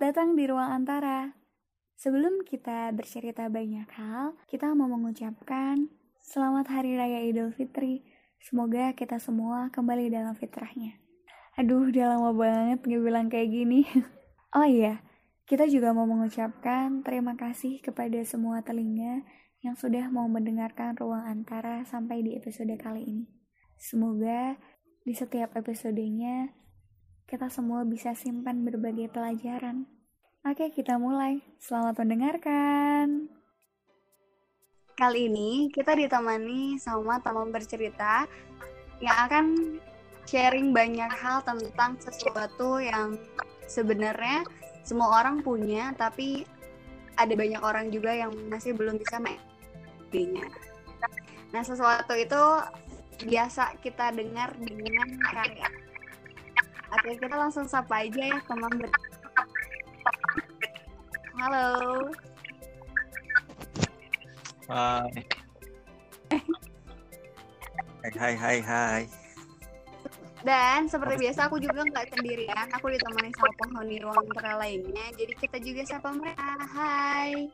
Datang di Ruang Antara. Sebelum kita bercerita banyak hal, kita mau mengucapkan Selamat Hari Raya Idul Fitri. Semoga kita semua kembali dalam fitrahnya. Aduh, udah lama banget nggak bilang kayak gini. oh iya, kita juga mau mengucapkan terima kasih kepada semua telinga yang sudah mau mendengarkan Ruang Antara sampai di episode kali ini. Semoga di setiap episodenya kita semua bisa simpan berbagai pelajaran. Oke, kita mulai. Selamat mendengarkan. Kali ini kita ditemani sama teman bercerita yang akan sharing banyak hal tentang sesuatu yang sebenarnya semua orang punya, tapi ada banyak orang juga yang masih belum bisa mengertinya. Nah, sesuatu itu biasa kita dengar dengan karya. Oke, kita langsung sapa aja ya teman ber Halo. Hai. Hai hai hai. Dan seperti biasa aku juga nggak sendirian, aku ditemani sama penghuni ruang antara lainnya. Jadi kita juga sapa mereka. Hai.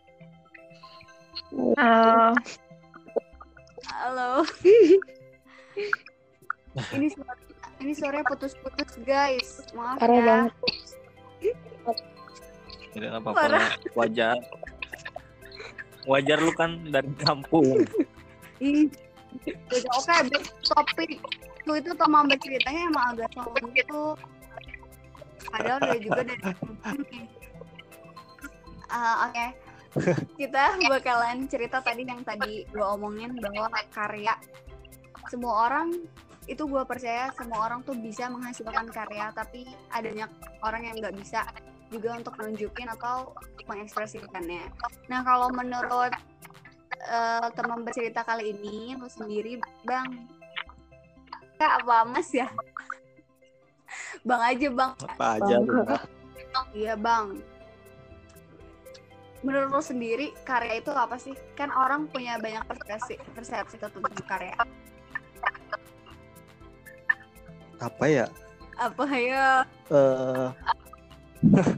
Halo. Halo. ini suara ini suaranya putus-putus guys. Maaf Parah ya. banget. Tidak apa-apa. Wajar. Wajar lu kan dari kampung. Oke, back to topik. Lu itu teman berceritanya emang agak sombong gitu. Padahal dia juga dari Ah, Oke. Kita bakalan cerita tadi yang tadi gue omongin bahwa karya semua orang itu gue percaya semua orang tuh bisa menghasilkan karya tapi adanya orang yang nggak bisa juga untuk nunjukin atau mengekspresikannya. Nah kalau menurut eh, teman bercerita kali ini lu sendiri bang. Kak apa mas ya? Bang aja bang. Apa aja iya bang. Menurut lo sendiri karya itu apa sih? Kan orang punya banyak persepsi persepsi tentang karya Apa ya? apa ya Eh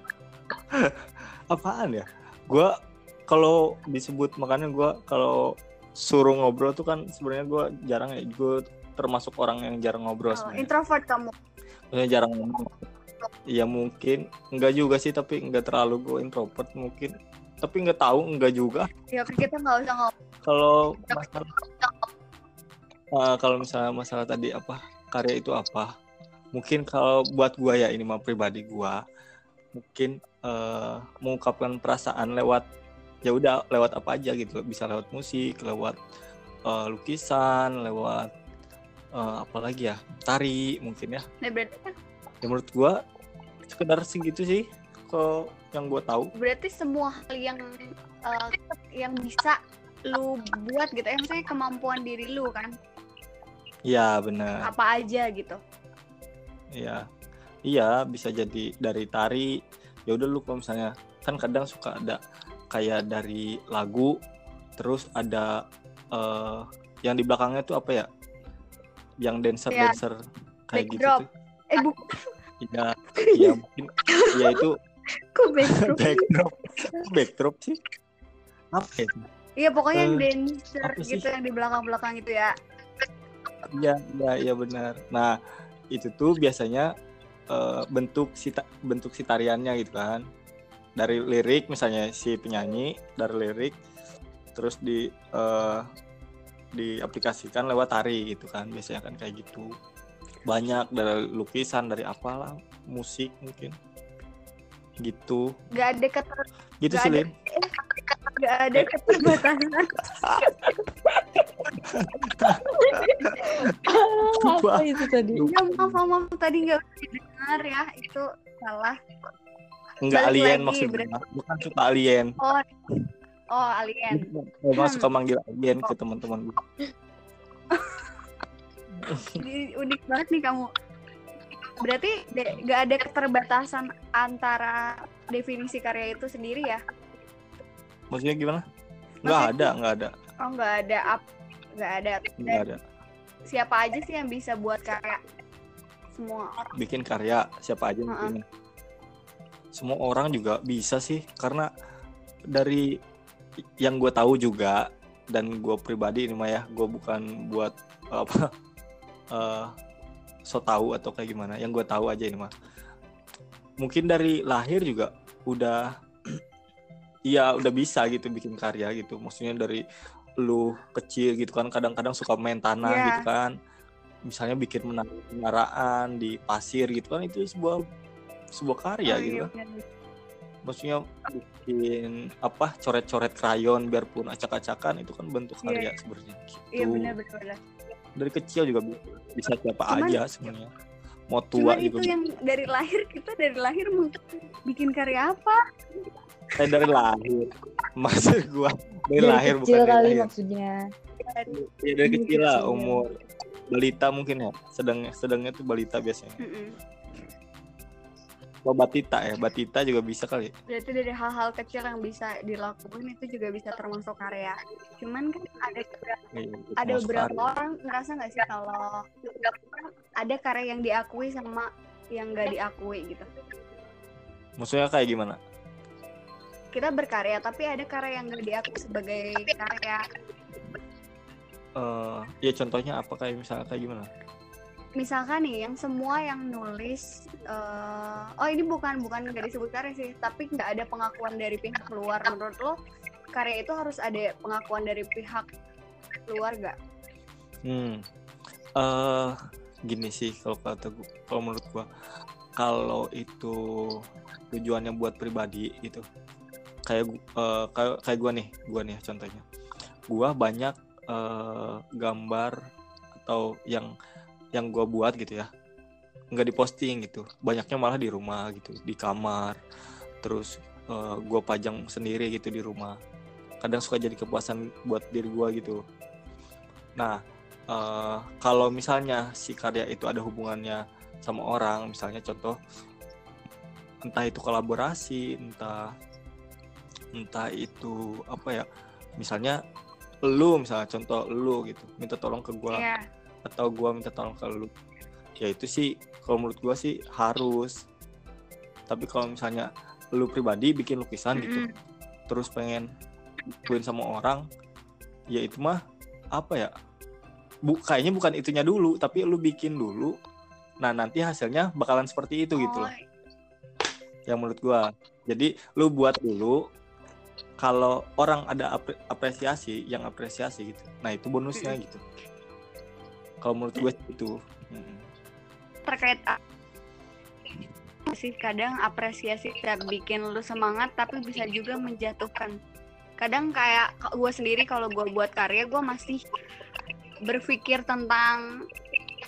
apaan ya? Gua kalau disebut makanya gua kalau suruh ngobrol tuh kan sebenarnya gua jarang ya. Gue termasuk orang yang jarang ngobrol Oh, introvert kamu Maksudnya jarang ngomong. Ya mungkin enggak juga sih tapi enggak terlalu gue introvert mungkin. Tapi enggak tahu enggak juga. ya kita nggak usah ngomong Kalau masalah Eh, kalau misalnya masalah tadi apa karya itu apa? Mungkin kalau buat gua ya ini mah pribadi gua mungkin eh, mengungkapkan perasaan lewat ya udah lewat apa aja gitu. Bisa lewat musik lewat eh, lukisan lewat eh, apa lagi ya? Tari mungkin ya. Nah, berarti kan ya menurut gua sekedar segitu sih kok yang gua tahu. Berarti semua hal yang eh, yang bisa lu buat gitu ya maksudnya kemampuan diri lu kan ya benar apa aja gitu Iya, iya bisa jadi dari tari. Ya udah lu kalau misalnya kan kadang suka ada kayak dari lagu, terus ada eh yang di belakangnya tuh apa ya? Yang dancer Iya, dancer kayak gitu backdrop. tuh. eh bu Iya, iya mungkin ya itu kok backdrop backdrop. Backdrop sih? Apa ya? iya pokoknya yang Eh, dancer gitu yang di belakang belakang itu ya Iya, iya, iya benar. Nah, itu tuh biasanya eh, bentuk si ta- bentuk si tariannya gitu kan. Dari lirik misalnya si penyanyi dari lirik terus di eh, diaplikasikan lewat tari gitu kan. Biasanya kan kayak gitu. Banyak dari lukisan, dari apalah, musik mungkin. Gitu. nggak ada keter Gitu sih, ada. Nggak ada keterbatasan. Apa itu tadi? ya maaf maaf tadi nggak dengar ya. Itu salah. Enggak Balik alien lagi, maksudnya. Bukan suka alien. oh oh alien. Gua Hmm. suka manggil alien ke teman-teman. Unik banget nih kamu. Berarti de- nggak ada keterbatasan antara definisi karya itu sendiri ya Maksudnya gimana? Nggak Maksudnya- ada, nggak ada, oh nggak ada up nggak ada nggak ada. siapa aja sih yang bisa buat karya semua orang Bikin karya siapa aja Heeh. bikin. semua orang juga bisa sih karena dari yang gue tahu juga dan gue pribadi ini mah ya gue bukan buat apa uh, so tahu atau kayak gimana yang gue tahu aja ini mah mungkin dari lahir juga udah iya udah bisa gitu bikin karya gitu maksudnya dari lu kecil gitu kan kadang-kadang suka main tanah Iya. gitu kan misalnya bikin menara menaraan di pasir gitu kan itu sebuah sebuah karya Oh, gitu iya, kan benar. maksudnya bikin apa coret-coret krayon biarpun acak-acakan itu kan bentuk Iya, karya iya. sebenarnya gitu Iya benar. dari kecil juga bi- bisa siapa Cuman- aja sebenarnya mau tua Cuman juga itu yang dari lahir kita dari lahir mau bikin karya apa? Saya dari lahir maksud gua dari, Dari lahir kecil bukan dari kali lahir maksudnya. ya dari Dari kecil lah kecil. umur balita mungkin ya sedang sedangnya tuh balita biasanya Mm-mm. kalau batita ya batita juga bisa kali Berarti dari hal-hal kecil yang bisa dilakukan itu juga bisa termasuk karya. Cuman kan ada beberapa, Iya, itu ada beberapa karya. orang ngerasa nggak sih kalau ada karya yang diakui sama yang nggak diakui gitu. maksudnya kayak gimana Kita berkarya tapi ada karya yang nggak diakui sebagai karya. Eh, ya contohnya apa kayak misalnya kayak gimana Misalkan nih yang semua yang nulis, eh, oh ini bukan bukan nggak disebut karya sih, tapi nggak ada pengakuan dari pihak luar. Menurut lo karya itu harus ada pengakuan dari pihak luar gak? Hmm. eh gini sih kalau kata gua, kalau menurut gua kalau itu tujuannya buat pribadi gitu. Kayak eh, kayak kayak gua nih, gua nih contohnya. Gua banyak eh, gambar atau yang yang gua buat gitu ya. nggak diposting gitu. Banyaknya malah di rumah gitu, di kamar. Terus eh, gua pajang sendiri gitu di rumah. Kadang suka jadi kepuasan buat diri gua gitu. Nah, eh, kalau misalnya si karya itu ada hubungannya sama orang, misalnya contoh entah itu kolaborasi, entah entah itu apa ya, misalnya lu misalnya contoh lu gitu, minta tolong ke gua Iya. atau gua minta tolong ke lu. Ya itu sih kalau menurut gua sih harus. Tapi kalau misalnya lu pribadi bikin lukisan gitu, Mm-mm. terus pengen bukuin sama orang, ya itu mah apa ya? Bu, kayaknya bukan itunya dulu, tapi lu bikin dulu. Nah, nanti hasilnya bakalan seperti itu gitu loh. Oh, Yang menurut gua. Jadi lu buat dulu kalau orang ada apre- apresiasi, yang apresiasi gitu. Nah, itu bonusnya gitu. Kalau menurut gue itu. Mm. terkait sih kadang apresiasi bisa bikin lu semangat tapi bisa juga menjatuhkan kadang kayak gue sendiri kalau gue buat karya gue masih berpikir tentang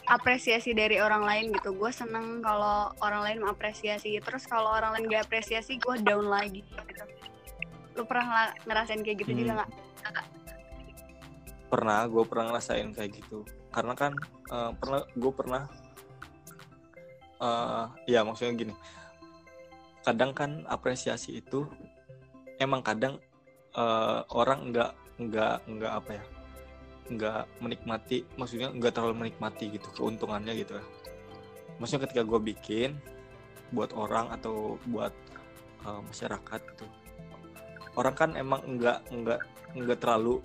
apresiasi dari orang lain gitu gue seneng kalau orang lain mengapresiasi terus kalau orang lain gak apresiasi gue down lagi gitu lu pernah ngerasain kayak gitu juga Hmm. nggak? Pernah gue pernah ngerasain kayak gitu. Karena kan eh, pernah gue pernah eh ya maksudnya gini. Kadang kan apresiasi itu emang kadang eh, orang nggak nggak nggak apa ya nggak menikmati maksudnya nggak terlalu menikmati gitu keuntungannya gitu ya. Maksudnya ketika gue bikin buat orang atau buat eh, masyarakat gitu orang kan emang nggak nggak nggak terlalu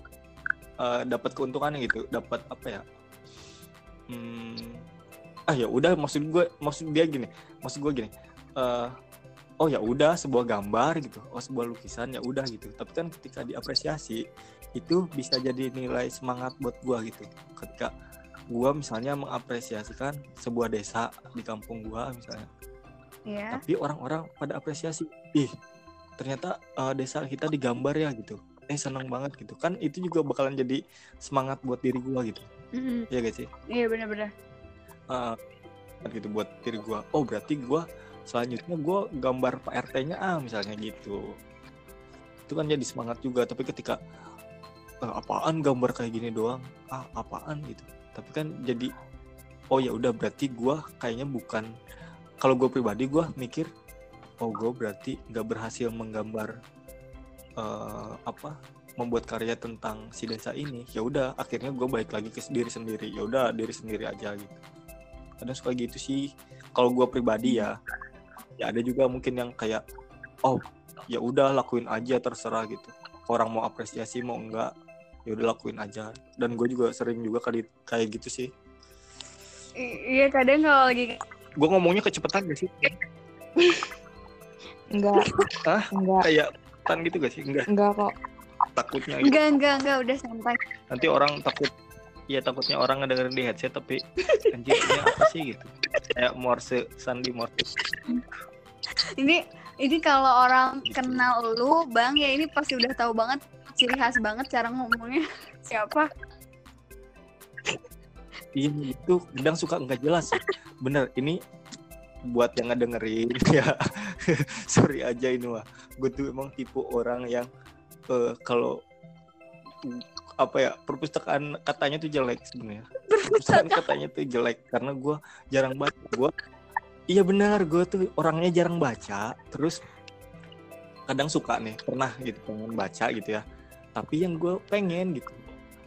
eh, dapat keuntungannya gitu dapat apa ya hmm, ah ya udah maksud gue maksud dia gini maksud gue gini eh, oh ya udah sebuah gambar gitu oh sebuah lukisan ya udah gitu. Tapi kan ketika diapresiasi itu bisa jadi nilai semangat buat gue gitu. Ketika gue misalnya mengapresiasikan sebuah desa di kampung gue misalnya. Ya tapi orang-orang pada apresiasi ih ternyata eh, desa kita digambar ya gitu. Eh seneng banget gitu. Kan itu juga bakalan jadi semangat buat diri gua gitu. Mm-mm. ya guys sih? Iya bener-bener Eh, gitu buat diri gua. Oh berarti gua selanjutnya gua gambar Pak RT-nya ah misalnya gitu. Itu kan jadi semangat juga tapi ketika "Eh, apaan gambar kayak gini doang? Ah apaan? gitu. Tapi kan jadi oh ya udah berarti gua kayaknya bukan kalau gue pribadi gua mikir oh gue berarti nggak berhasil menggambar eh, apa membuat karya tentang si desa ini. Ya udah akhirnya gue balik lagi ke diri sendiri. Ya udah diri sendiri aja gitu. Kadang suka gitu sih. Kalau gue pribadi ya ya ada juga mungkin yang kayak oh ya udah lakuin aja terserah gitu. Orang mau apresiasi mau enggak ya udah lakuin aja. Dan gue juga sering juga kali kayak gitu sih. I- iya kadang kalau lagi gue ngomongnya kecepatan gak sih Enggak, Hah? enggak, kayak tan gitu gak sih enggak enggak kok. takutnya gitu. enggak enggak enggak udah santai nanti orang takut ya takutnya orang ngedengerin di headset tapi anjir ini apa sih gitu kayak Morse Sandi Morse ini ini kalau orang Gitu. kenal lu bang ya ini pasti udah tahu banget ciri khas banget cara ngomongnya siapa Iya itu kadang suka nggak jelas. Bener ini buat yang ngedengerin ya. Sorry aja ini mah. Gue tuh emang tipe orang yang eh, kalau apa ya perpustakaan katanya tuh jelek sebenarnya. Perpustakaan katanya tuh jelek karena gue jarang baca. Gue iya benar gue tuh orangnya jarang baca terus kadang suka nih pernah gitu pengen baca gitu ya. Tapi yang gue pengen gitu.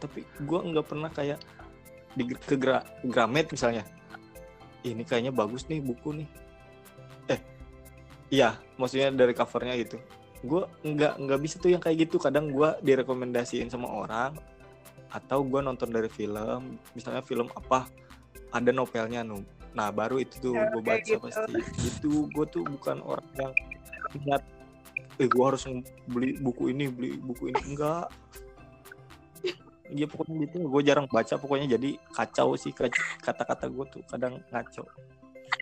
Tapi gue nggak pernah kayak di ke Gra- Gramet misalnya ini kayaknya bagus nih buku nih. Eh iya maksudnya dari covernya gitu. Gue nggak nggak bisa tuh yang kayak gitu. Kadang gue direkomendasiin sama orang atau gue nonton dari film misalnya film apa ada novelnya nu. Nah baru itu tuh Ya, gue baca gitu. pasti. Gitu gue tuh bukan orang yang niat eh gue harus beli buku ini beli buku ini. Enggak Iya pokoknya gitu. Gue jarang baca pokoknya jadi kacau sih kata-kata gue tuh kadang ngaco.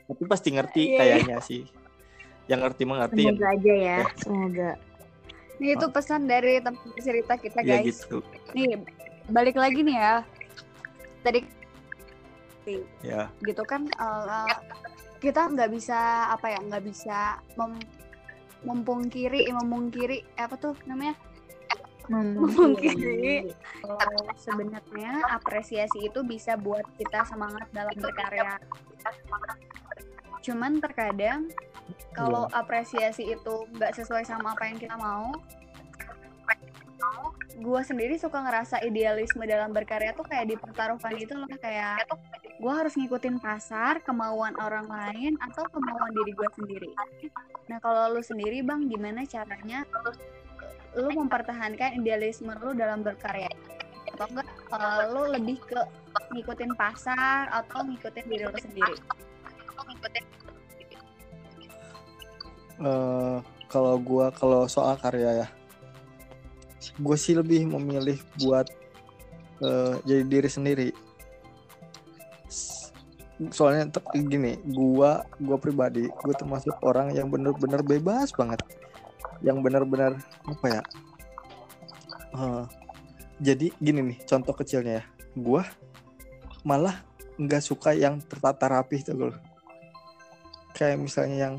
Tapi pasti ngerti Iya, iya. kayaknya sih. Yang ngerti mengerti yang semoga aja ya Semoga. Nih itu pesan dari tempat cerita kita ya guys. gitu. Nih balik lagi nih ya. Tadi ya gitu kan eh, kita nggak bisa apa ya nggak bisa mem mempungkiri memungkiri apa tuh namanya memungkiri kalau sebenarnya apresiasi itu bisa buat kita semangat dalam berkarya. Cuman terkadang kalau apresiasi itu nggak sesuai sama apa yang kita mau, gue sendiri suka ngerasa idealisme dalam berkarya tuh kayak dipertaruhkan gitu loh kayak gue harus ngikutin pasar, kemauan orang lain atau kemauan diri gue sendiri. Nah kalau lu sendiri bang, gimana caranya lu mempertahankan idealisme lu dalam berkarya? Atau enggak eh, lu lebih ke ngikutin pasar atau ngikutin diri lu sendiri? Eh, kalau gua kalau soal karya ya gue sih lebih memilih buat eh, jadi diri sendiri soalnya gini gua gua pribadi gue termasuk orang yang bener-bener bebas banget yang bener-bener apa ya eh, jadi gini nih contoh kecilnya ya. Gua malah nggak suka yang tertata rapih tuh gue kayak misalnya yang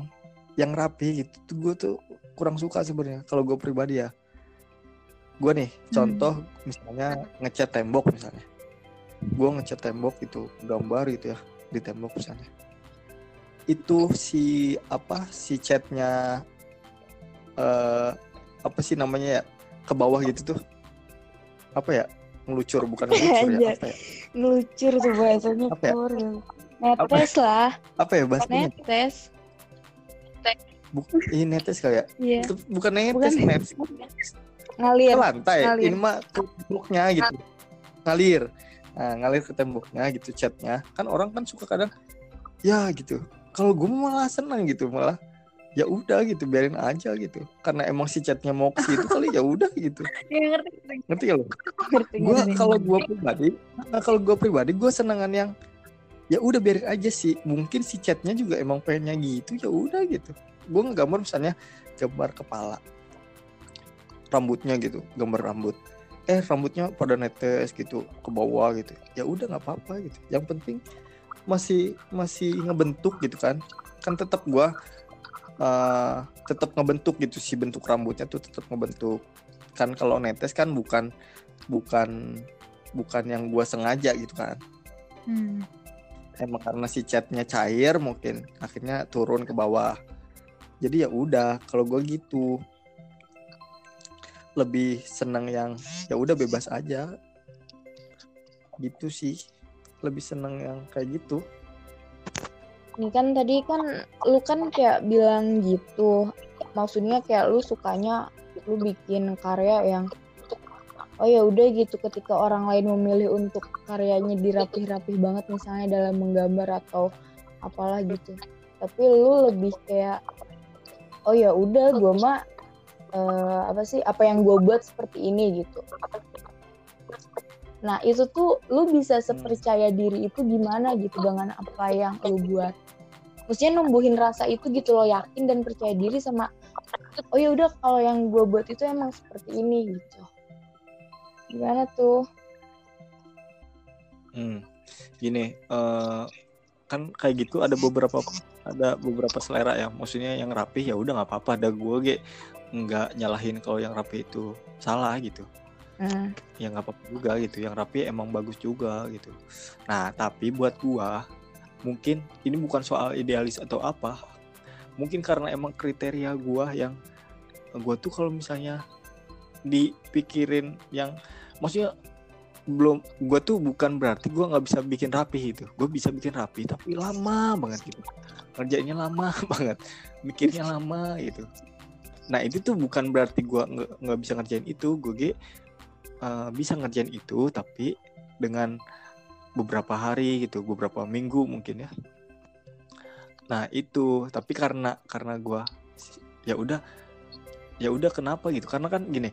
yang rapi gitu tuh gue tuh kurang suka sebenarnya kalau gue pribadi ya. Gue nih contoh misalnya ngecat tembok misalnya. Gue ngecat tembok itu gambar gitu ya di tembok misalnya. Itu si apa si catnya eh apa sih namanya ya? Ke bawah gitu tuh. Apa ya? Ngelucur bukan ngelucur ya apa ya? Ngelucur tuh bahasanya Apa ya? Pur. Netes lah, apa ya bahasanya? Netes. Buk- ini netes kali ya? Itu bukan netes Bukan netes ngalir. ke lantai. Ngalir. ini mah ke temboknya gitu. Ngalir. Nah, ngalir ke temboknya gitu catnya kan orang kan suka kadang ya gitu. Kalau gue malah senang gitu malah ya udah gitu biarin aja gitu. Karena emang si catnya mau ke situ kali ya udah gitu. Ya ngerti. ngerti. Gak lo? Gue kalau gue pribadi nah, kalau gue pribadi gue senengan yang ya udah biarin aja sih. Mungkin si catnya juga emang pengennya gitu ya udah gitu. Gue ngegambar misalnya gambar kepala. Rambutnya gitu gambar rambut. Eh rambutnya pada netes gitu ke bawah gitu. Ya udah nggak apa-apa gitu. Yang penting masih masih ngebentuk gitu kan. Kan tetap gua eh tetap ngebentuk gitu si bentuk rambutnya tuh tetap ngebentuk. Kan kalau netes kan bukan bukan bukan yang gua sengaja gitu kan. Hmm. emang karena si catnya cair mungkin akhirnya turun ke bawah. Jadi ya udah kalau gue gitu. Lebih seneng yang ya udah bebas aja. Gitu sih. Lebih seneng yang kayak gitu Ini kan tadi kan lu kan kayak bilang gitu. Maksudnya kayak lu sukanya lu bikin karya yang oh ya udah gitu ketika orang lain memilih untuk karyanya dirapih-rapih banget misalnya dalam menggambar atau apalah gitu. Tapi lu lebih kayak oh ya udah gua mah eh, apa sih apa yang gue buat seperti ini gitu. Nah itu tuh lu bisa sepercaya diri itu gimana gitu dengan apa yang lu buat. Maksudnya numbuhin rasa itu gitu loh yakin dan percaya diri sama oh ya udah kalau yang gue buat itu emang seperti ini gitu. Gimana tuh? Hmm. Gini, eh, kan kayak gitu ada beberapa ada beberapa selera ya. Maksudnya yang rapih ya udah nggak apa-apa. Ada gue ge nggak nyalahin kalau yang rapih itu salah gitu. Hmm. Ya nggak apa-apa juga gitu. Yang rapi emang bagus juga gitu. Nah, tapi buat gua mungkin ini bukan soal idealis atau apa. Mungkin karena emang kriteria gua yang gua tuh kalau misalnya dipikirin yang maksudnya belum gua tuh bukan berarti gua nggak bisa bikin rapi itu gue bisa bikin rapi tapi lama banget gitu kerjanya lama banget mikirnya lama gitu nah itu tuh bukan berarti gua nggak bisa ngerjain itu gue eh, bisa ngerjain itu tapi dengan beberapa hari gitu beberapa minggu mungkin ya. Nah itu. Tapi karena karena gua ya udah ya udah kenapa gitu? Karena kan gini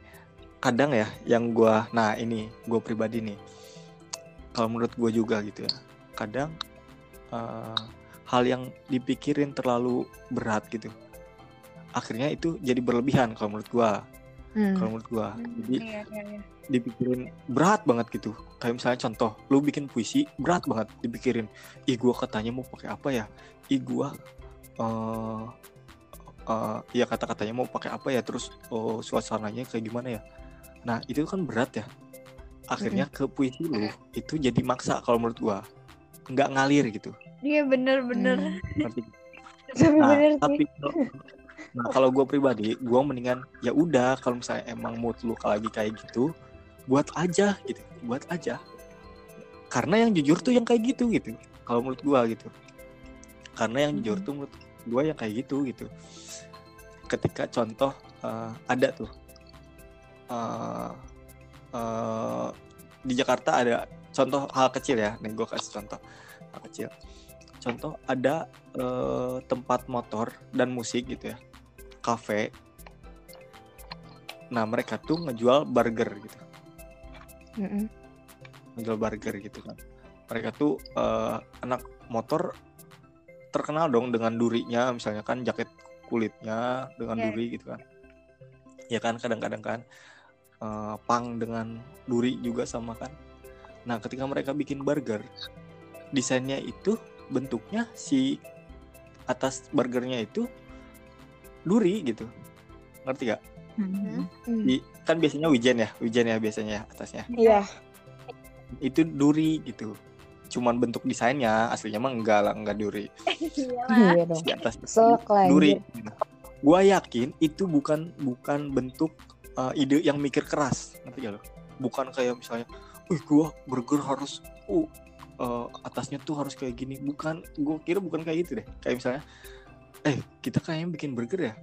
kadang ya yang gua nah ini gue pribadi nih. Kalau menurut gue juga gitu ya kadang eh, hal yang dipikirin terlalu berat gitu akhirnya itu jadi berlebihan kalau menurut gua. Hmm. kalau menurut gua. Jadi Iya, iya, iya. Dipikirin berat banget gitu. Kayak misalnya contoh lu bikin puisi berat banget dipikirin. Ih gua katanya mau pakai apa ya? Ih gua eh eh, ya kata-katanya mau pakai apa ya? Terus oh, suasananya kayak gimana ya? Nah itu kan berat ya. Akhirnya ke puisi lu itu jadi maksa kalau menurut gua. Nggak ngalir gitu. Iya bener-bener. Hmm. Nah, bener tapi kalau- nah kalau gue pribadi, gue mendingan ya udah kalau misalnya emang mood lu lagi kayak gitu, buat aja gitu, buat aja. Karena yang jujur tuh yang kayak gitu gitu. Kalau menurut gue gitu. Karena yang jujur Mhm. tuh menurut gue yang kayak gitu gitu. Ketika contoh eh, ada tuh eh, eh, di Jakarta ada contoh hal kecil ya, nih gue kasih contoh hal kecil. Contoh ada eh, tempat motor dan musik gitu ya kafe nah mereka tuh ngejual burger gitu Mm-mm. ngejual burger gitu kan. Mereka tuh eh, anak motor terkenal dong dengan durinya. Misalnya kan jaket kulitnya dengan Iya. duri gitu kan. Ya kan kadang-kadang kan eh, pang dengan duri juga sama kan. Nah ketika mereka bikin burger desainnya itu bentuknya si atas burgernya itu duri gitu. Ngerti gak Hmm. Di- kan biasanya wijen ya wijen ya biasanya ya atasnya. Iya. itu duri gitu. Cuman bentuk desainnya aslinya mah enggak lah enggak duri. Iya. Dong. di atas Selek lah. duri. Gua yakin itu bukan bukan bentuk uh, ide yang mikir keras. Ngerti gak lo? Bukan kayak misalnya wih gua burger harus uh, uh, atasnya tuh harus kayak gini. Bukan. Gua kira bukan kayak gitu deh. Kayak misalnya eh kita kayaknya bikin burger ya?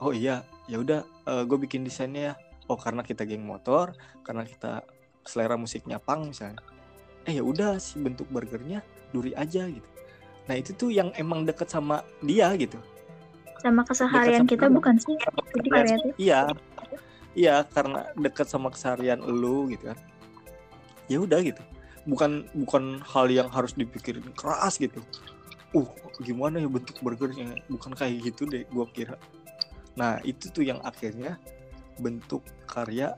Oh iya ya udah gue bikin desainnya ya. Oh karena kita geng motor karena kita selera musiknya pang misalnya. Eh ya udah si bentuk burgernya duri aja gitu. Nah itu tuh yang emang deket sama dia gitu. Sama keseharian sama kita dia. bukan sih? Jadi kreatif. iya. Iya karena deket sama keseharian lu gitu kan. Ya udah gitu. Bukan bukan hal yang harus dipikirin keras gitu. Uh gimana ya bentuk burgernya? Bukan kayak gitu deh gua kira nah itu tuh yang akhirnya bentuk karya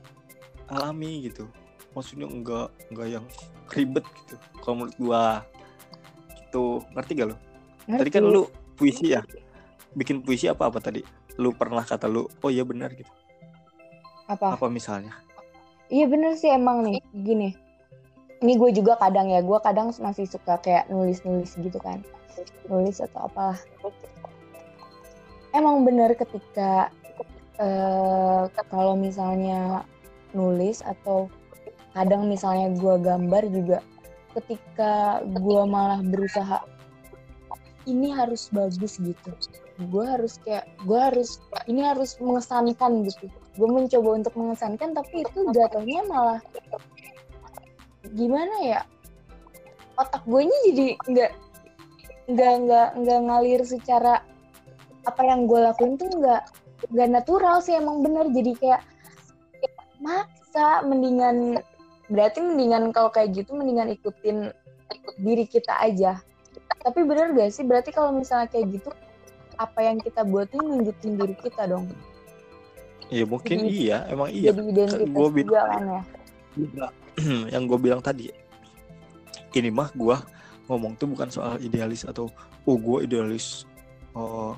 alami gitu. Maksudnya enggak enggak yang ribet gitu kalau menurut gua. Gitu. Ngerti gak lu? Tadi kan lu puisi ya? Bikin puisi apa apa tadi? Lu pernah kata lu oh iya benar gitu. Apa? apa misalnya? Iya bener sih emang nih. Gini. Ini gue juga kadang ya, gue kadang masih suka kayak nulis-nulis gitu kan. Nulis atau apalah. Emang bener ketika eh kalau misalnya nulis atau kadang misalnya gue gambar juga ketika gue malah berusaha ini harus bagus gitu. Gue harus kayak gue harus ini harus mengesankan gitu. Gue mencoba untuk mengesankan tapi itu jatuhnya malah gimana ya otak gue nya jadi nggak nggak nggak nggak ngalir secara apa yang gue lakuin tuh nggak nggak natural sih emang bener. Jadi kayak maksa mendingan berarti mendingan kalau kayak gitu mendingan ikutin diri kita aja. Tapi bener gak sih? Berarti kalau misalnya kayak gitu apa yang kita buat ini nunjukin diri kita dong. Ya mungkin Jadi- iya. Emang iya. jadi identitas Gua juga bilang- kan ya. Juga. yang gue bilang tadi ini mah gue ngomong tuh bukan soal idealis atau oh gue idealis eh,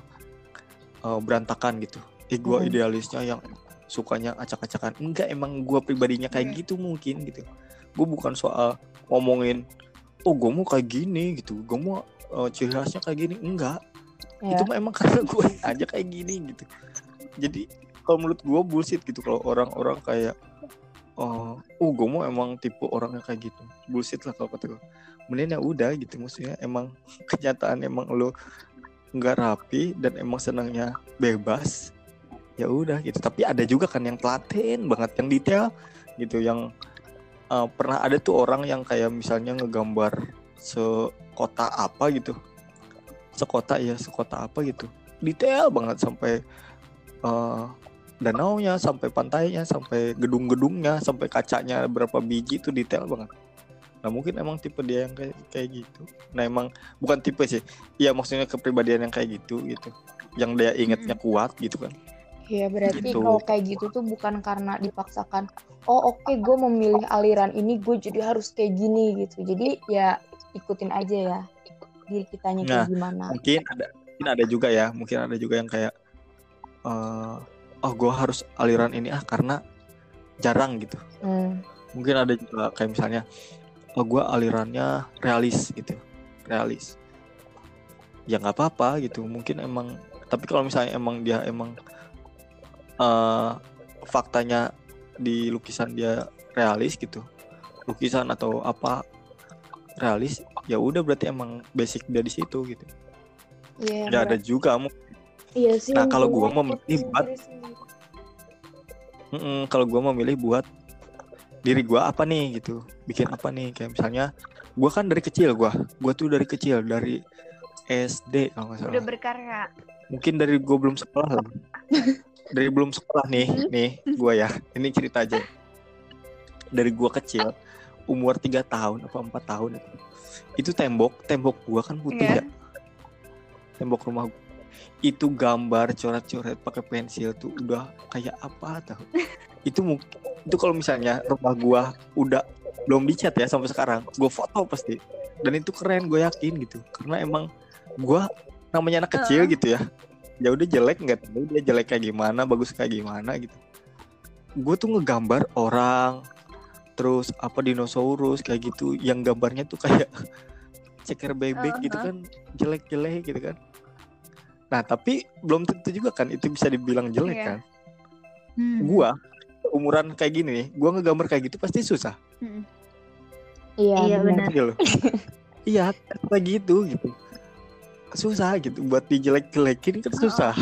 eh, berantakan gitu. Eh gue Mhm. idealisnya yang sukanya acak-acakan. Enggak emang gue pribadinya kayak Iya. gitu mungkin gitu. Gue bukan soal ngomongin oh gue mau kayak gini gitu. Gue mau eh, ciri khasnya kayak gini. Enggak. Ya itu mah emang karena gue aja kayak gini gitu. Jadi kalau menurut gue bullshit gitu. Kalau orang-orang kayak oh uh gue mau emang tipe orangnya kayak gitu. Bullshit lah kalau kata gue mending ya udah gitu. Maksudnya emang kenyataan emang lo nggak rapi dan emang senangnya bebas ya udah gitu. Tapi ada juga kan yang telaten banget yang detail gitu yang uh, pernah ada tuh orang yang kayak misalnya ngegambar sekota apa gitu. Sekota ya sekota apa gitu. Detail banget sampai uh, danaunya sampai pantainya sampai gedung-gedungnya sampai kacanya berapa biji itu detail banget nah mungkin emang tipe dia yang kayak kayak gitu nah emang bukan tipe sih iya maksudnya kepribadian yang kayak gitu gitu yang dia ingetnya kuat gitu kan Iya berarti Gitu. kalau kayak gitu tuh bukan karena dipaksakan. Oh oke gue memilih aliran ini gue jadi harus kayak gini gitu. Jadi ya ikutin aja ya diri kitanya kayak Nah, gimana. mungkin ada mungkin ada juga ya mungkin ada juga yang kayak eh oh gue harus aliran ini ah karena jarang gitu Hmm. mungkin ada juga kayak misalnya oh gue alirannya realis gitu. Realis. Ya nggak apa-apa gitu mungkin emang tapi kalau misalnya emang dia emang eh faktanya di lukisan dia realis gitu lukisan atau apa realis ya udah berarti emang basic dia di situ gitu. Ya ada juga Iya sih. Nah, kalau gua memilih buat- kalau gue memilih buat diri gue apa nih gitu. Bikin apa nih kayak misalnya gue kan dari kecil gue gue tuh dari kecil dari SD kalau nggak salah. Udah berkarya. mungkin dari gue belum sekolah lah. Dari belum sekolah nih nih gue ya. Ini cerita aja. Dari gue kecil umur tiga tahun apa empat tahun itu. Itu tembok tembok gue kan putih Iya. ya. Tembok rumah gua. itu gambar coret-coret pakai pensil tuh udah kayak apa tau itu itu kalau misalnya rumah gua udah belum dicat ya sampai sekarang gue foto pasti dan itu keren gue yakin gitu karena emang gua namanya anak kecil Heeh. gitu ya ya udah jelek nggak tahu dia jelek kayak gimana bagus kayak gimana gitu gue tuh ngegambar orang terus apa dinosaurus kayak gitu yang gambarnya tuh kayak ceker bebek gitu Uh-huh. kan jelek-jelek gitu kan nah tapi belum tentu juga kan itu bisa dibilang jelek Iya. kan Hmm. gua umuran kayak gini nih gua ngegambar kayak gitu pasti susah Hmm. Iya, Iya, benar. gitu loh iya kayak gitu gitu susah gitu buat dijelek-jelekin kan Oh. susah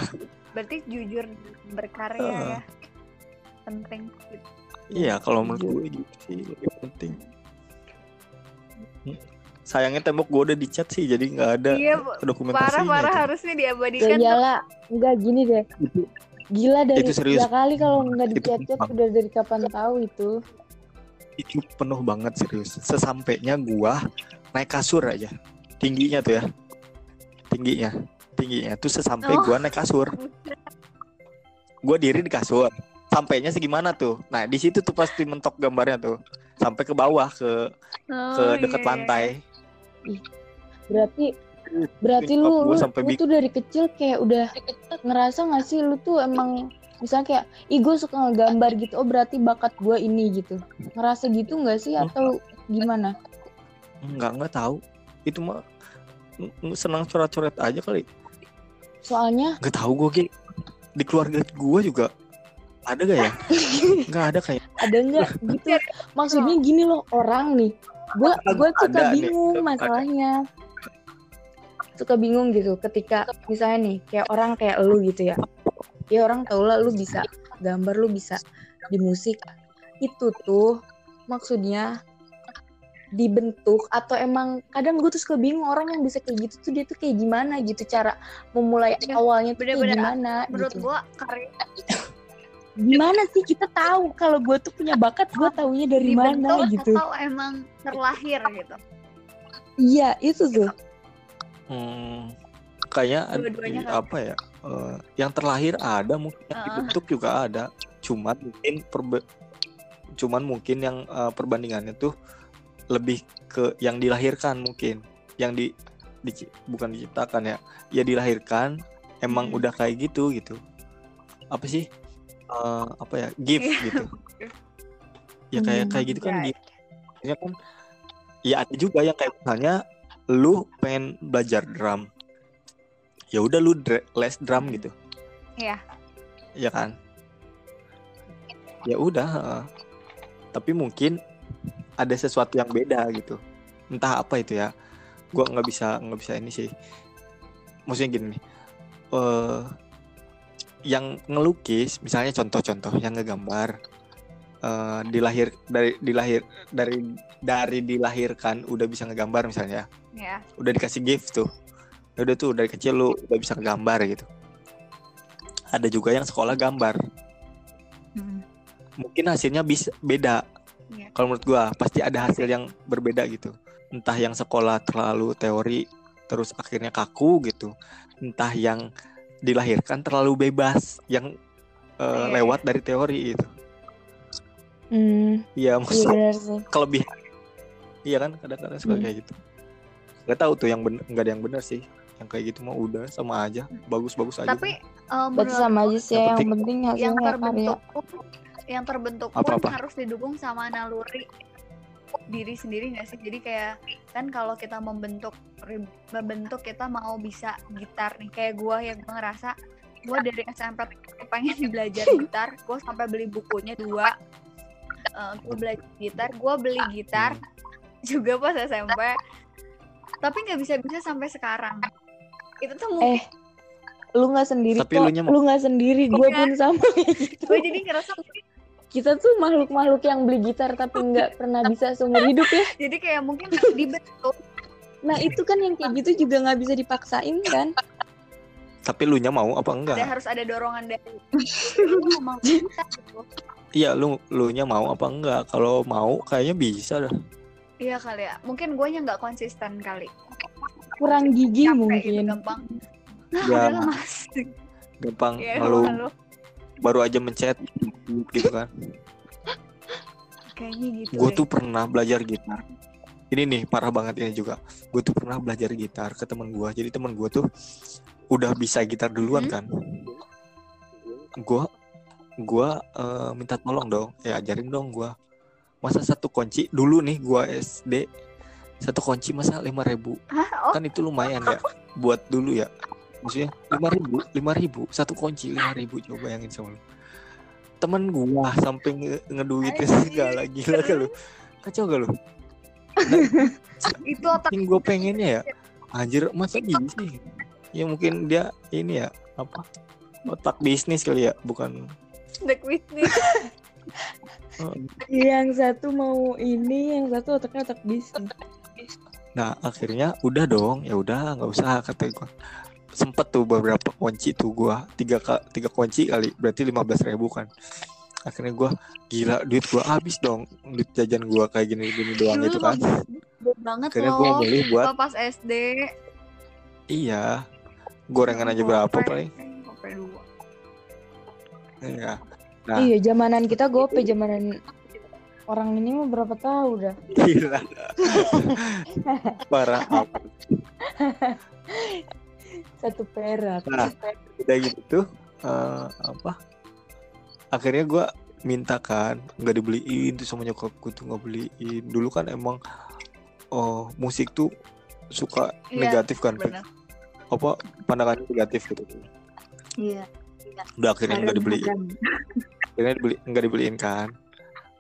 Berarti jujur berkarya Heeh. ya. Penting. gitu. Iya, kalau menurut gue gitu sih lebih penting. Hmm. Sayangnya tembok gue udah dicat sih, jadi nggak ada Iya, dokumentasinya parah-parah itu. harusnya Ya diabadikan tuh. iyalah, enggak gini deh. Gila dari Itu serius. tiga kali kalau nggak gampang. udah dari kapan tahu itu. itu penuh banget serius. Sesampainya gua naik kasur aja, tingginya tuh ya, tingginya, tingginya tuh sesampai Oh. gua naik kasur. Gua diri di kasur, sampainya segimana tuh? Nah di situ tuh pasti mentok gambarnya tuh, sampai ke bawah ke ke Oh, dekat iya. lantai. Berarti berarti lu gua lu, lu tuh dari kecil kayak udah ngerasa nggak sih lu tuh emang misalnya kayak ih gue suka ngegambar gitu oh berarti bakat gue ini gitu ngerasa gitu nggak sih atau gimana Nggak nggak tahu. Itu mah ng- ng- senang coret-coret aja kali. soalnya Gak tahu gue Ki. di keluarga gue juga ada gak ya? Nggak ada kayak. ada nggak gitu maksudnya gini loh orang nih gue gue suka nih, bingung ada. Suka bingung gitu. Ketika misalnya nih kayak orang kayak lu gitu ya. Ya orang tau lah lu bisa gambar lu bisa di musik. Itu tuh maksudnya dibentuk atau emang kadang gue tuh suka bingung orang yang bisa kayak gitu tuh dia tuh kayak gimana gitu cara memulai Ya, awalnya tuh kayak bener-bener. gimana menurut gitu. gua karya gimana sih? Kita tahu kalau gue tuh punya bakat gue taunya dari mana dibentuk gitu. atau emang terlahir gitu? Iya itu tuh Hmm, kayak ad- Dua-duanya i- kali. apa ya? eh, yang terlahir ada mungkin yang Heeh. dibentuk juga ada. Cuman mungkin perbe- cuman mungkin yang eh, perbandingannya tuh lebih ke yang dilahirkan mungkin. Yang di, dici- bukan diciptakan ya. Ya dilahirkan emang Hmm. udah kayak gitu gitu. Apa sih? Eh, apa ya? Gift Iya. gitu. Ya kayak Hmm, kayak gitu kan ya. gift. Ya kan ya ada juga yang kayak misalnya lu pengen belajar drum ya udah lu les drum gitu. Iya. ya kan? Ya udah tapi mungkin ada sesuatu yang beda gitu. Entah apa itu ya. Gua nggak bisa nggak bisa ini sih. Maksudnya gini nih eh yang ngelukis misalnya contoh-contoh yang ngegambar eh dilahir dari dilahir dari dari dilahirkan udah bisa ngegambar misalnya. Ya udah dikasih gift tuh. Ya udah tuh dari kecil lu udah bisa ngegambar gitu. Ada juga yang sekolah gambar. Mungkin hasilnya bisa beda. Iya. kalau menurut gua pasti ada hasil yang berbeda gitu. Entah yang sekolah terlalu teori terus akhirnya kaku gitu. Entah yang dilahirkan terlalu bebas yang eh, Iya, lewat dari teori itu hmm. Iya iya maksudnya benar kelebihan. Iya kan kadang-kadang suka Hmm. kayak gitu. Nggak tahu tuh yang bener nggak ada yang bener sih. Yang kayak gitu mah udah sama aja. Bagus-bagus aja tapi eh, berarti sama aja sih Yang ya, yang penting- penting yang hasilnya karya terbentuk pun yang terbentuk pun Apa-apa? harus didukung sama naluri diri sendiri nggak sih? Jadi kayak kan kalau kita membentuk membentuk kita mau bisa gitar nih. Kayak gua yang ngerasa gua dari SMP pengen belajar gitar gua sampai beli bukunya dua Eh, gua belajar gitar gua beli gitar juga pas SMP tapi nggak bisa bisa sampai sekarang. Itu tuh mungkin eh lu nggak sendiri Tapi kok. lu nggak sendiri gue Iya. pun sama kayak gitu. Gue jadi ngerasa mungkin kita tuh makhluk-makhluk yang beli gitar tapi nggak pernah bisa seumur hidup ya. Jadi kayak mungkin dibentuk. Nah itu kan yang kayak gitu juga nggak bisa dipaksain kan? Tapi lu nya mau apa enggak? Ada harus ada dorongan dari lu mau gitu iya lu lu nya mau apa enggak? Kalau mau kayaknya bisa dah. Iya kali ya. Mungkin gue nggak konsisten kali. Kurang gigi Capek gitu, mungkin. gampang. Nah Ya. udahlah mas. gampang ya malu. malu. Baru aja mencet gitu kan. Kayaknya gitu gue tuh pernah belajar gitar. Ini nih parah banget ini juga. Gue tuh pernah belajar gitar ke teman gue jadi teman gue tuh udah bisa gitar duluan Hmm. kan. Gue gue eh, minta tolong dong. Ya ajarin dong gue masa satu kunci? Dulu nih gue SD satu kunci masa lima ribu. Hah? oh. Kan itu lumayan ya buat dulu ya. Maksudnya lima ribu lima ribu. Satu kunci lima ribu coba bayangin sama lu. Temen gua sampai nge ngeduitin segala gila gak lu? Kacau gak lu? Itu otak yang gue pengennya ya anjir masa gini sih ya mungkin dia ini ya apa? Otak bisnis kali ya bukan the Whitney eh, yang satu mau ini yang satu otaknya otak bisnis Nah akhirnya udah dong, ya udah nggak usah kata gue. Sempet tuh beberapa kunci tuh gua. Tiga tiga kunci kali, berarti lima belas ribu kan. Akhirnya gua gila duit gua habis dong, duit jajan gua kayak gini gini doang Dulu gitu kan. Gede banget Akhirnya loh. beli buat Gua pas SD iya. Gorengan aja berapa paling. Iya. Nah iya zamanan kita gope zamanan orang ini mah berapa tahun udah gila. Parah amat. satu perak Nah udah gitu tuh eh, apa? Akhirnya gua minta kan nggak dibeliin tuh sama nyokapku tuh nggak beliin dulu kan emang oh musik tuh suka Iya, negatif kan bener apa pandangannya negatif gitu iya udah akhirnya nggak dibeliin. akhirnya dibeli nggak dibeliin kan.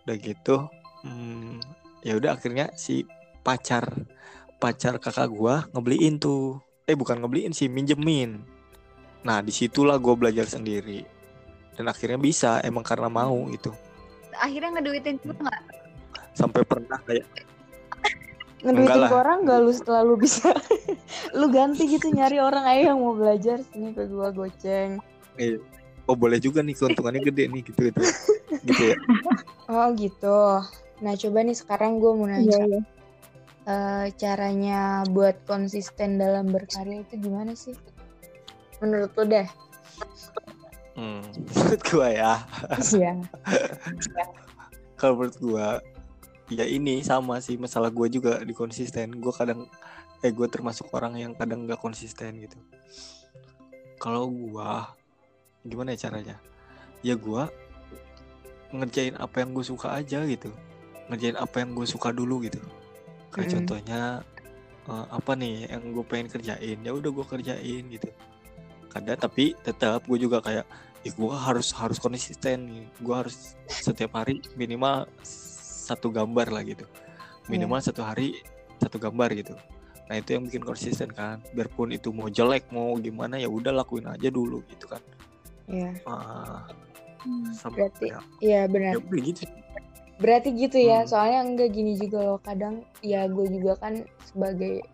Udah gitu hmm, ya udah akhirnya si pacar pacar kakak gua ngebeliin tuh. Eh bukan ngebeliin sih minjemin. Nah di situlah gue belajar sendiri. Dan akhirnya bisa emang karena mau itu akhirnya ngeduitin juga nggak? Sampai pernah kayak Ngeduitin ke orang gak lu selalu bisa. Lu ganti gitu nyari orang. Aja yang mau belajar Sini ke gua goceng eh, oh boleh juga nih keuntungannya gede nih gitu gitu. Gitu ya. Oh gitu. Nah coba nih sekarang gue mau nanya. Eh, Caranya buat konsisten dalam berkarya itu gimana sih? Menurut lu deh. Hmm. menurut gue ya. Iya. Kalau menurut gue ya ini sama sih masalah gue juga di konsisten. Gue kadang eh gue termasuk orang yang kadang nggak konsisten gitu. Kalau gue gimana ya caranya? Ya gue ngerjain apa yang gue suka aja gitu. Ngerjain apa yang gue suka dulu gitu. Kayak contohnya eh, apa nih yang gue pengen kerjain? Ya udah gue kerjain gitu. Kadang tapi tetap gue juga kayak ya gue harus harus konsisten nih. Gue harus setiap hari minimal satu gambar lah gitu. Minimal satu hari satu gambar gitu. Nah itu yang bikin konsisten kan. Biarpun itu mau jelek mau gimana ya udah lakuin aja dulu gitu kan Iya Ah, Hmm. Berarti- Iya ya benar udah gitu Berarti gitu ya, Hmm. soalnya enggak gini juga loh. Kadang ya gue juga kan sebagai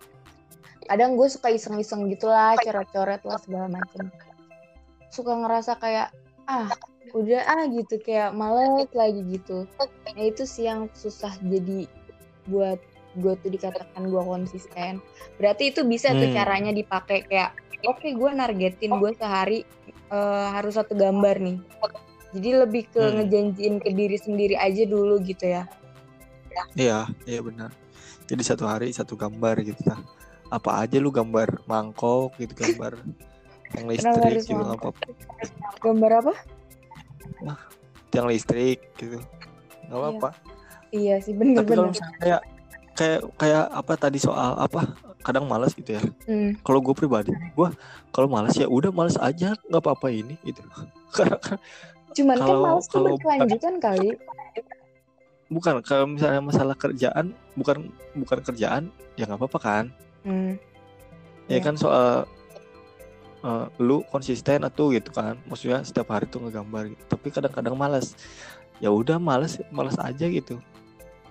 kadang gue suka iseng-iseng gitulah, coret-coret lah segala macem. Suka ngerasa kayak ah udah ah gitu kayak males lagi gitu. Nah itu sih yang susah jadi buat gue tuh dikatakan gue konsisten. Berarti itu bisa tuh Hmm. caranya dipakai kayak oke gue nargetin gue sehari eh, harus satu gambar nih. Jadi lebih ke Hmm. ngejanjiin ke diri sendiri aja dulu gitu ya. iya iya benar jadi satu hari satu gambar gitu nah apa aja lu gambar mangkok gitu gambar yang listrik harus juga nggak mangkok? apa-apa Gambar apa? yang listrik gitu nggak Iya. apa-apa Iya sih tapi kalau misalnya kayak kayak kayak apa tadi soal apa kadang malas gitu ya Hmm. kalau gue pribadi gue kalau malas ya udah malas aja nggak apa-apa ini gitu kan Cuman kan Kalau- males tuh berkelanjutan kali. bukan kalau misalnya masalah kerjaan bukan bukan kerjaan ya nggak apa-apa kan Hmm. ya Iya. kan soal eh, lu konsisten atau gitu kan maksudnya setiap hari tuh ngegambar gitu. tapi kadang-kadang malas ya udah malas malas aja gitu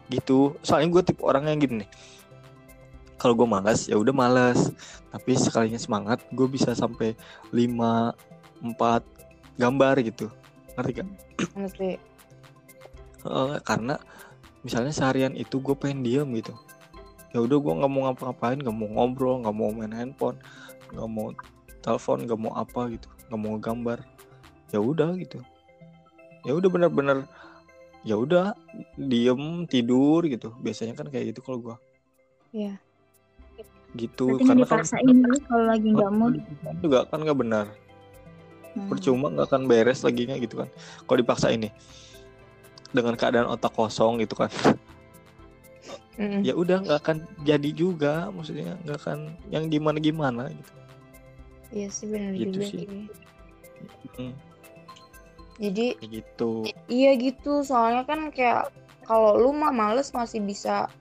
gitu soalnya gue tipe orang yang gini nih kalau gue malas ya udah malas. Tapi sekalinya semangat gue bisa sampai 5 4 gambar gitu. Ngerti gak? Ngerti. Eh, karena misalnya seharian itu gue pengen diem gitu. Ya udah gue nggak mau ngapa-ngapain nggak mau ngobrol nggak mau main handphone nggak mau telepon nggak mau apa gitu nggak mau gambar. Ya udah gitu. Ya udah bener-bener ya udah diem tidur gitu. Biasanya kan kayak gitu kalau gue Iya. Gitu. Berarti karena kalau dipaksain dulu kalau lagi nggak mood. juga kan nggak benar. Hmm. percuma nggak akan beres laginya gitu kan. Kalau dipaksa ini dengan keadaan otak kosong gitu kan. Mm-mm. ya udah nggak akan jadi juga. Maksudnya nggak akan yang gimana gimana gitu. Iya sih benar Gitu juga sih. Hmm, Jadi kayak gitu. iya gitu, soalnya kan kayak kalau lu mah males masih bisa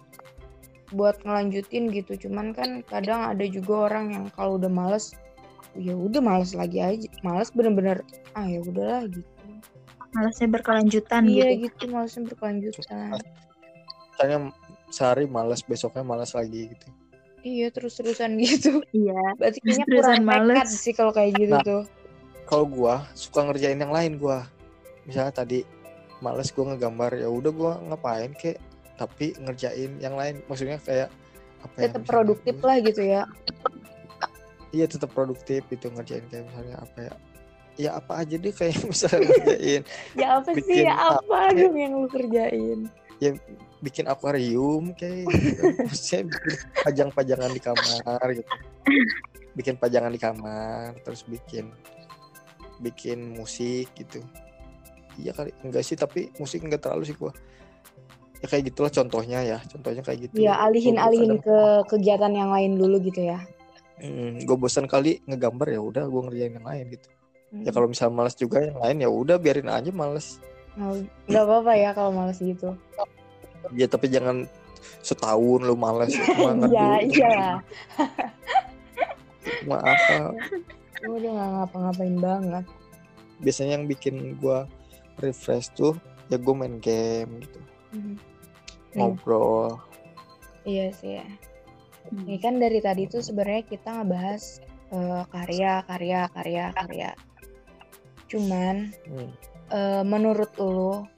buat ngelanjutin gitu. Cuman kan kadang ada juga orang yang kalau udah males ya udah males lagi aja. Males bener-bener ah ya udahlah gitu. Malasnya berkelanjutan iya gitu. gitu, malesnya berkelanjutan. misalnya sehari malas besoknya malas lagi gitu Iya terus-terusan gitu. Iya. Berarti kayaknya kurang males. sih kalau kayak gitu Nah. tuh. kalau gua suka ngerjain yang lain gua misalnya tadi males gua ngegambar ya udah gua ngapain kek tapi ngerjain yang lain. Maksudnya kayak apa ya Tetap misalnya produktif lah gitu ya. iya tetap produktif itu ngerjain kayak misalnya apa ya. Ya apa aja deh kayak misalnya ngerjain. Ya apa sih Bikin ya apa dong yang lu kerjain? bikin akuarium kayak gitu. Maksudnya bikin pajang-pajangan di kamar gitu. Bikin pajangan di kamar terus bikin bikin musik gitu. Iya kali. Enggak sih tapi musik enggak terlalu sih gua ya kayak gitulah contohnya ya contohnya kayak gitu Ya alihin Gua alihin kadang- ke kegiatan yang lain dulu gitu ya. Hmm, gue bosan kali ngegambar ya udah gue ngerjain yang lain gitu Hmm. ya kalau misalnya malas juga yang lain ya udah biarin aja males Oh, nggak apa-apa ya kalau males gitu. ya tapi jangan setahun lu males cuma Iya ngedu- iya. cuma apa Gue udah gak ngapa-ngapain banget. biasanya yang bikin gua refresh tuh ya gue main game gitu Hmm. Ngobrol Iya sih ya. Hmm. Ini kan dari tadi tuh sebenarnya kita ngebahas eh, karya, karya, karya, karya. Cuman Hmm. eh, menurut lo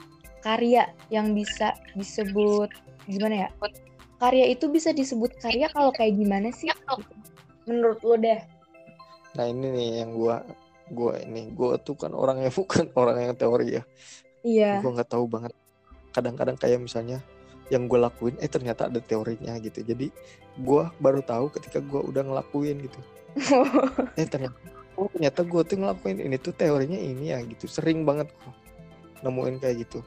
karya yang bisa disebut gimana ya? Karya itu bisa disebut karya kalau kayak gimana sih? Menurut lo deh. nah ini nih yang gua gua ini gua tuh kan orang yang bukan orang yang teori ya Iya. gua nggak tahu banget kadang-kadang kayak misalnya yang gue lakuin eh ternyata ada teorinya gitu jadi gua baru tahu ketika gua udah ngelakuin gitu eh ternyata oh ternyata gue tuh ngelakuin ini tuh teorinya ini ya gitu sering banget gua nemuin kayak gitu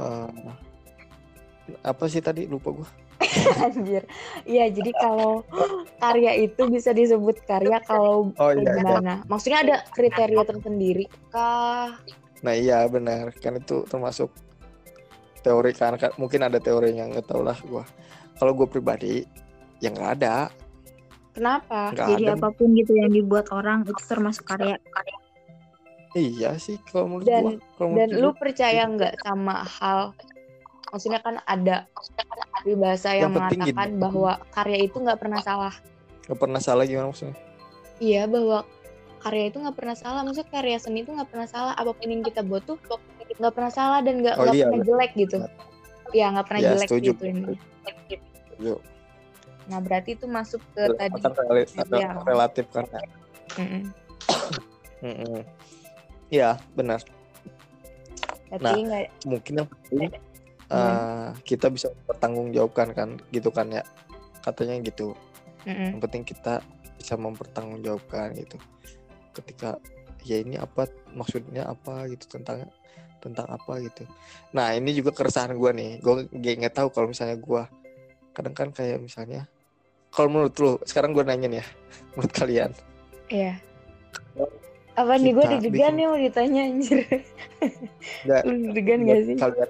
Eh, apa sih tadi lupa gua Anjir. Iya, jadi kalau karya itu bisa disebut karya kalau oh iya, iya. gimana? Maksudnya ada kriteria tersendiri kah? nah iya benar kan itu termasuk teori kan mungkin ada teorinya nggak tahu lah gua kalau gue pribadi ya nggak ada Kenapa? nggak Jadi ada apa pun gitu yang dibuat orang itu termasuk karya. iya sih kalau menurut Dan- gua Dan menurut lu gua, percaya nggak sama hal maksudnya kan ada peribahasa yang, Yang gini. mengatakan bahwa karya itu nggak pernah salah. nggak pernah salah gimana maksudnya Iya, bahwa karya itu nggak pernah salah. Maksudnya karya seni itu nggak pernah salah. Apa pun yang kita buat tuh nggak pernah salah dan nggak Oh, iya, pernah jelek gitu. Iya, nggak pernah Iya, jelek setuju. gitu ini. Yuk, Nah, berarti itu masuk ke tadi. rel- Iya. relatif kan ya. Mm-mm. Mm-mm. Iya benar Tapi Nah. nggak mungkin yang penting eh, kita bisa bertanggungjawabkan kan gitu kan ya katanya gitu mm-mm. yang penting kita bisa mempertanggungjawabkan gitu ketika ya ini apa maksudnya apa gitu tentang tentang apa gitu. Nah ini juga keresahan gua nih. Gue nggak tahu kalau misalnya gua kadang kan kayak misalnya kalau menurut lu sekarang gue nanya nih ya menurut kalian. Iya. Apa nih gue deg-degan nih mau ditanya anjir. Lu deg-degan gak sih? kalian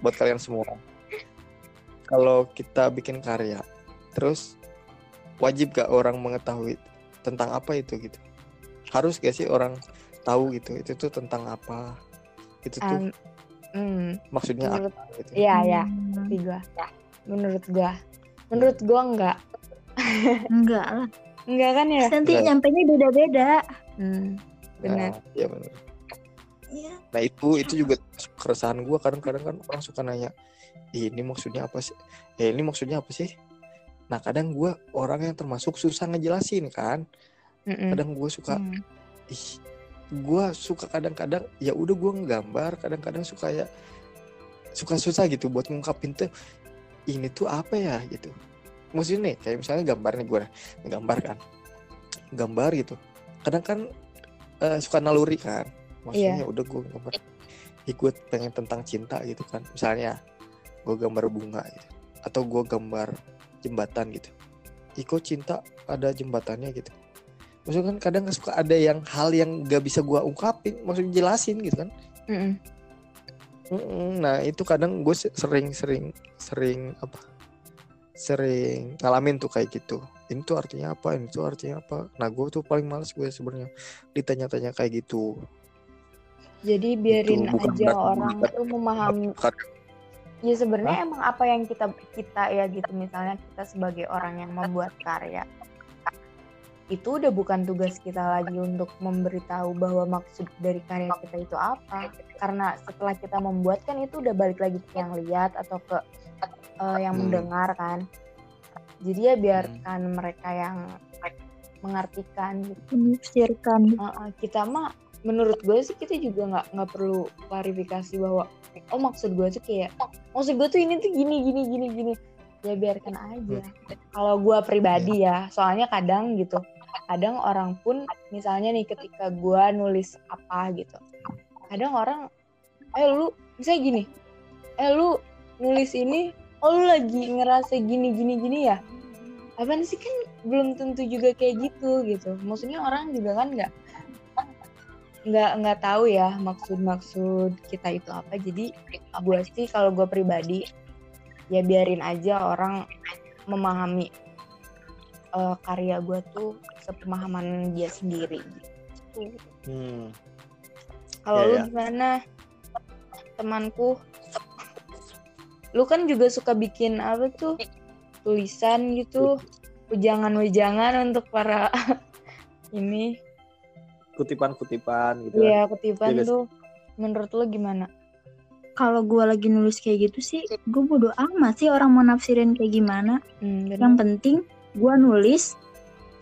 buat kalian semua. Kalau kita bikin karya terus wajib gak orang mengetahui tentang apa itu gitu? Harus gak sih orang tahu gitu? Itu tuh tentang apa itu tuh Um, hmm, maksudnya menurut apa gitu Iya, ya, Hmm, ngerti gua. Menurut gua. Menurut gua enggak. Enggak lah. Enggak kan ya? Nanti Enggak. nyampenya beda-beda. Hmm, benar. Nah, iya benar Iya. nah itu itu juga keresahan gua kadang-kadang kan orang suka nanya "Ih, ini maksudnya apa sih eh ini maksudnya apa sih nah kadang gua orang yang termasuk susah ngejelasin kan Mm-mm. kadang gue suka Hmm. ih gue suka kadang-kadang ya udah gue nggambar kadang-kadang suka ya suka susah gitu buat ngungkapin tuh ini tuh apa ya? gitu. Maksudnya nih kayak misalnya gambar nih gue gambar kan gambar gitu. Kadang kan eh, suka naluri kan maksudnya udah gue gambar gue pengen tentang cinta gitu kan. Misalnya gue gambar bunga gitu atau gue gambar jembatan gitu. Ih, kok cinta ada jembatannya gitu maksudnya kan kadang suka ada yang hal yang gak bisa gua ungkapin maksudnya jelasin gitu kan. Mm-mm. Mm-mm. nah itu kadang gue sering sering sering apa? Sering ngalamin tuh kayak gitu. Ini tuh artinya apa? Ini tuh artinya apa? Nah gue tuh paling males gue sebenarnya ditanya-tanya kayak gitu. Jadi biarin Itu bukan aja orang kita- tuh memahami. Bukan- Ya sebenarnya emang apa yang kita kita ya gitu misalnya kita sebagai orang yang membuat karya itu udah bukan tugas kita lagi untuk memberitahu bahwa maksud dari karya kita itu apa. Karena setelah kita membuat kan itu udah balik lagi ke yang lihat atau ke eh, yang Hmm. mendengar kan. Jadi ya biarkan mereka yang mengartikan. Gitu Menafsirkan. Uh, uh, kita mah menurut gue sih kita juga nggak nggak perlu klarifikasi bahwa oh maksud gue tuh kayak maksud gue tuh ini tuh gini gini gini gini. Ya biarkan aja. Kalau gue pribadi ya soalnya kadang gitu kadang orang pun misalnya nih ketika gue nulis apa gitu kadang orang eh lu misalnya gini eh lu nulis ini oh lu lagi ngerasa gini gini gini ya? Apaan sih? Kan belum tentu juga kayak gitu gitu. Maksudnya orang juga kan nggak nggak nggak tahu ya maksud-maksud kita itu apa. Jadi gue sih kalau gue pribadi ya biarin aja orang memahami eh, karya gue tuh sepemahaman dia sendiri gitu. Hmm. Kalau Iya, lu iya. gimana temanku? Lu kan juga suka bikin apa tuh tulisan gitu, ujangan-ujangan untuk para ini. Kutipan-kutipan gitu. kan. Iya, kutipan Iya, tuh. Menurut lu gimana? Kalau gue lagi nulis kayak gitu sih, gue bodo amat sih orang mau nafsirin kayak gimana. Hmm, Yang penting gue nulis,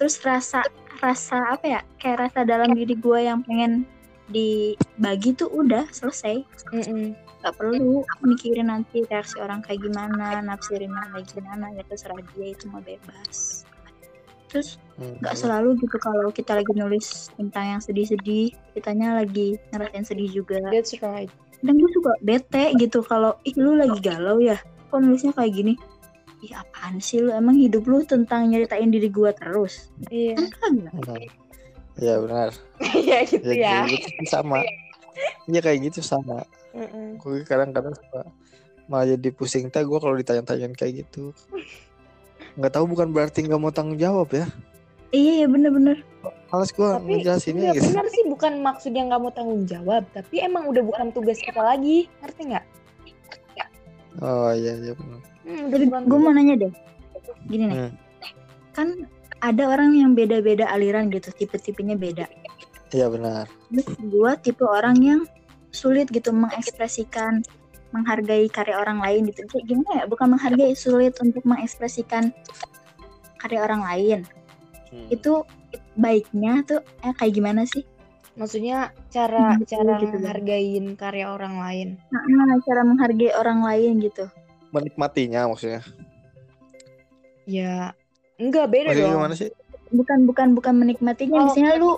terus rasa rasa apa ya, kayak rasa dalam diri gue yang pengen dibagi tuh udah selesai. Mm-mm. Gak perlu mikirin nanti reaksi orang kayak gimana, nafsirinnya kayak gimana, ya terserah dia itu mau bebas. Terus Hmm. nggak selalu gitu kalau kita lagi nulis tentang yang sedih-sedih, kitanya lagi ngerasain sedih juga. That's right. Dan gue suka bete gitu kalau ih lu lagi galau ya, kok nulisnya kayak gini? Ih apaan sih lu? Emang hidup lu tentang nyeritain diri gua terus? Iya. Kan. Hmm. Iya benar. Iya gitu Ya, ya. kayak gitu sama. Iya kayak gitu sama. Gue kadang-kadang suka malah jadi pusing teh gue kalau ditanya-tanyain kayak gitu. Nggak tahu bukan berarti nggak mau tanggung jawab ya. Iya, iya bener-bener. Males gue Tapi ngejelasinnya enggak gitu. benar sih bukan maksudnya nggak mau tanggung jawab, tapi emang udah bukan tugas kita lagi, ngerti nggak? Oh iya iya benar. Hmm, gue mau nanya deh, gini nih, Hmm. kan ada orang yang beda-beda aliran gitu, tipe-tipenya beda. Iya benar. Terus gue tipe orang yang sulit gitu mengekspresikan, menghargai karya orang lain gitu. Kayak gimana ya? Bukan menghargai, sulit untuk mengekspresikan karya orang lain. Hmm. Itu baiknya tuh eh, kayak gimana sih? Maksudnya cara Hmm, cara gitu menghargain karya orang lain. Nah, cara menghargai orang lain gitu. Menikmatinya maksudnya. Ya enggak beda Maksudnya dong. gimana sih? Bukan bukan bukan menikmatinya. Oh. Misalnya lu,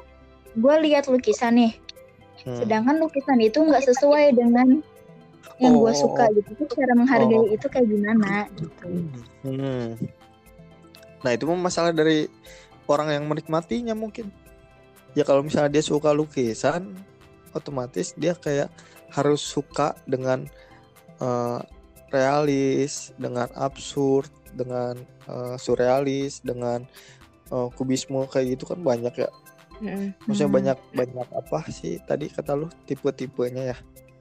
gue lihat lukisan nih, Hmm. sedangkan lukisan itu nggak sesuai dengan yang gue Oh, suka oh, gitu. Terus cara menghargai Oh. itu kayak gimana gitu. Hmm. Nah itu mah masalah dari orang yang menikmatinya mungkin. Ya kalau misalnya dia suka lukisan, otomatis dia kayak harus suka dengan eh, realis, dengan absurd, dengan eh, surrealis, dengan eh, kubisme kayak gitu kan banyak ya. Mm-mm. Maksudnya Hmm. banyak banyak apa sih tadi kata lu tipe-tipenya ya?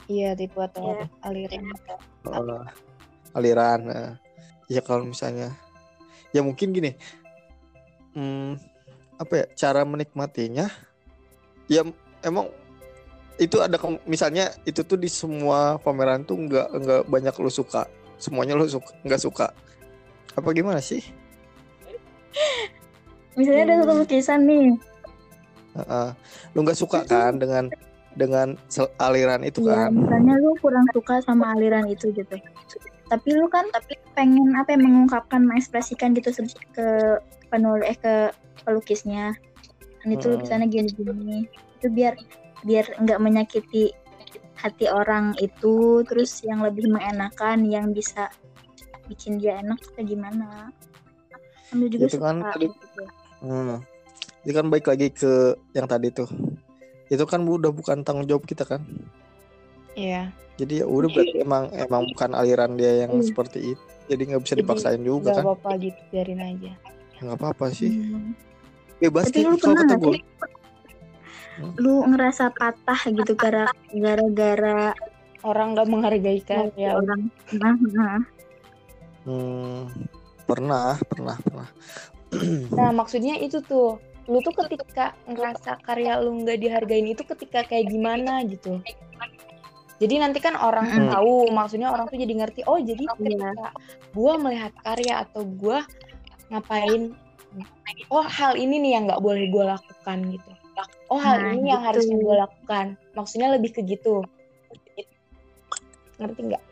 Iya tipe atau Iya. aliran. Eh, aliran. eh. ya kalau misalnya, ya mungkin gini, hmm, apa ya cara menikmatinya? Ya emang itu ada misalnya itu tuh di semua pameran tuh nggak nggak banyak lu suka, semuanya lu suka nggak suka. Apa gimana sih? Misalnya ada satu lukisan nih, Heeh. lu nggak suka kan dengan dengan aliran itu ya kan? misalnya lu kurang suka sama aliran itu gitu. Tapi lu kan tapi pengen apa ya mengungkapkan, mengekspresikan gitu ke penulis eh ke pelukisnya. Dan itu Hmm. lukisannya gini-gini. Itu biar biar nggak menyakiti hati orang itu, terus yang lebih mengenakan, yang bisa bikin dia enak kayak gimana. Lu juga Itu suka kan tadi- gitu. Hmm. Itu kan baik lagi ke yang tadi tuh. Itu kan udah bukan tanggung jawab kita kan? Iya. Jadi ya udah berarti emang emang bukan aliran dia yang Iya. seperti itu. Jadi nggak bisa Jadi dipaksain juga Gak kan? apa-apa gitu biarin aja. Ya, nggak apa-apa sih. Hmm. Bebas Tapi sih lu kalau pernah nggak gue. Lu ngerasa patah gitu gara gara-gara Orang gak menghargai karya. orang nah, nah. Hmm, pernah, pernah, pernah. Nah maksudnya itu tuh. Lu tuh ketika ngerasa karya lu nggak dihargain itu ketika kayak gimana gitu. Jadi nanti kan orang tuh Mm. tahu, maksudnya orang tuh jadi ngerti. Oh jadi Iya. ketika gua melihat karya atau gua ngapain, oh hal ini nih yang nggak boleh gua lakukan gitu. Oh hal Nah, ini yang gitu. harusnya gua lakukan. Maksudnya lebih ke gitu. Ngerti nggak?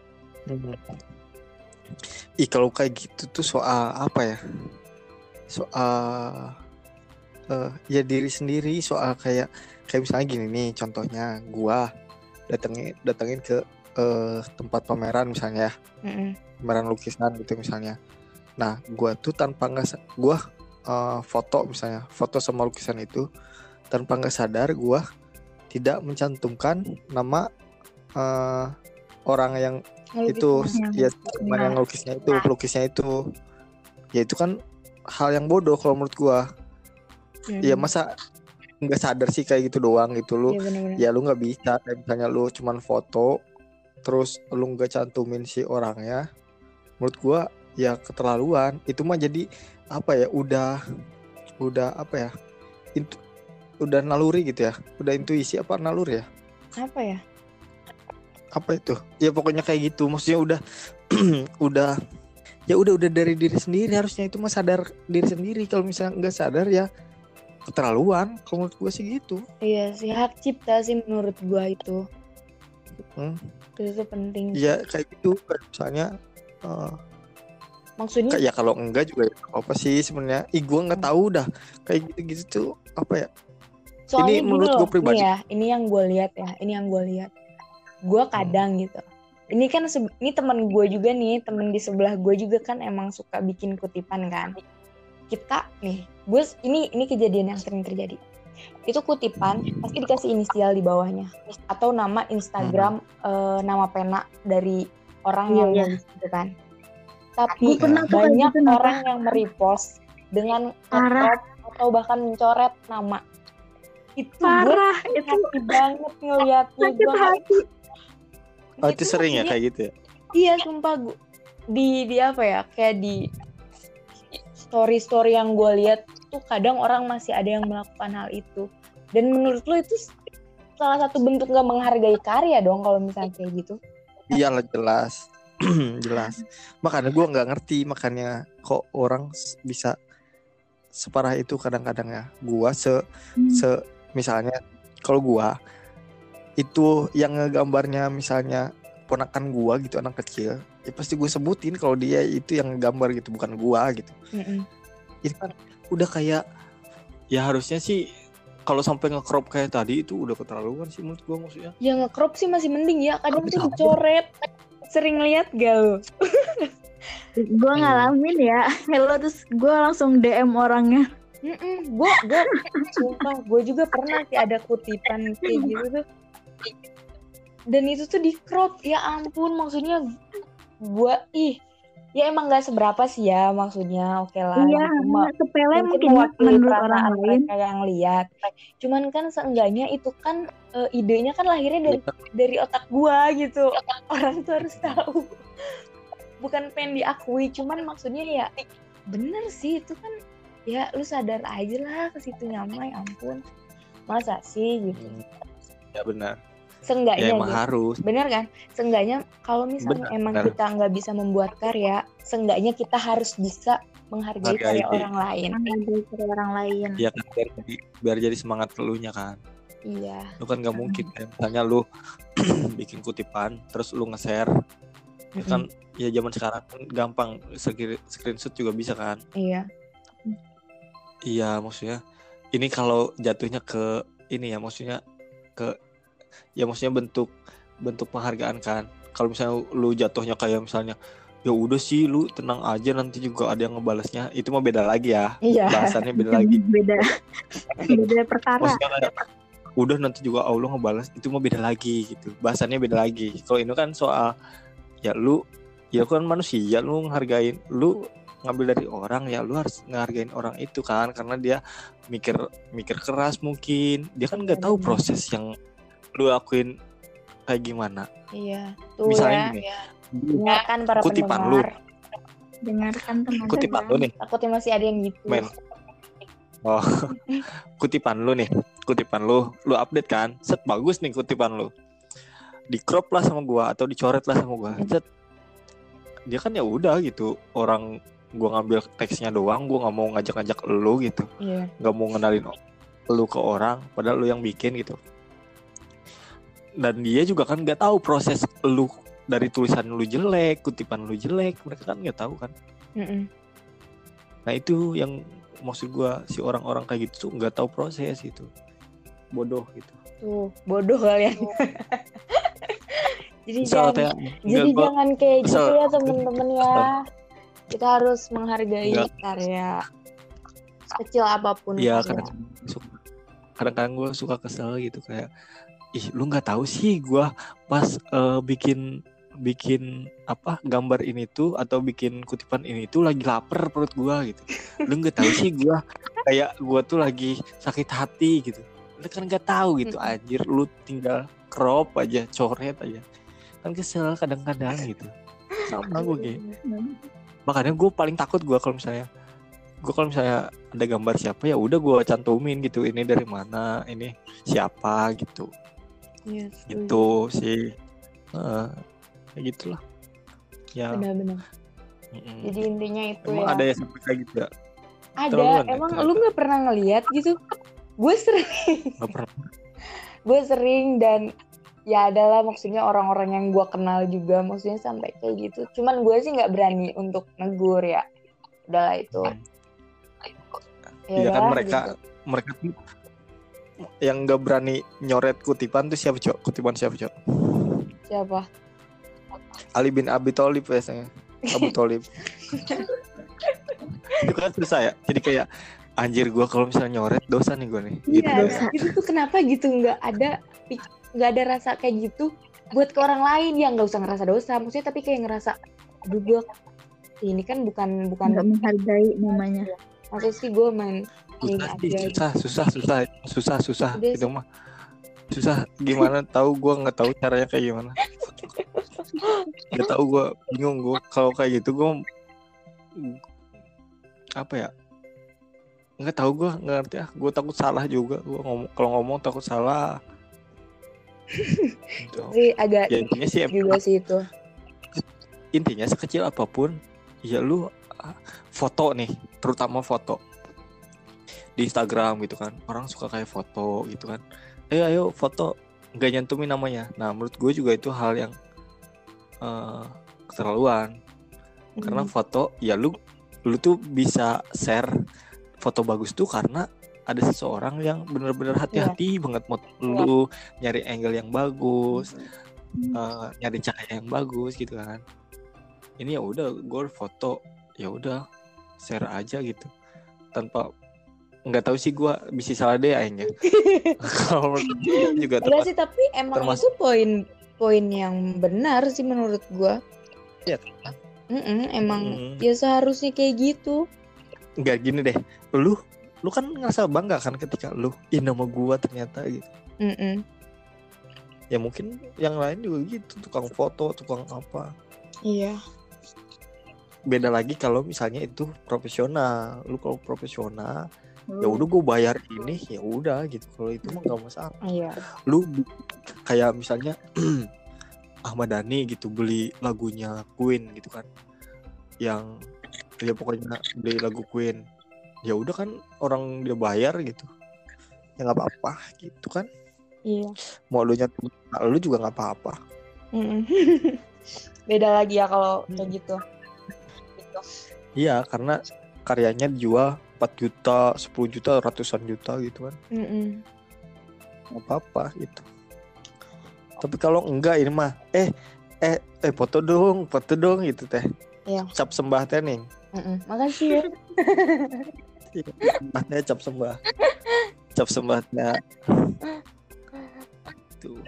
Hmm. Ih kalau kayak gitu tuh soal apa ya? Soal eh ya diri sendiri, soal kayak kayak misalnya gini nih contohnya gua datengin datengin ke eh, tempat pameran misalnya ya. Mm-mm. pameran lukisan gitu misalnya. Nah, gua tuh tanpa nggak gua eh, foto misalnya, foto sama lukisan itu tanpa nggak sadar gua tidak mencantumkan nama eh, orang yang itu ya teman yang ngelukisnya itu, pelukisnya itu. Ya itu kan hal yang bodoh kalau menurut gua. Hmm. ya masa nggak sadar sih kayak gitu doang gitu lu. Iya ya lu nggak bisa kayak misalnya lu cuman foto terus lu nggak cantumin si orangnya menurut gua ya keterlaluan. Itu mah jadi apa ya udah udah apa ya intu, udah naluri gitu ya udah intuisi apa naluri ya Apa ya? apa itu ya pokoknya kayak gitu maksudnya udah udah ya udah udah dari diri sendiri harusnya itu mah sadar diri sendiri kalau misalnya nggak sadar ya keterlaluan kalau menurut gua sih gitu Iya sih hak cipta sih menurut gua itu. Hmm. Itu penting. ya kayak gitu kayak misalnya eh, Maksudnya Kayak ya kalau enggak juga ya apa sih sebenarnya. Ih gua nggak tahu dah kayak gitu-gitu tuh apa ya? Soalnya ini menurut gua pribadi. nih ya, ini yang gue lihat ya, ini yang gue lihat. Gue kadang gitu. Ini kan ini teman gue juga nih, temen di sebelah gue juga kan emang suka bikin kutipan kan. Kita nih, gue ini ini kejadian yang sering terjadi. Itu kutipan pasti dikasih inisial di bawahnya atau nama Instagram eh, nama pena dari orang Iya, yang iya. nulis gitu kan. Tapi Gue pernah banyak gitu, orang yang merepost dengan atau bahkan mencoret nama itu gue Parah itu hati banget ngeliatnya sakit gue hati. Oh itu sering ya kayak gitu ya? iya sumpah gue di di apa ya kayak di story story yang gue lihat tuh kadang orang masih ada yang melakukan hal itu dan menurut lo itu salah satu bentuk gak menghargai karya dong kalau misalnya kayak gitu Iyalah jelas, jelas. Makanya gua nggak ngerti makanya kok orang bisa separah itu kadang-kadang ya. Gua se Hmm. se misalnya kalau gua itu yang ngegambarnya misalnya ponakan gua gitu anak kecil ya pasti gue sebutin kalau dia itu yang gambar gitu bukan gua gitu. Mm-mm. itu kan udah kayak ya harusnya sih kalau sampai nge-crop kayak tadi itu udah keterlaluan sih menurut gua maksudnya. Ya nge-crop sih masih mending ya kadang tuh dicoret sering lihat gak lo gue ngalamin ya hello terus gue langsung DM orangnya gue gue sumpah gue juga pernah sih ada kutipan kayak gitu tuh. Dan itu tuh di crop ya ampun maksudnya gue ih ya emang gak seberapa sih ya maksudnya oke lah iya cuma sepele mungkin mungkin ya menurut orang lain. mereka yang lihat. Cuman kan seenggaknya itu kan eh, idenya kan lahirnya dari dari otak gua gitu. Orang tuh harus tahu. Bukan pengen diakui cuman maksudnya ya bener sih itu kan ya lu sadar aja lah ke situ nyamai ampun. Masa sih gitu. Hmm, ya benar. Seenggaknya ya emang gitu. harus. Bener kan? Seenggaknya kalau misalnya Benar, emang benar. kita nggak bisa membuat karya seenggaknya kita harus bisa menghargai Menghargai. karya orang lain. Dari orang lain. Ya kan biar, jadi- biar jadi semangat elunya kan. Iya. Lu kan nggak mungkin kan misalnya lu bikin kutipan terus lu nge-share. Ya kan ya zaman sekarang kan gampang screen- screenshot juga bisa kan. Iya iya maksudnya ini kalau jatuhnya ke ini ya maksudnya ke ya maksudnya bentuk bentuk penghargaan kan. Kalau misalnya lu jatuhnya kayak misalnya ya udah sih lu tenang aja nanti juga ada yang ngebalasnya. Itu mah beda lagi ya. Iya. Bahasannya beda lagi. Beda. Beda perkara. Maksudnya udah nanti juga Allah ngebalas. Itu mah beda lagi gitu. Bahasannya beda lagi. Kalau ini kan soal ya lu ya kan manusia lu ngehargain lu ngambil dari orang ya lu harus ngehargain orang itu kan. Karena dia mikir mikir keras mungkin. Dia kan nggak tahu Benar. proses yang lu lakuin kayak gimana. Iya tuh Misalnya ya. gini. dengarkan para Kutipan lu. pendengar. Dengarkan teman kutipan lu nih. Takutnya masih ada yang gitu. Men. Oh kutipan lu nih. Kutipan lu lu update kan? Set bagus nih kutipan lu. Di crop lah sama gua atau dicoret lah sama gua. Set. Dia kan ya udah gitu. Orang gua ngambil teksnya doang gua nggak mau ngajak-ngajak lu gitu. Iya. Nggak mau ngenalin lu ke orang padahal lu yang bikin gitu. Dan dia juga kan nggak tahu proses lu dari tulisan lu jelek kutipan lu jelek mereka kan nggak tahu kan. Mm-mm. Nah itu yang maksud gua si orang-orang kayak gitu tuh nggak tahu proses itu bodoh gitu. tuh bodoh kalian jadi Misal jangan kayak jadi gua jangan kayak gitu ya temen-temen ya kita harus menghargai Nggak. karya kecil apa pun ya kadang-kadang gue suka kesel gitu kayak ih lu nggak tahu sih gua pas eh, bikin bikin apa gambar ini tuh atau bikin kutipan ini tuh lagi lapar perut gua gitu. Lu nggak tahu sih gua kayak gua tuh lagi sakit hati gitu. Lu kan nggak tahu gitu. Anjir lu tinggal crop aja coret aja. Kan kesel kadang-kadang gitu. Sama gue kayak makanya gue paling takut gue kalau misalnya gue kalau misalnya ada gambar siapa ya udah gue cantumin gitu ini dari mana ini siapa gitu Iya, setuju. gitu sih Heeh, kayak gitulah ya Benar-benar. Jadi intinya itu emang ya. ada yang sampai kayak gitu ya Ada. Terlaluan ya, Emang lu nggak pernah ngeliat gitu? Gue sering, gue sering dan ya adalah maksudnya orang-orang yang gue kenal juga maksudnya sampai kayak gitu. Cuman gue sih nggak berani untuk negur ya. Udahlah itu. Ya Iya kan mereka gitu. mereka tuh yang nggak berani nyoret kutipan tuh siapa cok kutipan siapa cok Siapa? Ali bin Abi Thalib biasanya Abu Thalib itu kan susah ya jadi kayak anjir gua kalau misalnya nyoret dosa nih gua nih gitu Iya, kan. itu tuh kenapa gitu nggak ada nggak ada rasa kayak gitu buat ke orang lain yang nggak usah ngerasa dosa. Maksudnya tapi kayak ngerasa aduh gue ini kan bukan bukan nggak menghargai namanya. Maksud sih gue main ini susah sih, susah susah susah susah susah. Udah itu mah susah. Gimana tahu gua nggak tahu caranya kayak gimana. Nggak tahu gua bingung gua kalau kayak gitu gua apa ya? Nggak tahu gua nggak ngerti ah gua takut salah juga. Gua ngomong kalau ngomong takut salah Sih agak ya intinya sih juga sih itu. Intinya sekecil apa pun ya lu ah, foto nih terutama foto. Di Instagram gitu kan orang suka kayak foto gitu kan. Ayo ayo foto. Nggak nyantumin namanya. Nah menurut gue juga itu hal yang eh, keterlaluan. Karena Hmm. foto ya lu lu tuh bisa share foto bagus tuh karena ada seseorang yang bener-bener hati-hati banget mau lu nyari angle yang bagus eh, nyari cahaya yang bagus gitu kan. Ini ya udah gue foto ya udah share aja gitu. Tanpa nggak tahu sih gue bisa salah deh akhirnya. Kalau juga termasuk sih tapi emang termasuk- itu poin poin yang benar sih menurut gue Iya. Mm-mm, emang Mm. ya seharusnya kayak gitu. Nggak gini deh. Lu lu kan ngerasa bangga kan ketika lu ih nama gua ternyata gitu. Mm-mm. ya mungkin yang lain juga gitu tukang foto tukang apa. Iya. Beda lagi kalau misalnya itu profesional. Lu kalau profesional Hmm. ya udah gue bayar ini ya udah gitu. Kalau itu mah nggak masalah. Iya. Lu kayak misalnya Ahmad Dhani gitu beli lagunya Queen gitu kan. Yang ya pokoknya beli lagu Queen ya udah kan orang dia bayar gitu. Ya nggak apa-apa gitu kan. Iya. Mau lu nyantum lu juga nggak apa-apa. Mm-mm. beda lagi ya kalau kayak gitu gitu. Iya karena karyanya dijual 4 juta 10 juta ratusan juta gitu kan. Nggak apa-apa gitu. Tapi kalau enggak ini mah eh eh eh foto dong foto dong gitu teh. Iya. cap sembah teh nih. Mm-mm. makasih ya sembahnya cap sembah cap sembahnya tuh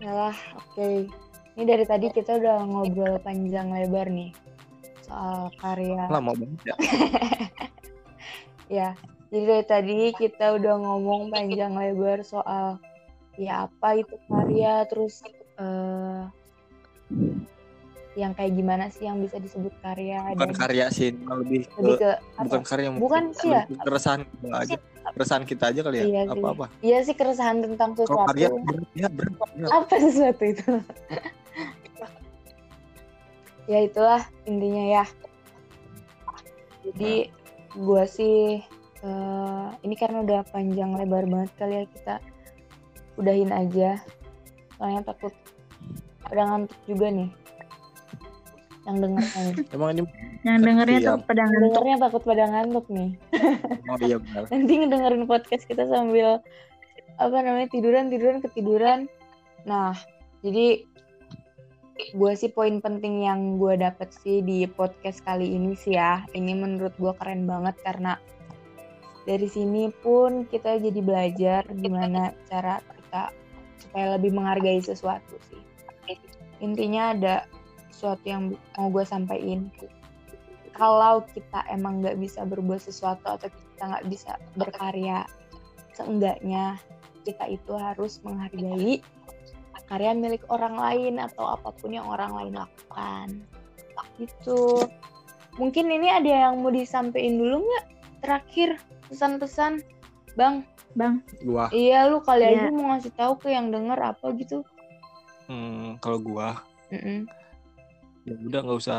Yalah, oke. Ini dari tadi kita udah ngobrol panjang lebar nih soal karya. lama banget ya Ya, jadi dari tadi kita udah ngomong panjang lebar soal ya apa itu karya, terus eh, yang kayak gimana sih yang bisa disebut karya bukan dan karya sih lebih ke, lebih ke bukan apa? karya Bukan mungkin sih ya. ke keresahan kita aja keresahan kita aja kali ya Iya sih. apa apa Iya sih keresahan tentang kalau sesuatu. karya berat, ya berat, berat. Apa sesuatu itu? ya itulah intinya ya. Jadi gua sih eh, ini karena udah panjang lebar banget kali ya kita udahin aja. Soalnya takut udah ngantuk juga nih. Yang dengernya nih. emang ini yang dengernya tuh pada Yang ngantuk dengernya takut pada ngantuk nih. oh iya benar Nanti ngedengerin podcast kita sambil apa namanya tiduran tiduran ketiduran. Nah, jadi gue sih poin penting yang gue dapet sih di podcast kali ini sih ya. Ini menurut gue keren banget karena dari sini pun kita jadi belajar gimana cara kita supaya lebih menghargai sesuatu sih. intinya ada sesuatu yang mau gue sampaikan. Kalau kita emang nggak bisa berbuat sesuatu atau kita nggak bisa berkarya seenggaknya kita itu harus menghargai karya milik orang lain atau apa pun yang orang lain lakukan. Gitu. Mungkin ini ada yang mau disampaikan dulu nggak? Terakhir pesan-pesan? Bang? Bang, Gua, iya lu kali Iya. aja mau ngasih tahu ke yang denger apa gitu? Hmm, kalau gua Mm-mm. Ya udah nggak usah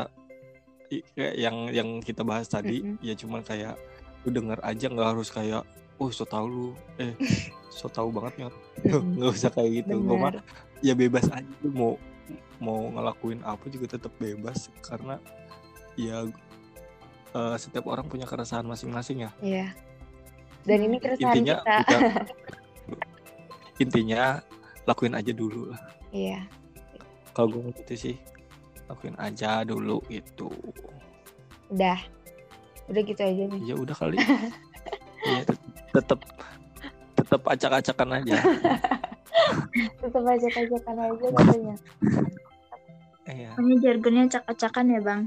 kayak yang yang kita bahas tadi Mm-mm. ya cuma kayak lu denger aja nggak harus kayak oh so tau lu eh so tau banget Mm-mm. nggak usah kayak gitu gua mah ya bebas aja lu mau mau ngelakuin apa juga tetap bebas karena ya eh, setiap orang punya keresahan masing-masing ya Iya. Dan ini keresahan intinya kita. kita- intinya lakuin aja dulu lah Iya. kalau gue gitu sih lakuin aja dulu itu Udah. Udah gitu aja nih. ya udah kali ya tetap tetap acak-acakan aja Tetap aja ajakan aja katanya. Iya, Ini jargonnya cak-cakan ya bang.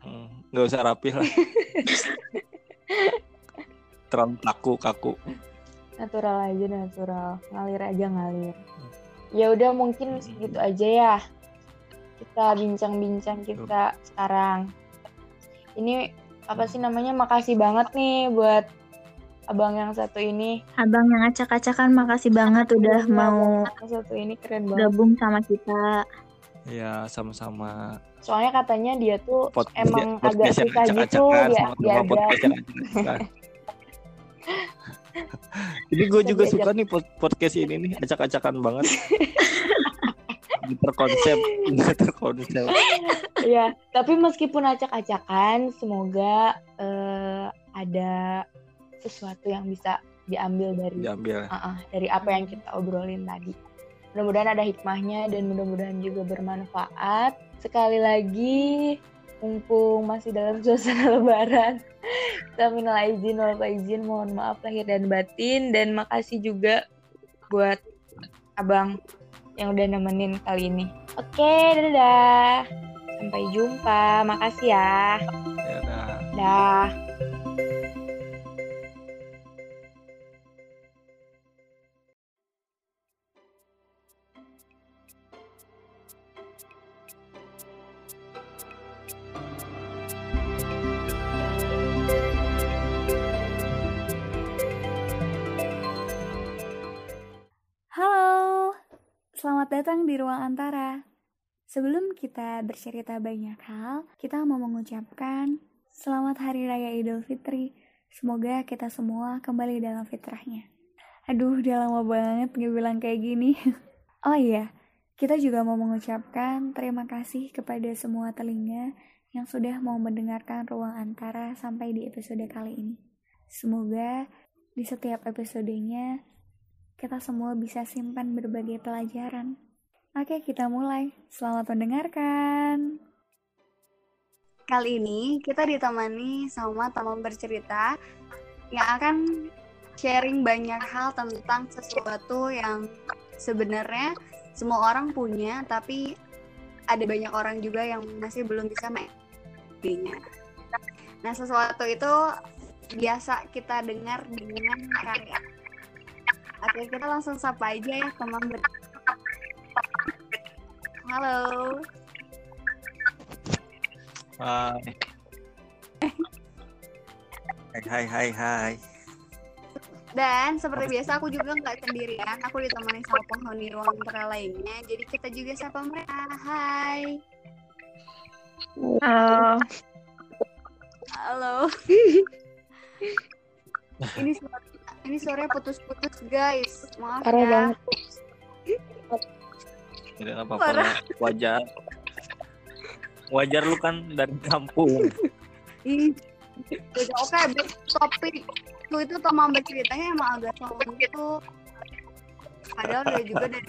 hmm, nggak usah rapi lah terlalu kaku kaku Natural aja natural. Ngalir aja ngalir. Ya udah mungkin segitu aja ya. Kita bincang-bincang kita sekarang. Ini apa sih namanya? Makasih banget nih buat abang yang satu ini. Abang yang acak-acakan makasih banget udah mau satu ini keren banget. gabung sama kita. ya sama-sama Soalnya katanya dia tuh Pod- emang agak yang susah gitu ya acak-acakan. Jadi gue juga suka nih pod- podcast ini nih acak-acakan banget. Nggak terkonsep, nggak terkonsep. Iya, tapi meskipun acak-acakan, semoga eh, ada sesuatu yang bisa diambil dari Diambil. Ah, ah, dari apa yang kita obrolin tadi. Mudah-mudahan ada hikmahnya dan mudah-mudahan juga bermanfaat. Sekali lagi, mumpung masih dalam suasana lebaran, kita minal izin wal izin, mohon maaf lahir dan batin dan makasih juga buat abang yang udah nemenin kali ini. Oke, dadah. Sampai jumpa. Makasih ya. Ya udah. Dah. Datang di ruang antara. Sebelum kita bercerita banyak hal, kita mau mengucapkan selamat Hari Raya Idul Fitri. Semoga kita semua kembali dalam fitrahnya. Aduh, udah lama banget gak bilang kayak gini. oh iya, kita juga mau mengucapkan terima kasih kepada semua telinga yang sudah mau mendengarkan ruang antara sampai di episode kali ini. Semoga di setiap episodenya kita semua bisa simpan berbagai pelajaran. Oke, kita mulai. Selamat mendengarkan. Kali ini kita ditemani sama teman bercerita yang akan sharing banyak hal tentang sesuatu yang sebenarnya semua orang punya, tapi ada banyak orang juga yang masih belum bisa mengertinya. Nah, sesuatu itu biasa kita dengar dengan karya. Oke, kita langsung sapa aja ya teman ber Halo. Hai. Hai hai hai hai. Dan seperti biasa aku juga nggak sendirian, aku ditemani sama penghuni ruang antara lainnya. Jadi kita juga sapa mereka. Hai. Halo. Halo. ini suara ini suaranya putus-putus guys. Maaf Parah ya. banget. Tidak apa-apa. Parah. Wajar. Wajar lu kan dari kampung. Ih. Udah, Oke, back to topik. Lu itu teman berceritanya emang agak sombong gitu. Padahal dia juga dari.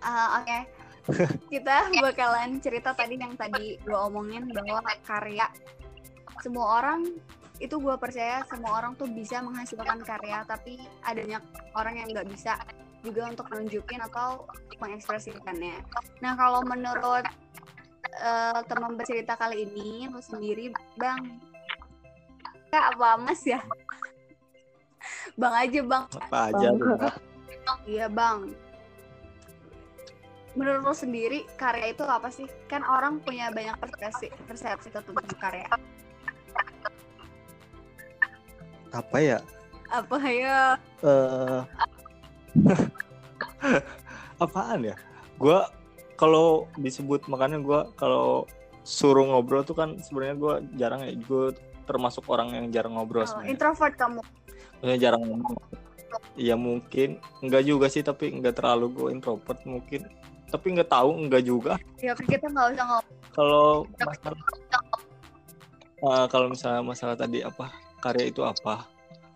Ah, Oke. Kita bakalan cerita tadi yang tadi gue omongin bahwa karya semua orang itu gue percaya semua orang tuh bisa menghasilkan karya tapi adanya orang yang nggak bisa juga untuk nunjukin atau mengekspresikannya. Nah kalau menurut eh, teman bercerita kali ini lu sendiri bang? Kak, apa mas ya? Bang aja bang. Apa aja iya bang. Menurut lo sendiri karya itu apa sih? Kan orang punya banyak persepsi persepsi tentang karya apa ya? Apa ya? Eh apaan ya? Gua kalau disebut makanya gua kalau suruh ngobrol tuh kan sebenarnya gua jarang ya. Gue termasuk orang yang jarang ngobrol sebenarnya. introvert kamu? Maksudnya jarang ngomong Iya mungkin. Enggak juga sih tapi enggak terlalu gue introvert mungkin. Tapi enggak tahu enggak juga. Ya kita nggak usah ngomong kalau masalah Eh, kalau misalnya masalah tadi apa karya itu apa?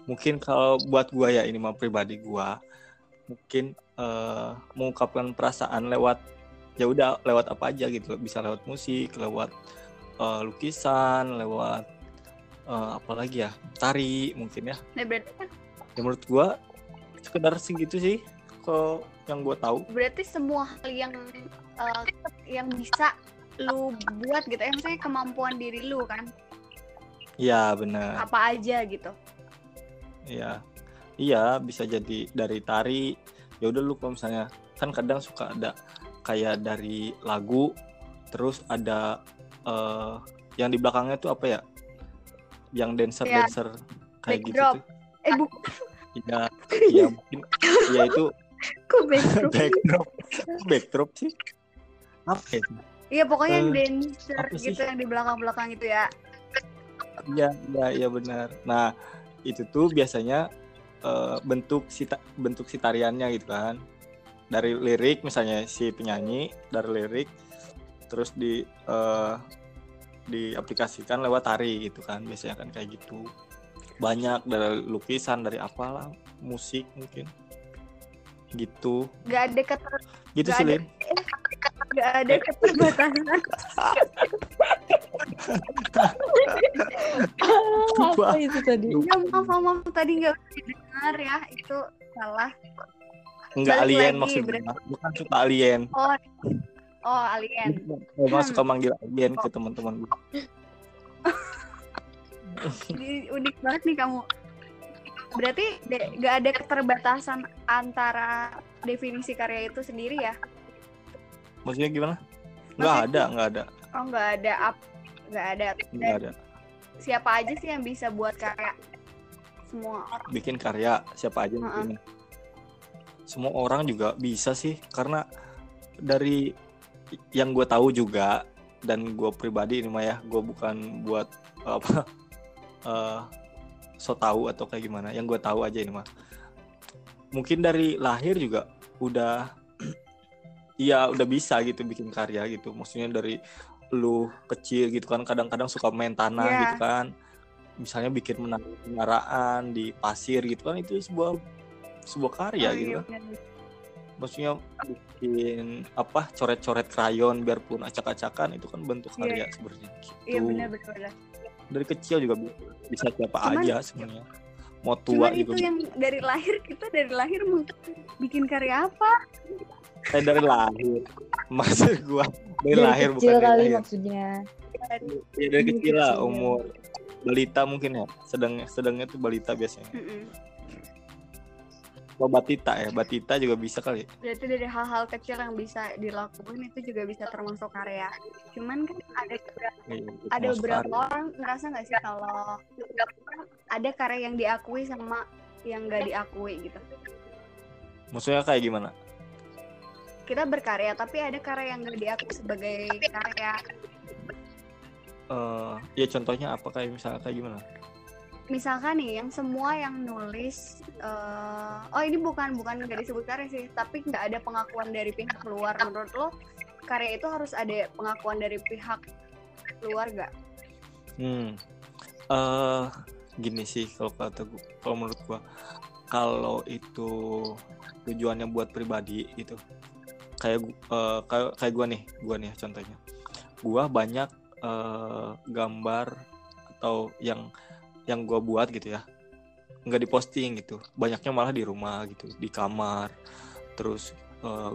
Mungkin kalau buat gua ya ini mah pribadi gua mungkin eh, mengungkapkan perasaan lewat ya udah lewat apa aja gitu. Bisa lewat musik lewat eh, lukisan lewat eh, apa lagi ya? Tari mungkin ya. Nah, berarti kan ya menurut gua sekedar segitu sih kalau yang gua tahu. Berarti semua hal yang eh, yang bisa lu buat gitu ya maksudnya kemampuan diri lu kan ya benar apa aja gitu Iya, iya bisa jadi dari tari. Ya udah lu kalau misalnya kan kadang suka ada kayak dari lagu, terus ada eh yang di belakangnya tuh apa ya? Yang dancer Iya, dancer kayak gitu backdrop. tuh. eh bukan Iya, iya mungkin ya itu kok backdrop backdrop, backdrop sih. Apa ya? iya pokoknya yang Eh, dancer gitu yang di belakang belakang itu ya Iya, iya, iya benar. Nah, itu tuh biasanya eh, bentuk si ta- bentuk si tariannya gitu kan. Dari lirik misalnya si penyanyi dari lirik terus di eh, diaplikasikan lewat tari gitu kan. Biasanya kan kayak gitu. Banyak dari lukisan, dari apalah, musik mungkin. Gitu. nggak ada keter Gitu Nggak sih, ada. Nggak ada keterbatasan. Apa itu tadi? Ya maaf maaf tadi nggak bisa didengar ya. Itu salah. Enggak Balik alien lagi, maksudnya. Bukan suka alien. oh oh alien. Emang Hmm. suka manggil alien ke teman-teman. Gue. Jadi unik banget nih kamu. Berarti de- nggak ada keterbatasan antara definisi karya itu sendiri ya Maksudnya gimana? Nggak ada, nggak ada, oh nggak ada up nggak ada nggak ada. siapa aja sih yang bisa buat karya semua orang Bikin karya siapa aja yang Ha-ha. bikin. Semua orang juga bisa sih, karena dari yang gue tahu juga dan gue pribadi ini mah ya, gue bukan buat apa eh so tahu atau kayak gimana. Yang gue tahu aja ini mah. Mungkin dari lahir juga udah Iya udah bisa gitu bikin karya gitu. Maksudnya dari lu kecil gitu kan kadang-kadang suka main tanah Iya. gitu kan. Misalnya bikin menara menaraan di pasir gitu kan itu sebuah sebuah karya Oh, gitu iya, kan. Maksudnya bikin apa coret-coret krayon biarpun acak-acakan itu kan bentuk Iya. karya sebenarnya. Gitu. iya benar benar. Dari kecil juga bi- bisa siapa Cuman- aja sebenarnya. Mau tua cuman itu juga yang dari lahir kita dari lahir mau bikin karya apa Eh dari lahir. Maksud gua dari, dari lahir kecil bukan dari kali lahir. maksudnya Ya dari Dari kecil lah kecil. umur balita mungkin ya. Sedang sedangnya tuh balita biasanya. Mm-mm. Oh, batita ya. Batita juga bisa kali. berarti dari hal-hal kecil yang bisa dilakukan itu juga bisa termasuk karya cuman kan ada beberapa, Iya, itu ada beberapa karya. orang ngerasa nggak sih kalau ada karya yang diakui sama yang nggak diakui gitu Maksudnya kayak gimana? Kita berkarya tapi ada karya yang nggak diakui sebagai karya Eh, ya contohnya apa kayak misalnya kayak gimana? misalkan nih yang semua yang nulis eh, oh ini bukan bukan nggak disebut karya sih tapi nggak ada pengakuan dari pihak luar menurut lo karya itu harus ada pengakuan dari pihak luar nggak Hmm. Eh gini sih kalau kata gua, kalau menurut gua kalau itu tujuannya buat pribadi gitu. Kayak eh, kayak kayak gua nih, gua nih contohnya. Gua banyak eh, gambar atau yang yang gua buat gitu ya. nggak diposting gitu. Banyaknya malah di rumah gitu, di kamar. terus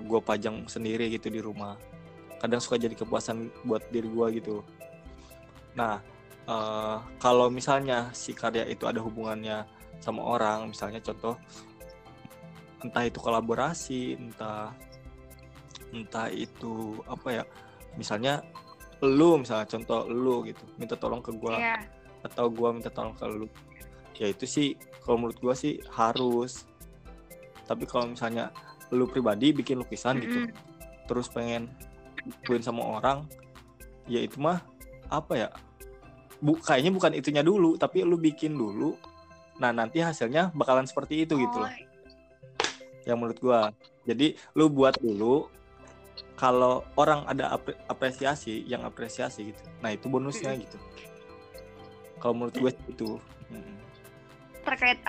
gue pajang sendiri gitu di rumah kadang suka jadi kepuasan buat diri gue gitu nah uh, kalau misalnya si karya itu ada hubungannya sama orang misalnya contoh entah itu kolaborasi entah entah itu apa ya misalnya lu misalnya contoh lu gitu minta tolong ke gua yeah. atau gua minta tolong ke lu ya itu sih kalau menurut gua sih harus tapi kalau misalnya lu pribadi bikin lukisan mm -hmm. gitu terus pengen bukuin sama orang ya itu mah apa ya bu kayaknya bukan itunya dulu tapi lu bikin dulu nah nanti hasilnya bakalan seperti itu oh. gitu loh yang menurut gua jadi lu buat dulu kalau orang ada apresiasi yang apresiasi gitu. Nah itu bonusnya gitu. Kalau menurut gue itu. Terkait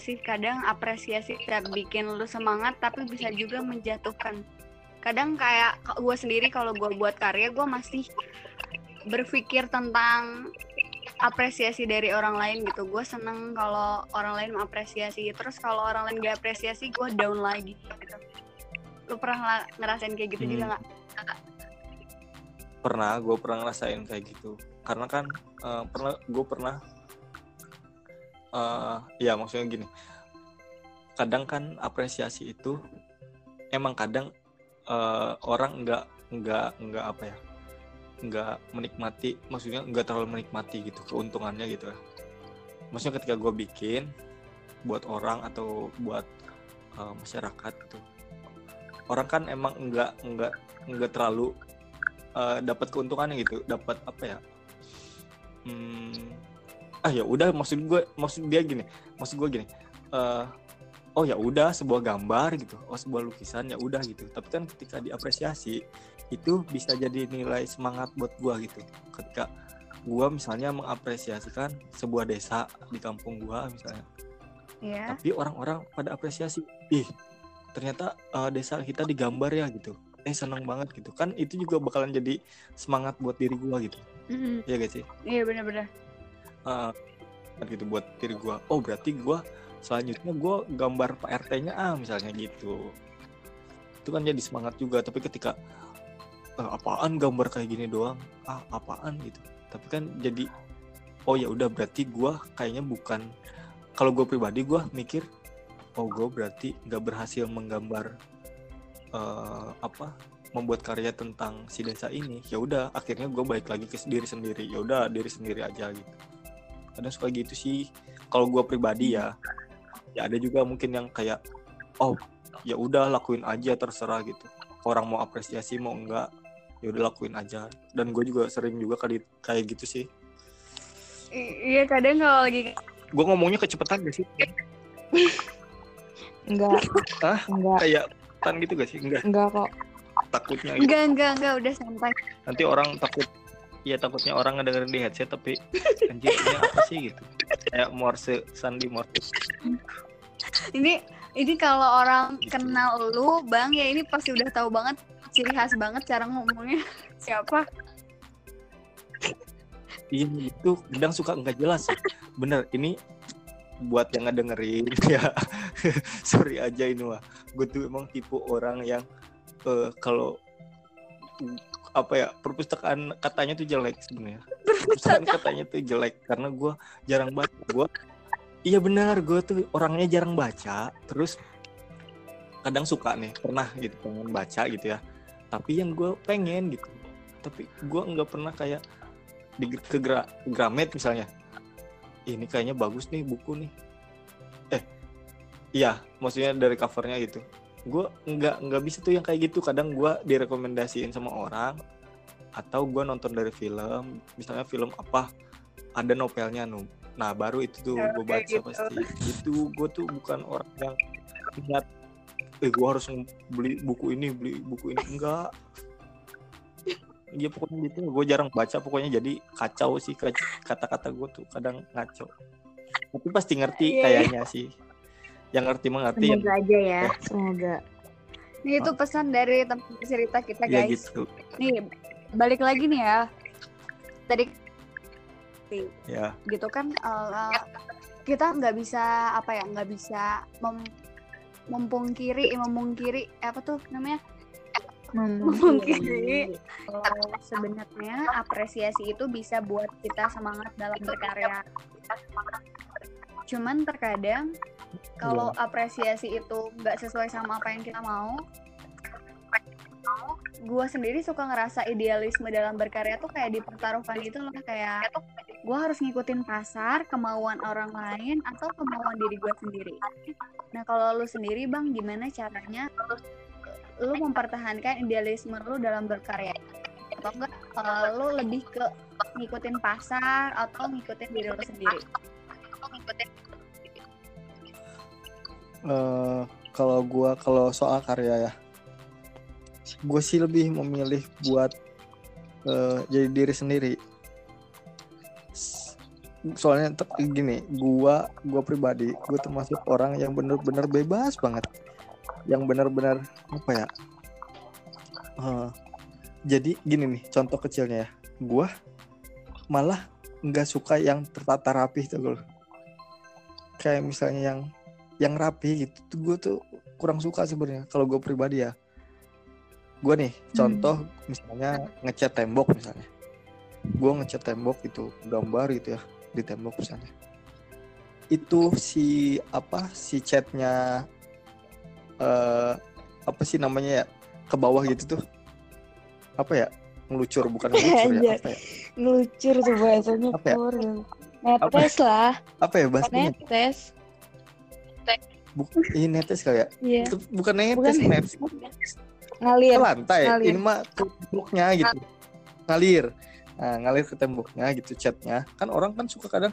sih kadang apresiasi bisa bikin lu semangat tapi bisa juga menjatuhkan. Kadang kayak gue sendiri kalau gue buat karya gue masih berpikir tentang apresiasi dari orang lain gitu. Gue seneng kalau orang lain mengapresiasi. Terus kalau orang lain gak apresiasi gue down lagi gitu lu pernah ngerasain kayak gitu hmm. juga nggak? Pernah gue pernah ngerasain kayak gitu. Karena kan uh, pernah gue pernah uh, ya maksudnya gini. Kadang kan apresiasi itu emang kadang uh, orang nggak nggak nggak apa ya nggak menikmati maksudnya nggak terlalu menikmati gitu keuntungannya gitu ya. Maksudnya ketika gue bikin buat orang atau buat uh, masyarakat gitu orang kan emang nggak nggak nggak terlalu uh, dapat keuntungannya gitu dapat apa ya hmm, ah ya udah maksud gue maksud dia gini maksud gue gini uh, oh ya udah sebuah gambar gitu oh sebuah lukisan ya udah gitu. Tapi kan ketika diapresiasi itu bisa jadi nilai semangat buat gue gitu. Ketika gue misalnya mengapresiasikan sebuah desa di kampung gue misalnya. Yeah. tapi orang-orang pada apresiasi ih ternyata uh, desa kita digambar ya gitu. Eh seneng banget gitu. Kan itu juga bakalan jadi semangat buat diri gua gitu. Mm-hmm. ya guys sih? Iya benar-benar. Uh, gitu buat diri gua. Oh berarti gua selanjutnya gua gambar pak rt-nya ah misalnya gitu. Itu kan jadi semangat juga tapi ketika uh, apaan gambar kayak gini doang? Ah apaan? gitu. Tapi kan jadi oh ya udah berarti gua kayaknya bukan kalau gue pribadi gue mikir oh gue berarti nggak berhasil menggambar uh, apa membuat karya tentang si desa ini. Ya udah akhirnya gue balik lagi ke diri sendiri. Ya udah diri sendiri aja gitu. Kadang suka gitu sih. Kalau gue pribadi ya ya ada juga mungkin yang kayak oh ya udah lakuin aja terserah gitu. Orang mau apresiasi mau enggak ya udah lakuin aja. Dan gue juga sering juga kali kayak gitu sih. Iya kadang kalau lagi gue ngomongnya kecepatan gak sih Enggak. Hah? Enggak. Kayak tan gitu gak sih? Enggak. Enggak kok. Takutnya gitu. Enggak, enggak, enggak, udah santai. Nanti orang takut Iya takutnya orang ngedengerin di headset tapi anjir ini apa sih gitu. Kayak Morse, Sandi Morse. Ini ini kalau orang gitu. kenal lu, Bang, ya ini pasti udah tahu banget ciri khas banget cara ngomongnya siapa. Iya itu kadang suka nggak jelas. Bener, ini buat yang ngedengerin ya. Sorry aja ini mah. Gue tuh emang tipe orang yang uh, kalau apa ya perpustakaan katanya tuh jelek sebenarnya. Perpustakaan katanya tuh jelek karena gue jarang baca. Gue iya benar gue tuh orangnya jarang baca terus kadang suka nih pernah gitu pengen baca gitu ya. Tapi yang gue pengen gitu. Tapi gue nggak pernah kayak di ke Gramet misalnya ini kayaknya bagus nih buku nih. Eh iya maksudnya dari covernya gitu. Gue nggak nggak bisa tuh yang kayak gitu. Kadang gue direkomendasiin sama orang atau gue nonton dari film misalnya film apa ada novelnya nu. Nah baru itu tuh ya, gue baca gitu. pasti. Itu gue tuh bukan orang yang ingat eh gue harus beli buku ini beli buku ini. Enggak Iya pokoknya gitu gue jarang baca pokoknya jadi kacau sih kata-kata gue tuh kadang ngaco tapi pasti ngerti yeah. Iya. kayaknya sih yang ngerti mengerti semoga yang... aja ya, ya. semoga ini itu oh. pesan dari tempat cerita kita iya, guys ya, gitu. nih balik lagi nih ya tadi ya gitu kan uh, kita nggak bisa apa ya nggak bisa mem memungkiri eh, memungkiri apa tuh namanya. Memungkiri kalau sebenarnya apresiasi itu bisa buat kita semangat dalam berkarya. Cuman terkadang kalau apresiasi itu nggak sesuai sama apa yang kita mau gue sendiri suka ngerasa idealisme dalam berkarya tuh kayak dipertaruhkan gitu loh kayak gue harus ngikutin pasar kemauan orang lain atau kemauan diri gue sendiri. Nah kalau lu sendiri bang gimana caranya lu mempertahankan idealisme lu dalam berkarya. Atau enggak uh, lu lebih ke ngikutin pasar atau ngikutin diri lu sendiri? Eh, kalau gua kalau soal karya ya gue sih lebih memilih buat eh, jadi diri sendiri. Soalnya gini gua gua pribadi gue termasuk orang yang bener-bener bebas banget yang bener-bener apa ya Eh, jadi gini nih contoh kecilnya ya. Gua malah nggak suka yang tertata rapih tuh gue kayak misalnya yang yang rapi gitu tuh gue tuh kurang suka sebenarnya kalau gue pribadi ya. Gue nih contoh misalnya ngecat tembok misalnya. Gue ngecat tembok itu gambar gitu ya di tembok misalnya. Itu si apa si catnya eh apa sih namanya ya? Ke bawah gitu tuh. Apa ya? Ngelucur bukan ngelucur ya apa ya? Ngelucur tuh bahasanya Apa ya? Pur. Netes lah, apa ya bahasanya? Netes. bukan ini netes kali ya? Iya, Itu bukan netes Bukan. netes. ngalir. ke lantai ngalir. ini mah ke temboknya gitu. Ngalir. Nah, ngalir ke temboknya gitu catnya. Kan orang kan suka kadang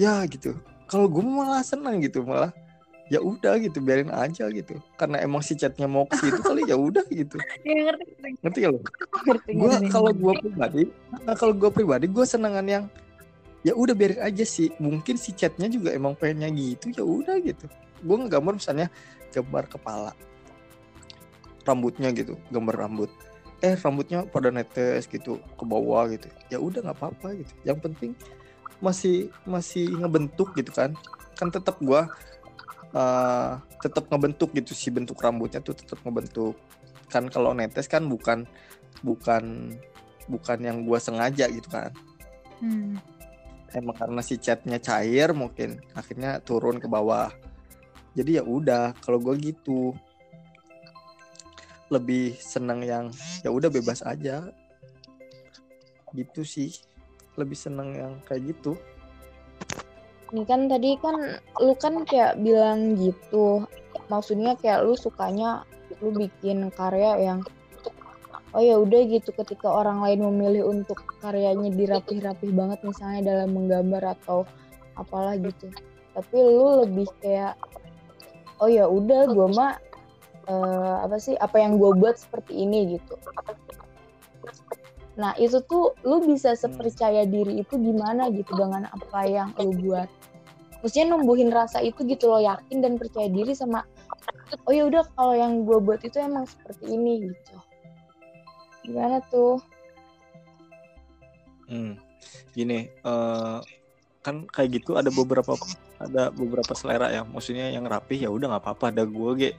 ya gitu. Kalau gue malah senang gitu malah ya udah gitu biarin aja gitu. Karena emang si catnya mau ke situ kali ya udah gitu. Ya ngerti ngerti. Gak lo? Gue kalau gue pribadi nah, kalau gue pribadi gue senengan yang ya udah biarin aja sih. Mungkin si catnya juga emang pengennya gitu ya udah gitu. Gue ngegambar misalnya gambar kepala rambutnya gitu gambar rambut. Eh rambutnya pada netes gitu ke bawah gitu. Ya udah nggak apa-apa gitu. Yang penting masih masih ngebentuk gitu kan. Kan tetap gue eh tetap ngebentuk gitu si bentuk rambutnya tuh tetap ngebentuk. Kan kalau netes kan bukan bukan bukan yang gua sengaja gitu kan. Hmm. emang karena si catnya cair mungkin akhirnya turun ke bawah. Jadi ya udah kalau gua gitu. Lebih seneng yang ya udah bebas aja. Gitu sih. Lebih seneng yang kayak gitu Ini kan tadi kan lu kan kayak bilang gitu. Maksudnya kayak lu sukanya lu bikin karya yang oh ya udah gitu ketika orang lain memilih untuk karyanya dirapih-rapih banget misalnya dalam menggambar atau apalah gitu. Tapi lu lebih kayak oh ya udah gua mah eh, apa sih apa yang gua buat seperti ini gitu. Nah itu tuh lu bisa sepercaya diri itu gimana gitu dengan apa yang lu buat. Maksudnya numbuhin rasa itu gitu loh yakin dan percaya diri sama oh ya udah kalau yang gue buat itu emang seperti ini gitu. Gimana tuh? Hmm. Gini, eh, kan kayak gitu ada beberapa ada beberapa selera ya. Maksudnya yang rapi ya udah nggak apa-apa. Ada gue ge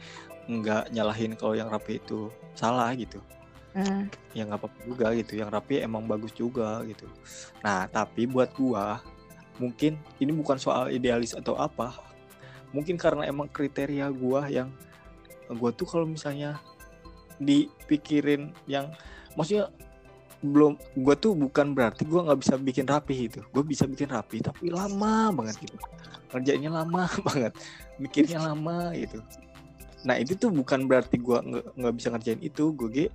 nggak nyalahin kalau yang rapi itu salah gitu. Hmm. Ya nggak apa-apa juga gitu. Yang rapi emang bagus juga gitu. Nah tapi buat gua mungkin ini bukan soal idealis atau apa. Mungkin karena emang kriteria gua yang gua tuh kalau misalnya dipikirin yang maksudnya belum gue tuh bukan berarti gue nggak bisa bikin rapi itu gue bisa bikin rapi tapi lama banget gitu kerjanya lama banget mikirnya lama gitu nah itu tuh bukan berarti nggak nggak bisa ngerjain itu gue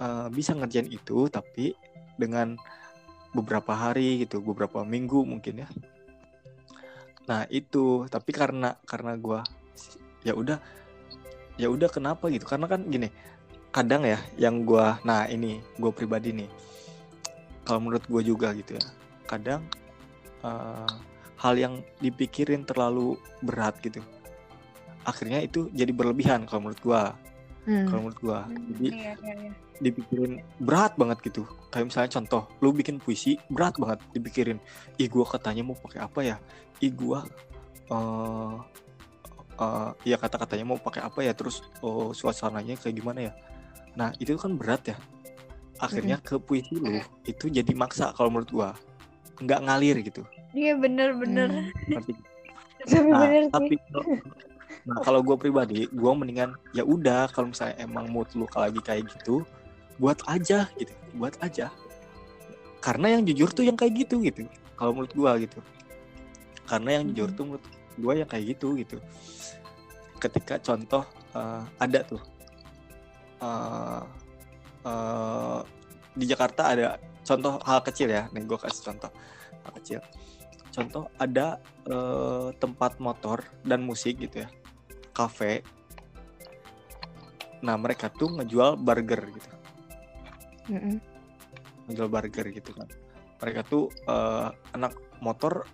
eh, bisa ngerjain itu tapi dengan beberapa hari gitu beberapa minggu mungkin ya. Nah itu. Tapi karena karena gue ya udah ya udah kenapa gitu? Karena kan gini kadang ya yang gua nah ini gue pribadi nih. Kalau menurut gue juga gitu ya kadang eh, hal yang dipikirin terlalu berat gitu akhirnya itu jadi berlebihan kalau menurut gua. Hmm. kalau menurut gua. Jadi iya iya iya dipikirin berat banget gitu. Kayak misalnya contoh lu bikin puisi berat banget dipikirin. Ih gua katanya mau pakai apa ya? Ih gua eh, eh, ya kata-katanya mau pakai apa ya? Terus oh suasananya kayak gimana ya? Nah itu kan berat ya. Akhirnya ke puisi lu itu jadi maksa kalau menurut gua. Nggak ngalir gitu. Iya bener-bener. Tapi nah bener sih. tapi nah kalau gue pribadi gue mendingan ya udah kalau misalnya emang mood lu lagi kayak gitu buat aja gitu buat aja. Karena yang jujur tuh yang kayak gitu gitu kalau menurut gue gitu. Karena yang jujur tuh menurut gue yang kayak gitu gitu. Ketika contoh eh, ada tuh eh, eh, di Jakarta ada contoh hal kecil ya nih gue kasih contoh hal kecil. Contoh ada eh, tempat motor dan musik gitu ya kafe. Nah mereka tuh ngejual burger gitu Ngejual burger gitu kan. Mereka tuh eh, anak motor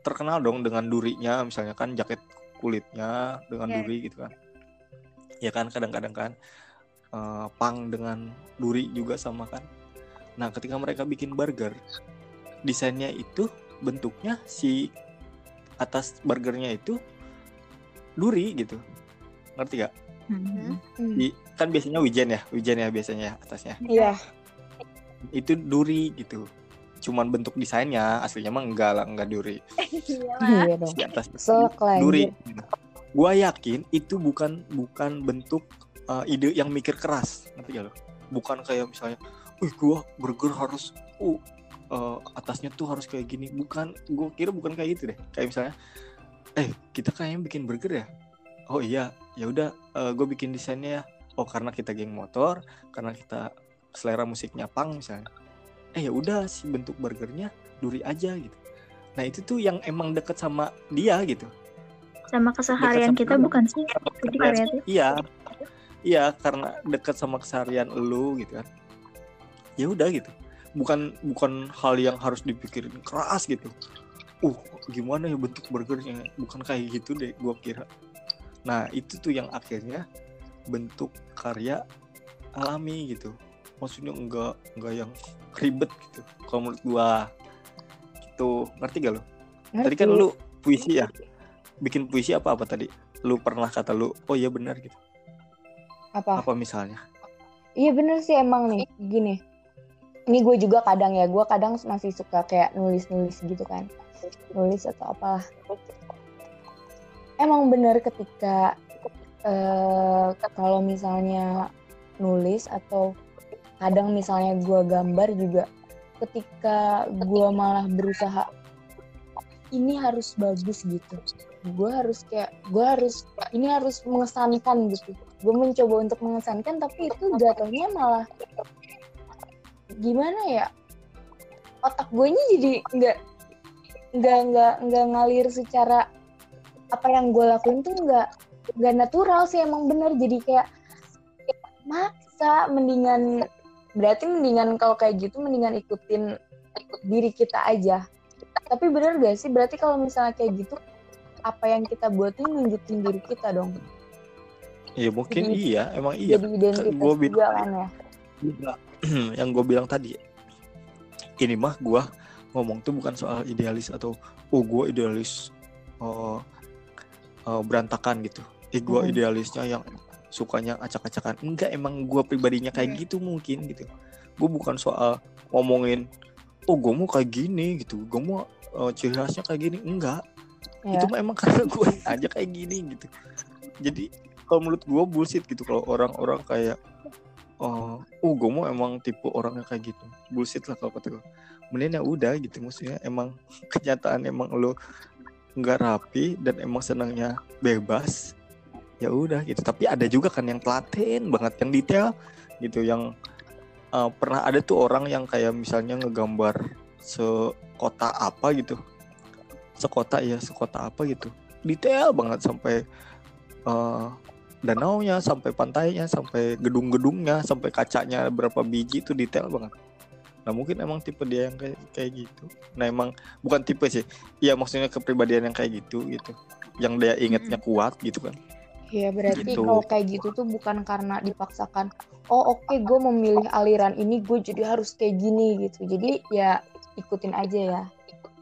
terkenal dong dengan durinya. Misalnya kan jaket kulitnya dengan Iya. duri gitu kan. Ya kan kadang-kadang kan eh, pang dengan duri juga sama kan. Nah ketika mereka bikin burger desainnya itu bentuknya si atas burgernya itu duri gitu. Ngerti gak? Mhm. Hmm. Di- kan biasanya wijen ya wijen ya biasanya ya atasnya. Iya. itu duri gitu. Cuman bentuk desainnya aslinya mah enggak lah enggak duri. Iya. Dong. di atas Selek duri. Gua yakin itu bukan bukan bentuk uh, ide yang mikir keras. Ngerti gak lo? Bukan kayak misalnya wih gua burger harus uh, uh, atasnya tuh harus kayak gini. Bukan. Gua kira bukan kayak gitu deh. Kayak misalnya eh kita kayaknya bikin burger ya oh iya ya udah gue bikin desainnya ya oh karena kita geng motor karena kita selera musiknya pang misalnya eh ya udah si bentuk burgernya duri aja gitu nah itu tuh yang emang deket sama dia gitu Sama keseharian Dekat kita sama- bukan sih? Jadi kreatif. Iya, iya karena dekat sama keseharian lu gitu kan. Ya udah gitu. Bukan bukan hal yang harus dipikirin keras gitu. Uh, gimana ya bentuk burgernya? Bukan kayak gitu deh, gua kira. Nah itu tuh yang akhirnya bentuk karya alami gitu. Maksudnya enggak enggak yang ribet gitu. Kalau menurut gua gitu. Ngerti gak lu? Tadi kan Ngerti. lu puisi ya. Bikin puisi apa apa tadi? Lu pernah kata lu, oh iya benar gitu. apa? Apa misalnya? Iya bener sih emang nih gini. Ini gue juga kadang ya, gue kadang masih suka kayak nulis-nulis gitu kan. Nulis atau apalah. Emang bener ketika eh kalau misalnya nulis atau kadang misalnya gue gambar juga ketika gue malah berusaha ini harus bagus gitu. Gue harus kayak gue harus ini harus mengesankan gitu. Gue mencoba untuk mengesankan tapi itu jatuhnya malah gimana ya otak gue nya jadi nggak nggak nggak nggak ngalir secara apa yang gue lakuin tuh nggak nggak natural sih emang bener jadi kayak maksa mendingan berarti mendingan kalau kayak gitu mendingan ikutin ikut diri kita aja tapi bener gak sih berarti kalau misalnya kayak gitu apa yang kita buatin nunjukin diri kita dong Iya mungkin Jadi- iya, emang iya. jadi identitas Gua bilang juga kan ya Iya. yang gue bilang tadi. Ini mah gue ngomong tuh bukan soal idealis atau oh gue idealis eh, eh, berantakan gitu. Eh gue Mhm. idealisnya yang sukanya acak-acakan. Enggak, emang gue pribadinya kayak Oke. gitu mungkin gitu. Gue bukan soal ngomongin oh gue mau kayak gini gitu. Gue mau eh, ciri khasnya kayak gini. Enggak. ya itu mah emang karena gue aja kayak gini gitu jadi kalau menurut gue bullshit gitu kalau orang-orang kayak oh uh gue mau emang tipe orang yang kayak gitu bullshit lah kalau kata gue mending ya udah gitu maksudnya emang kenyataan emang lo nggak rapi dan emang senangnya bebas ya udah gitu. Tapi ada juga kan yang telaten banget yang detail gitu yang uh, pernah ada tuh orang yang kayak misalnya ngegambar sekota apa gitu. Sekota ya sekota apa gitu. Detail banget sampai eh danau nya sampai pantainya sampai gedung-gedungnya sampai kacanya berapa biji itu detail banget nah mungkin emang tipe dia yang kayak kayak gitu nah emang bukan tipe sih iya maksudnya kepribadian yang kayak gitu gitu yang dia ingetnya kuat gitu kan Iya berarti Gitu. kalau kayak gitu tuh bukan karena dipaksakan. Oh oke gue memilih aliran ini gue jadi harus kayak gini gitu. Jadi ya ikutin aja ya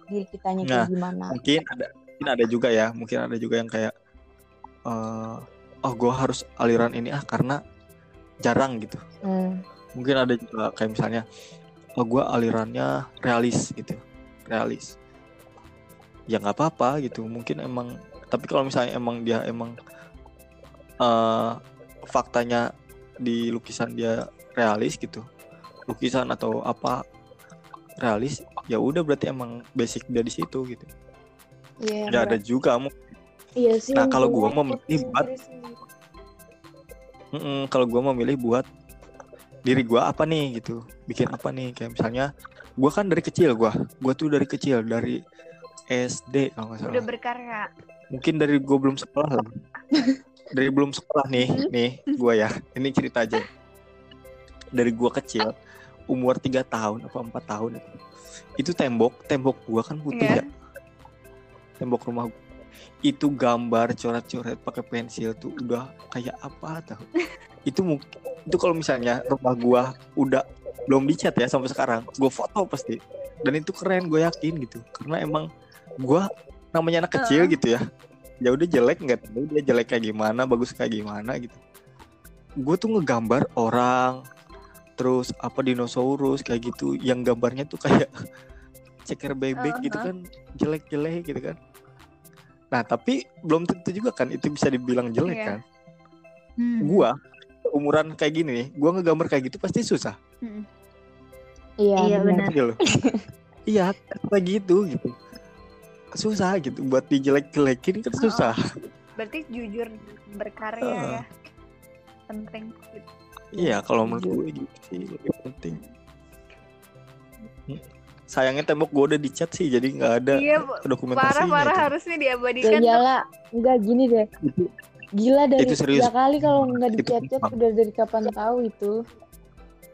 diri kitanya kayak Nah, gimana. mungkin ada mungkin ada juga ya mungkin ada juga yang kayak eh, oh gue harus aliran ini ah karena jarang gitu Hmm. mungkin ada juga kayak misalnya oh gue alirannya realis gitu realis ya nggak apa-apa gitu mungkin emang tapi kalau misalnya emang dia emang eh faktanya di lukisan dia realis gitu lukisan atau apa realis ya udah berarti emang basic dia di situ gitu Iya, ya ada juga mu- Iya sih. Nah, kalau intinya memilih buat- sendiri. Mm-mm, kalau gue memilih buat diri gue apa nih gitu. Bikin apa nih? Kayak misalnya gue kan dari kecil gue gue tuh dari kecil dari SD kalau nggak Udah salah berkarya. mungkin dari gue belum sekolah lah dari belum sekolah nih nih gue ya. Ini cerita aja. Dari gue kecil umur tiga tahun apa empat tahun itu. Itu tembok tembok gue kan putih Iya. ya. Tembok rumah gua. itu gambar coret-coret pakai pensil tuh udah kayak apa tau itu itu kalau misalnya rumah gua udah belum dicat ya sampai sekarang gue foto pasti dan itu keren gue yakin gitu karena emang gua namanya anak kecil Heeh. gitu ya ya udah jelek nggak tahu dia jelek kayak gimana bagus kayak gimana gitu gue tuh ngegambar orang terus apa dinosaurus kayak gitu yang gambarnya tuh kayak ceker bebek gitu Uh-huh. kan jelek-jelek gitu kan nah tapi belum tentu juga kan itu bisa dibilang jelek Iya. kan Hmm. gua umuran kayak gini nih gua ngegambar kayak gitu pasti susah Hmm. Iya, Iya, benar. Gitu iya kayak gitu gitu susah gitu buat dijelek-jelekin kan Oh. susah Berarti jujur berkarya Heeh. ya. Penting. gitu. Iya, kalau menurut gue gitu sih lebih penting. Hmm. Sayangnya tembok gue udah dicat sih, jadi nggak ada Iya, dokumentasinya. parah-parah harusnya Ya diabadikan. tuh. iyalah, enggak gini deh. Gila dari Itu serius. tiga kali kalau nggak bang. udah dari kapan tahu itu.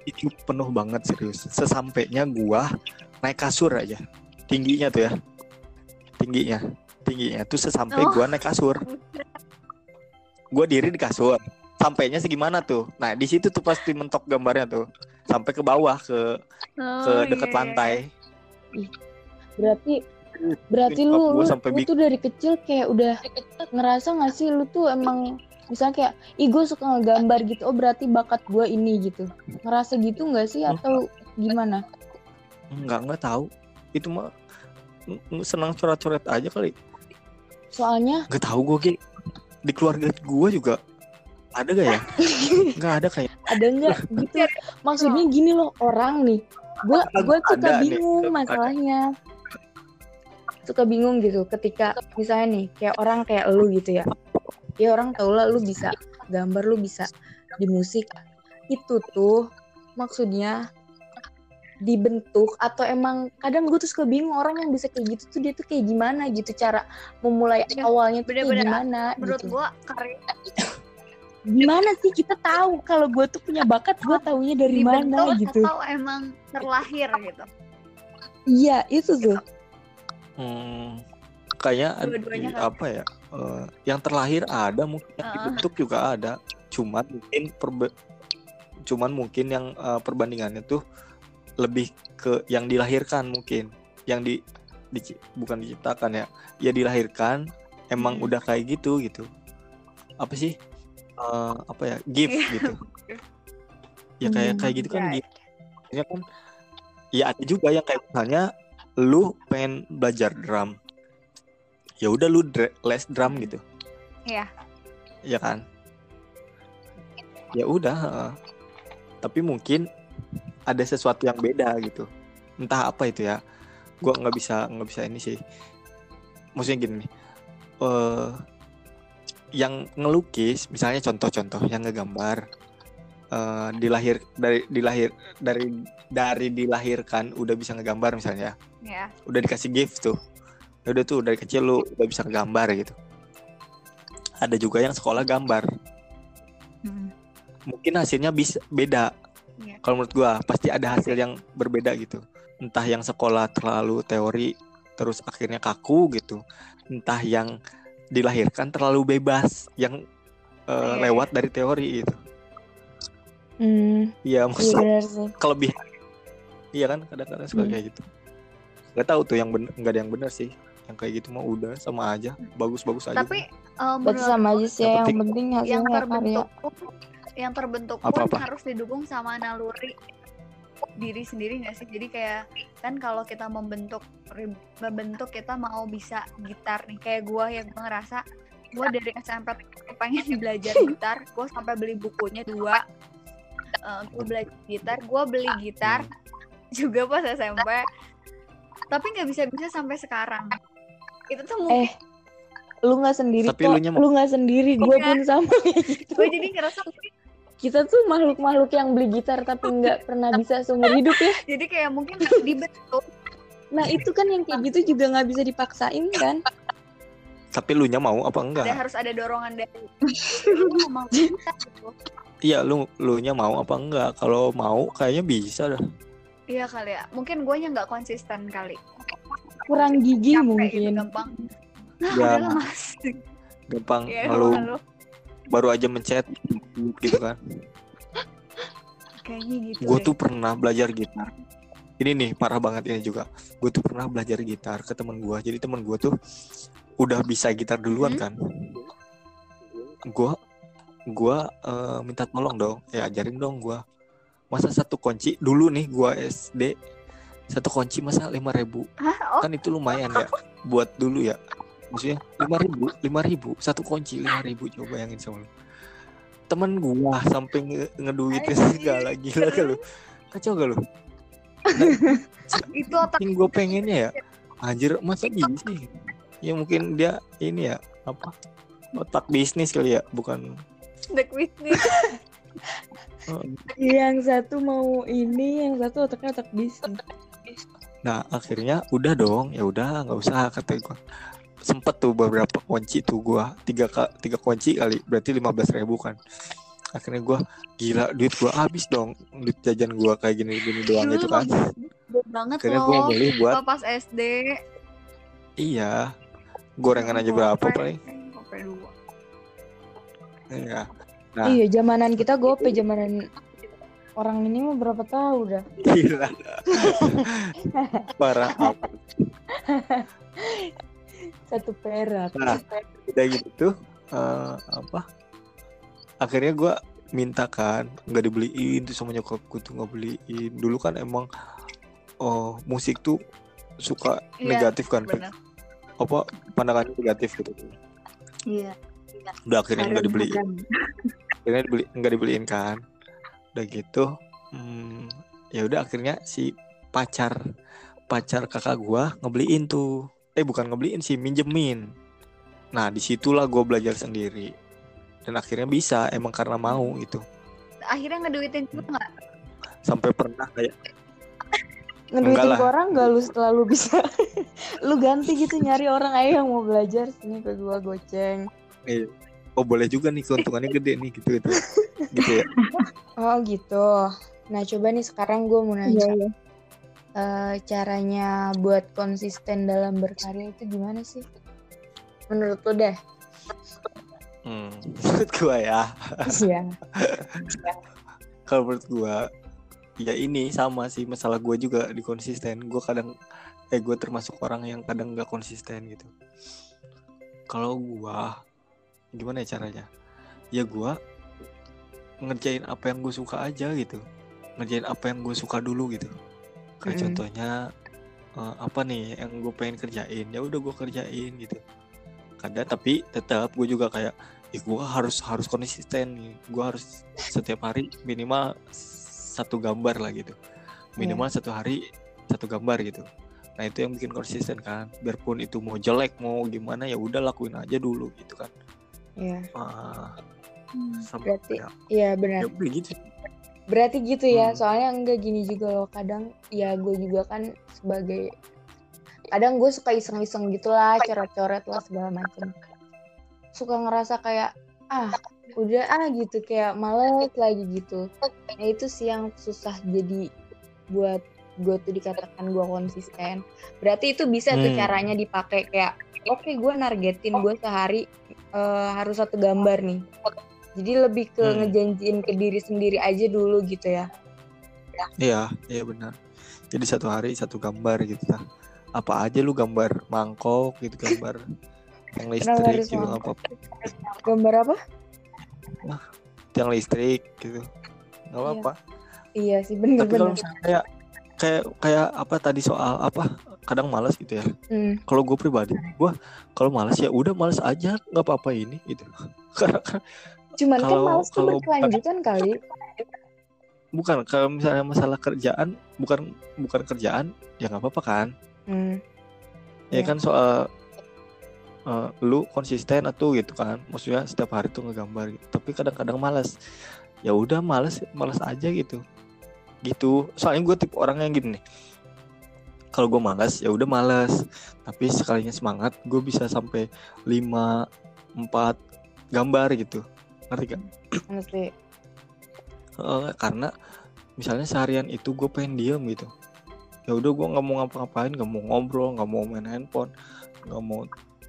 Itu penuh banget serius. Sesampainya gua naik kasur aja, tingginya tuh ya, tingginya, tingginya tuh sesampai Oh. gua naik kasur. Gua diri di kasur. Sampainya segimana tuh? Nah di situ tuh pasti mentok gambarnya tuh, sampai ke bawah ke ke Oh, dekat iya. lantai. Berarti berarti lu lu, sampai lu tuh dari kecil kayak udah ngerasa nggak sih lu tuh emang misalnya kayak ih gue suka ngegambar gitu oh berarti bakat gue ini gitu ngerasa gitu nggak sih atau gimana Enggak nggak tahu. Itu mah senang coret-coret aja kali. soalnya Gak tahu gue Ge. di keluarga gue juga ada gak ya? Nggak ada kayak. ada nggak gitu maksudnya gini loh orang nih gue gue suka nih. bingung Ada. Suka bingung gitu ketika misalnya nih kayak orang kayak lu gitu ya. Ya orang tau lah lu bisa gambar lu bisa di musik. Itu tuh maksudnya dibentuk atau emang kadang gue tuh suka bingung orang yang bisa kayak gitu tuh dia tuh kayak gimana gitu cara memulai Iya, awalnya tuh kayak bener-bener. gimana Menurut gitu. gua karya gimana sih? Kita tahu kalau gue tuh punya bakat gue taunya dari mana dibentuk gitu. atau emang terlahir gitu. iya itu tuh Hmm, kayak ada Dua-duanya di- apa ya? eh, yang terlahir ada mungkin yang Heeh. dibentuk juga ada. Cuman mungkin perbe- cuman mungkin yang eh, perbandingannya tuh lebih ke yang dilahirkan mungkin. Yang di, dici- bukan diciptakan ya. Ya dilahirkan emang Hmm. udah kayak gitu gitu. Apa sih? Eh, apa ya? Gift Iya. gitu. Ya kayak Hmm, kayak gitu kan ya. gift. Maksudnya kan ya ada juga yang kayak misalnya lu pengen belajar drum. Ya udah lu les drum gitu. Iya. ya kan? Ya udah tapi mungkin ada sesuatu yang beda gitu. Entah apa itu ya. Gua nggak bisa nggak bisa ini sih. Maksudnya gini nih. Eh yang ngelukis misalnya contoh-contoh yang ngegambar eh dilahir dari dilahir dari dari dilahirkan udah bisa ngegambar misalnya. Ya. udah dikasih gift tuh. Ya udah tuh dari kecil lu udah bisa ngegambar gitu. Ada juga yang sekolah gambar. Hmm. mungkin hasilnya bisa beda. Iya. kalau menurut gua pasti ada hasil yang berbeda gitu. Entah yang sekolah terlalu teori terus akhirnya kaku gitu. Entah yang dilahirkan terlalu bebas yang eh, Iya, lewat dari teori itu ya iya maksudnya sih. kelebihan iya kan kadang-kadang suka Hmm. kayak gitu. Nggak tahu tuh yang bener nggak ada yang benar sih. Yang kayak gitu mah udah sama aja. Bagus-bagus aja Tapi Berarti menurut sama aja sih Yang ya, yang penting- penting yang karya. terbentuk pun yang terbentuk pun Apa-apa? harus didukung sama naluri diri sendiri nggak sih? Jadi kayak kan kalau kita membentuk membentuk kita mau bisa gitar nih. Kayak gua yang ngerasa gua dari SMP pengen belajar gitar gua sampai beli bukunya dua. Eh, gua belajar gitar gua beli gitar juga pas SMP tapi nggak bisa bisa sampai sekarang itu tuh mungkin Eh, lu nggak sendiri Tapi kok. Lu nggak sendiri, gue pun sama gitu. gue jadi ngerasa mungkin Kita tuh makhluk-makhluk yang beli gitar tapi nggak pernah bisa seumur hidup ya. jadi kayak mungkin dibentuk Nah itu kan yang kayak gitu juga nggak bisa dipaksain kan? Tapi lu nya mau apa enggak? ada harus ada dorongan dari Lu mau Iya, lu lu nya mau apa enggak? Kalau mau kayaknya bisa dah. Iya kali ya mungkin gue nggak konsisten kali Kurang gigi Capek gitu, mungkin. gampang nah Ya. mas Gampang ya lu lalu baru aja mencet gitu kan. kayaknya gitu Gue tuh pernah belajar gitar. Ini nih parah banget ini juga. Gue tuh pernah belajar gitar ke teman gue. Jadi teman gue tuh udah bisa gitar duluan Hmm? kan. Gue gua eh, minta tolong dong, ya ajarin dong gua. Masa satu kunci? Dulu nih gua SD satu kunci masa lima ribu. Hah? oh. Kan itu lumayan ya buat dulu ya. Maksudnya lima ribu lima ribu satu kunci lima ribu coba bayangin sama lu. Temen gua sampai nge ngeduitin segala gila gak lu? Kacau gak lu? Itu otak yang gue pengennya ya anjir masa bisa sih? Ya mungkin dia ini ya apa? Otak bisnis kali ya bukan the Whitney Yang satu mau ini, yang satu otaknya otak bisnis. Nah akhirnya udah dong ya udah nggak usah kata gua. Sempet tuh beberapa kunci tuh gua. Tiga ka- tiga kunci kali berarti lima belas ribu kan. Akhirnya gua gila duit gua habis dong. Duit jajan gua kayak gini gini doang Dulu gitu kan. banget akhirnya loh beli buat Kalau pas SD iya gorengan aja berapa paling? iya Nah. Iya, zamanan kita gope, zamanan orang ini mah berapa tahu dah. gila. Parah apa Satu perak. Nah, udah gitu tuh eh, apa? Akhirnya gua minta kan nggak dibeliin tuh sama nyokapku tuh nggak beliin. Dulu kan emang oh musik tuh suka Iya, negatif kan bener apa pandangannya negatif gitu. Iya. Udah akhirnya nggak dibeliin akhirnya dibeli nggak dibeliin kan. Udah gitu hmm, ya udah akhirnya si pacar pacar kakak gua ngebeliin tuh. Eh bukan ngebeliin sih minjemin. Nah di situlah gua belajar sendiri. Dan akhirnya bisa emang karena mau gitu. Akhirnya ngeduitin juga nggak? Sampai pernah kayak Ngeduitin ke orang gak lu setelah lu bisa. Lu ganti gitu nyari orang. Aja yang mau belajar Sini ke gua goceng. Eh, oh boleh juga nih keuntungannya gede nih gitu gitu. Gitu ya. Oh gitu. Nah coba nih sekarang gue mau nanya. Eh, Caranya buat konsisten dalam berkarya itu gimana sih? Menurut lu deh. Hmm. menurut gua ya. Iya. Kalau menurut gua ya ini sama sih masalah gua juga di konsisten. Gua kadang eh gua termasuk orang yang kadang nggak konsisten gitu. Kalau gua gimana ya caranya? Ya gua ngerjain apa yang gue suka aja gitu. Ngerjain apa yang gue suka dulu gitu. Kayak Mm-mm. contohnya eh, apa nih yang gue pengen kerjain? Ya udah gue kerjain gitu. Kadang tapi tetap gue juga kayak ya gue harus harus konsisten nih. Gue harus setiap hari minimal satu gambar lah gitu. Minimal satu hari satu gambar gitu. Nah itu yang bikin konsisten kan. Biarpun itu mau jelek mau gimana ya udah lakuin aja dulu gitu kan Iya sama Berarti- ya, Iya ya benar udah gitu Berarti gitu ya, Hmm. soalnya enggak gini juga loh. Kadang ya gue juga kan sebagai kadang gue suka iseng-iseng gitulah, coret-coret lah segala macem. Suka ngerasa kayak ah udah ah gitu kayak males lagi gitu. Nah itu sih yang susah jadi buat gue tuh dikatakan gue konsisten. Berarti itu bisa tuh Hmm. caranya dipakai kayak oke gue nargetin gue sehari eh, harus satu gambar nih. Jadi lebih ke Hmm. ngejanjiin ke diri sendiri aja dulu gitu ya. iya iya benar jadi satu hari satu gambar gitu kan apa aja lu gambar mangkok gitu gambar Yang Kenapa listrik mau? nggak apa-apa. Gambar apa? Yang listrik gitu. Nggak Iya. apa-apa. Iya sih Tapi kalau misalnya kayak kayak kayak apa tadi soal apa kadang malas gitu ya. Hmm. Kalau gue pribadi, gue kalau malas ya udah malas aja, nggak apa-apa ini gitu. Kan Cuman kan Kalau- males tuh kalau- berkelanjutan kali. bukan kalau misalnya masalah kerjaan, bukan bukan kerjaan, ya nggak apa-apa kan. Hmm. Ya Iya. kan soal eh, lu konsisten atau gitu kan. Maksudnya setiap hari tuh ngegambar gitu. Tapi kadang-kadang malas. Ya udah malas, malas aja gitu. Gitu. Soalnya gue tipe orang yang gini nih. Kalau gue malas ya udah malas. Tapi sekalinya semangat, gue bisa sampai 5 4 gambar gitu. Ngerti gak? Mesti. Eh, karena misalnya seharian itu gue pengen diem gitu ya udah gue nggak mau ngapa-ngapain nggak mau ngobrol nggak mau main handphone nggak mau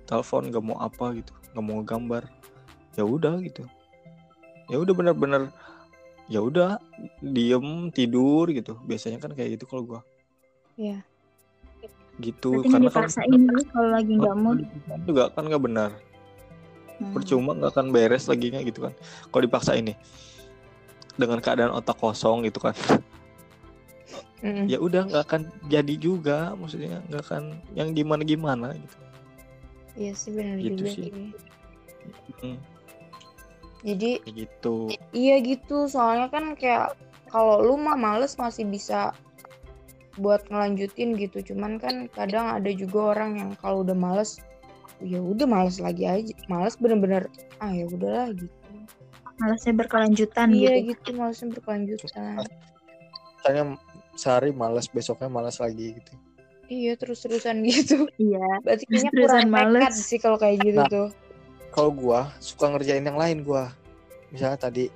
telepon nggak mau apa gitu nggak mau gambar ya udah gitu ya udah bener-bener ya udah diem tidur gitu biasanya kan kayak gitu kalau gue Iya. gitu Berarti karena kalau dipaksain dulu kalau lagi nggak mood. juga kan nggak benar Hmm. percuma nggak akan beres laginya gitu kan kalau dipaksa ini dengan keadaan otak kosong gitu kan Mm-mm. ya udah nggak akan jadi juga maksudnya nggak akan yang gimana gimana gitu Iya sih benar Gitu juga sih. sih. Hmm, Jadi kayak gitu iya gitu soalnya kan kayak kalau lu mah males masih bisa buat ngelanjutin gitu cuman kan kadang ada juga orang yang kalau udah males ya udah males lagi aja males bener-bener ah ya udahlah gitu Malasnya berkelanjutan iya gitu. gitu malesnya berkelanjutan misalnya sehari malas besoknya malas lagi gitu iya terus-terusan gitu Iya. berarti kayaknya kurang males. sih kalau kayak gitu Nah. tuh kalau gua suka ngerjain yang lain gua. Misalnya tadi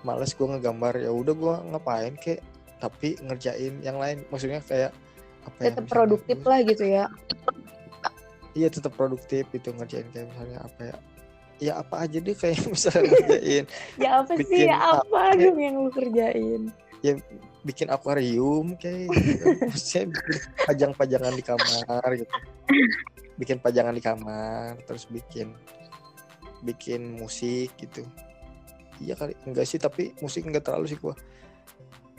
males gua ngegambar ya udah gua ngapain kek? Tapi ngerjain yang lain. Maksudnya kayak apa ya tetap misalnya, produktif gua- lah gitu ya. Iya tetap produktif itu ngerjain kayak misalnya apa ya. Ya apa aja deh kayak misalnya ngerjain. Ya apa sih Bikin ya apa dong yang lu kerjain? Bikin akuarium kayak gitu. Maksudnya bikin pajang-pajangan di kamar gitu. Bikin pajangan di kamar terus bikin bikin musik gitu. Iya kali enggak sih tapi musik enggak terlalu sih gua.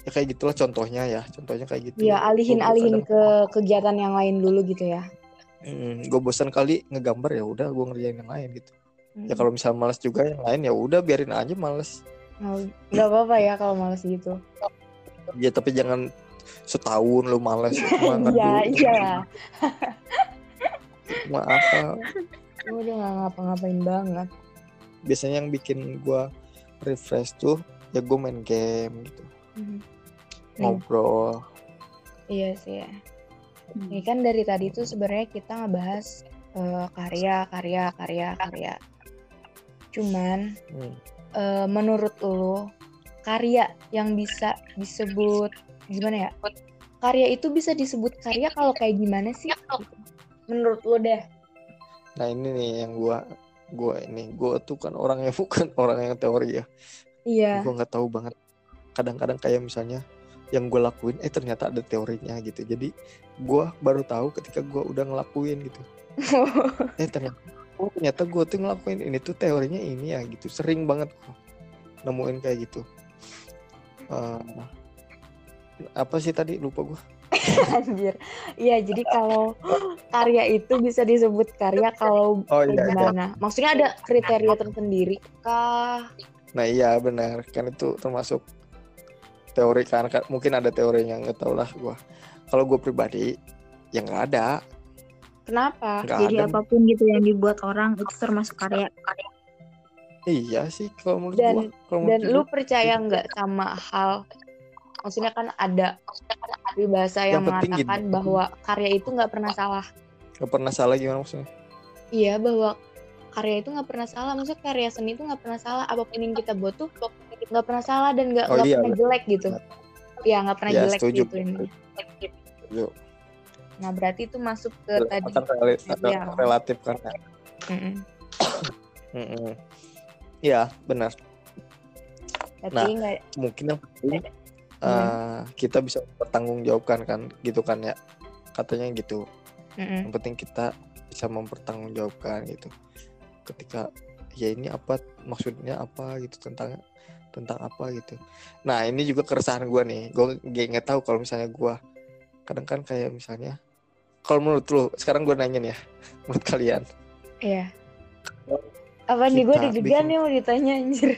Ya kayak gitulah contohnya ya contohnya kayak gitu. Ya alihin Gua alihin kadang- ke kegiatan yang lain dulu gitu ya. Mm, gue bosan kali ngegambar ya udah gue ngerjain yang lain gitu. Ya Hmm. kalau misalnya malas juga yang lain ya udah biarin aja males. Oh, nggak apa-apa ya kalau males gitu. Ya tapi jangan setahun lu males iya iya Cuma apa lu udah nggak ngapa-ngapain banget. Biasanya yang bikin gua refresh tuh ya gue main game gitu. Hmm. ngobrol. Iya sih ya. Hmm. ini kan dari tadi tuh sebenarnya kita ngebahas eh, karya karya karya karya. Cuman Hmm. eh, menurut lo karya yang bisa disebut gimana ya? Karya itu bisa disebut karya kalau kayak gimana sih? Menurut lo deh nah ini nih yang gua gua ini. Gua tuh kan orang yang bukan orang yang teori ya. Iya. Gua nggak tahu banget. Kadang-kadang kayak misalnya yang gue lakuin eh ternyata ada teorinya gitu. Jadi gua baru tahu ketika gua udah ngelakuin gitu. Eh ternyata oh ternyata gue tuh ngelakuin ini tuh teorinya ini ya gitu. Sering banget gua nemuin kayak gitu. Eh, apa sih tadi lupa gua Anjir. Iya, jadi kalau karya itu bisa disebut karya kalau oh iya, iya. gimana? Maksudnya ada kriteria tersendiri kah? nah iya benar kan itu termasuk teori kan Kan mungkin ada teorinya nggak tahu lah gua kalau gue pribadi ya nggak ada Kenapa? nggak Jadi ada apa pun gitu yang dibuat orang itu termasuk karya. iya sih kalau menurut Dan- gua kalau Dan menurut lu percaya nggak sama hal maksudnya kan ada bahasa yang, Yang penting gini. mengatakan bahwa karya itu nggak pernah salah. nggak pernah salah gimana maksudnya Iya, bahwa karya itu nggak pernah salah. Maksudnya karya seni itu nggak pernah salah. Apa pun yang kita buat tuh nggak pernah salah dan nggak Oh iya, pernah jelek gitu. Iya, nggak pernah Ya, jelek setuju. gitu ini. Setuju. Nah, berarti itu masuk ke tadi. kan rel- Iya. relatif kan ya. Mm-mm. Mm-mm. Iya benar Berarti Nah. nggak mungkin yang penting Iya. eh, kita bisa bertanggung jawabkan kan gitu kan ya katanya gitu mm-mm. yang penting kita bisa mempertanggungjawabkan gitu ketika ya ini apa maksudnya apa gitu tentang tentang apa gitu nah ini juga keresahan gue nih gue nggak tahu kalau misalnya gue kadang kan kayak misalnya kalau menurut lu sekarang gue nanya nih ya menurut kalian Iya. Apa nih gue deg-degan bikin- nih mau ditanya anjir.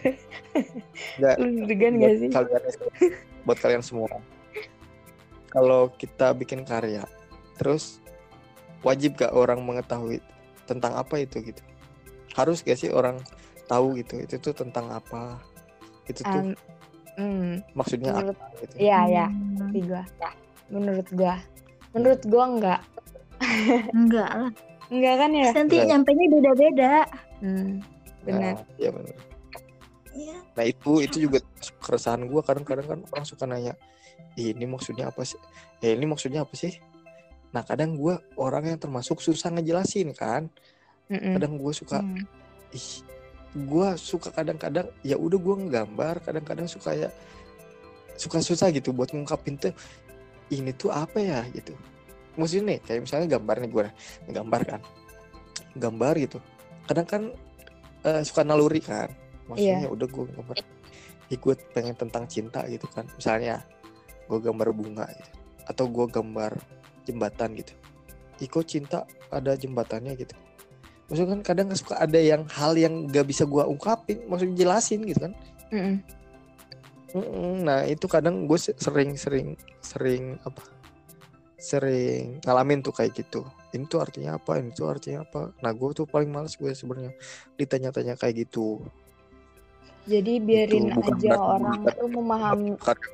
Nggak, Lu deg-degan gak sih? kalian buat kalian semua kalau kita bikin karya terus wajib gak orang mengetahui tentang apa itu gitu harus gak sih orang tahu gitu itu tuh tentang apa itu tuh Um, hmm, maksudnya menurut apa gitu Iya ya, Hmm, tapi gua. Menurut gua. Menurut gua enggak. enggak lah Enggak kan ya? nanti Enggak. nyampenya beda-beda Hmm, benar. Nah, iya benar Iya. nah itu itu juga keresahan gue kadang-kadang kan orang suka nanya "Ih, ini maksudnya apa sih? Eh ini maksudnya apa sih? Nah kadang gue orang yang termasuk susah ngejelasin kan. Mm-mm. kadang gue suka Hmm. ih gue suka kadang-kadang ya udah gue nggambar kadang-kadang suka ya suka susah gitu buat ngungkapin tuh ini tuh apa ya? gitu. Maksudnya nih kayak misalnya gambar nih gue gambar kan gambar gitu. Kadang kan eh, suka naluri kan maksudnya udah gue gambar gue pengen tentang cinta gitu kan. Misalnya gue gambar bunga gitu atau gue gambar jembatan gitu. Ih, kok cinta ada jembatannya gitu. Maksudnya kan kadang suka ada yang hal yang gak bisa gua ungkapin maksudnya jelasin gitu kan. Mm-mm. Mm-mm, nah itu kadang gue sering sering sering apa? Sering ngalamin tuh kayak gitu. Ini tuh artinya apa? Ini tuh artinya apa? Nah gue tuh paling males gue sebenarnya ditanya-tanya kayak gitu Jadi biarin Itu bukan aja berarti orang bukan- tuh memahami. Bukan-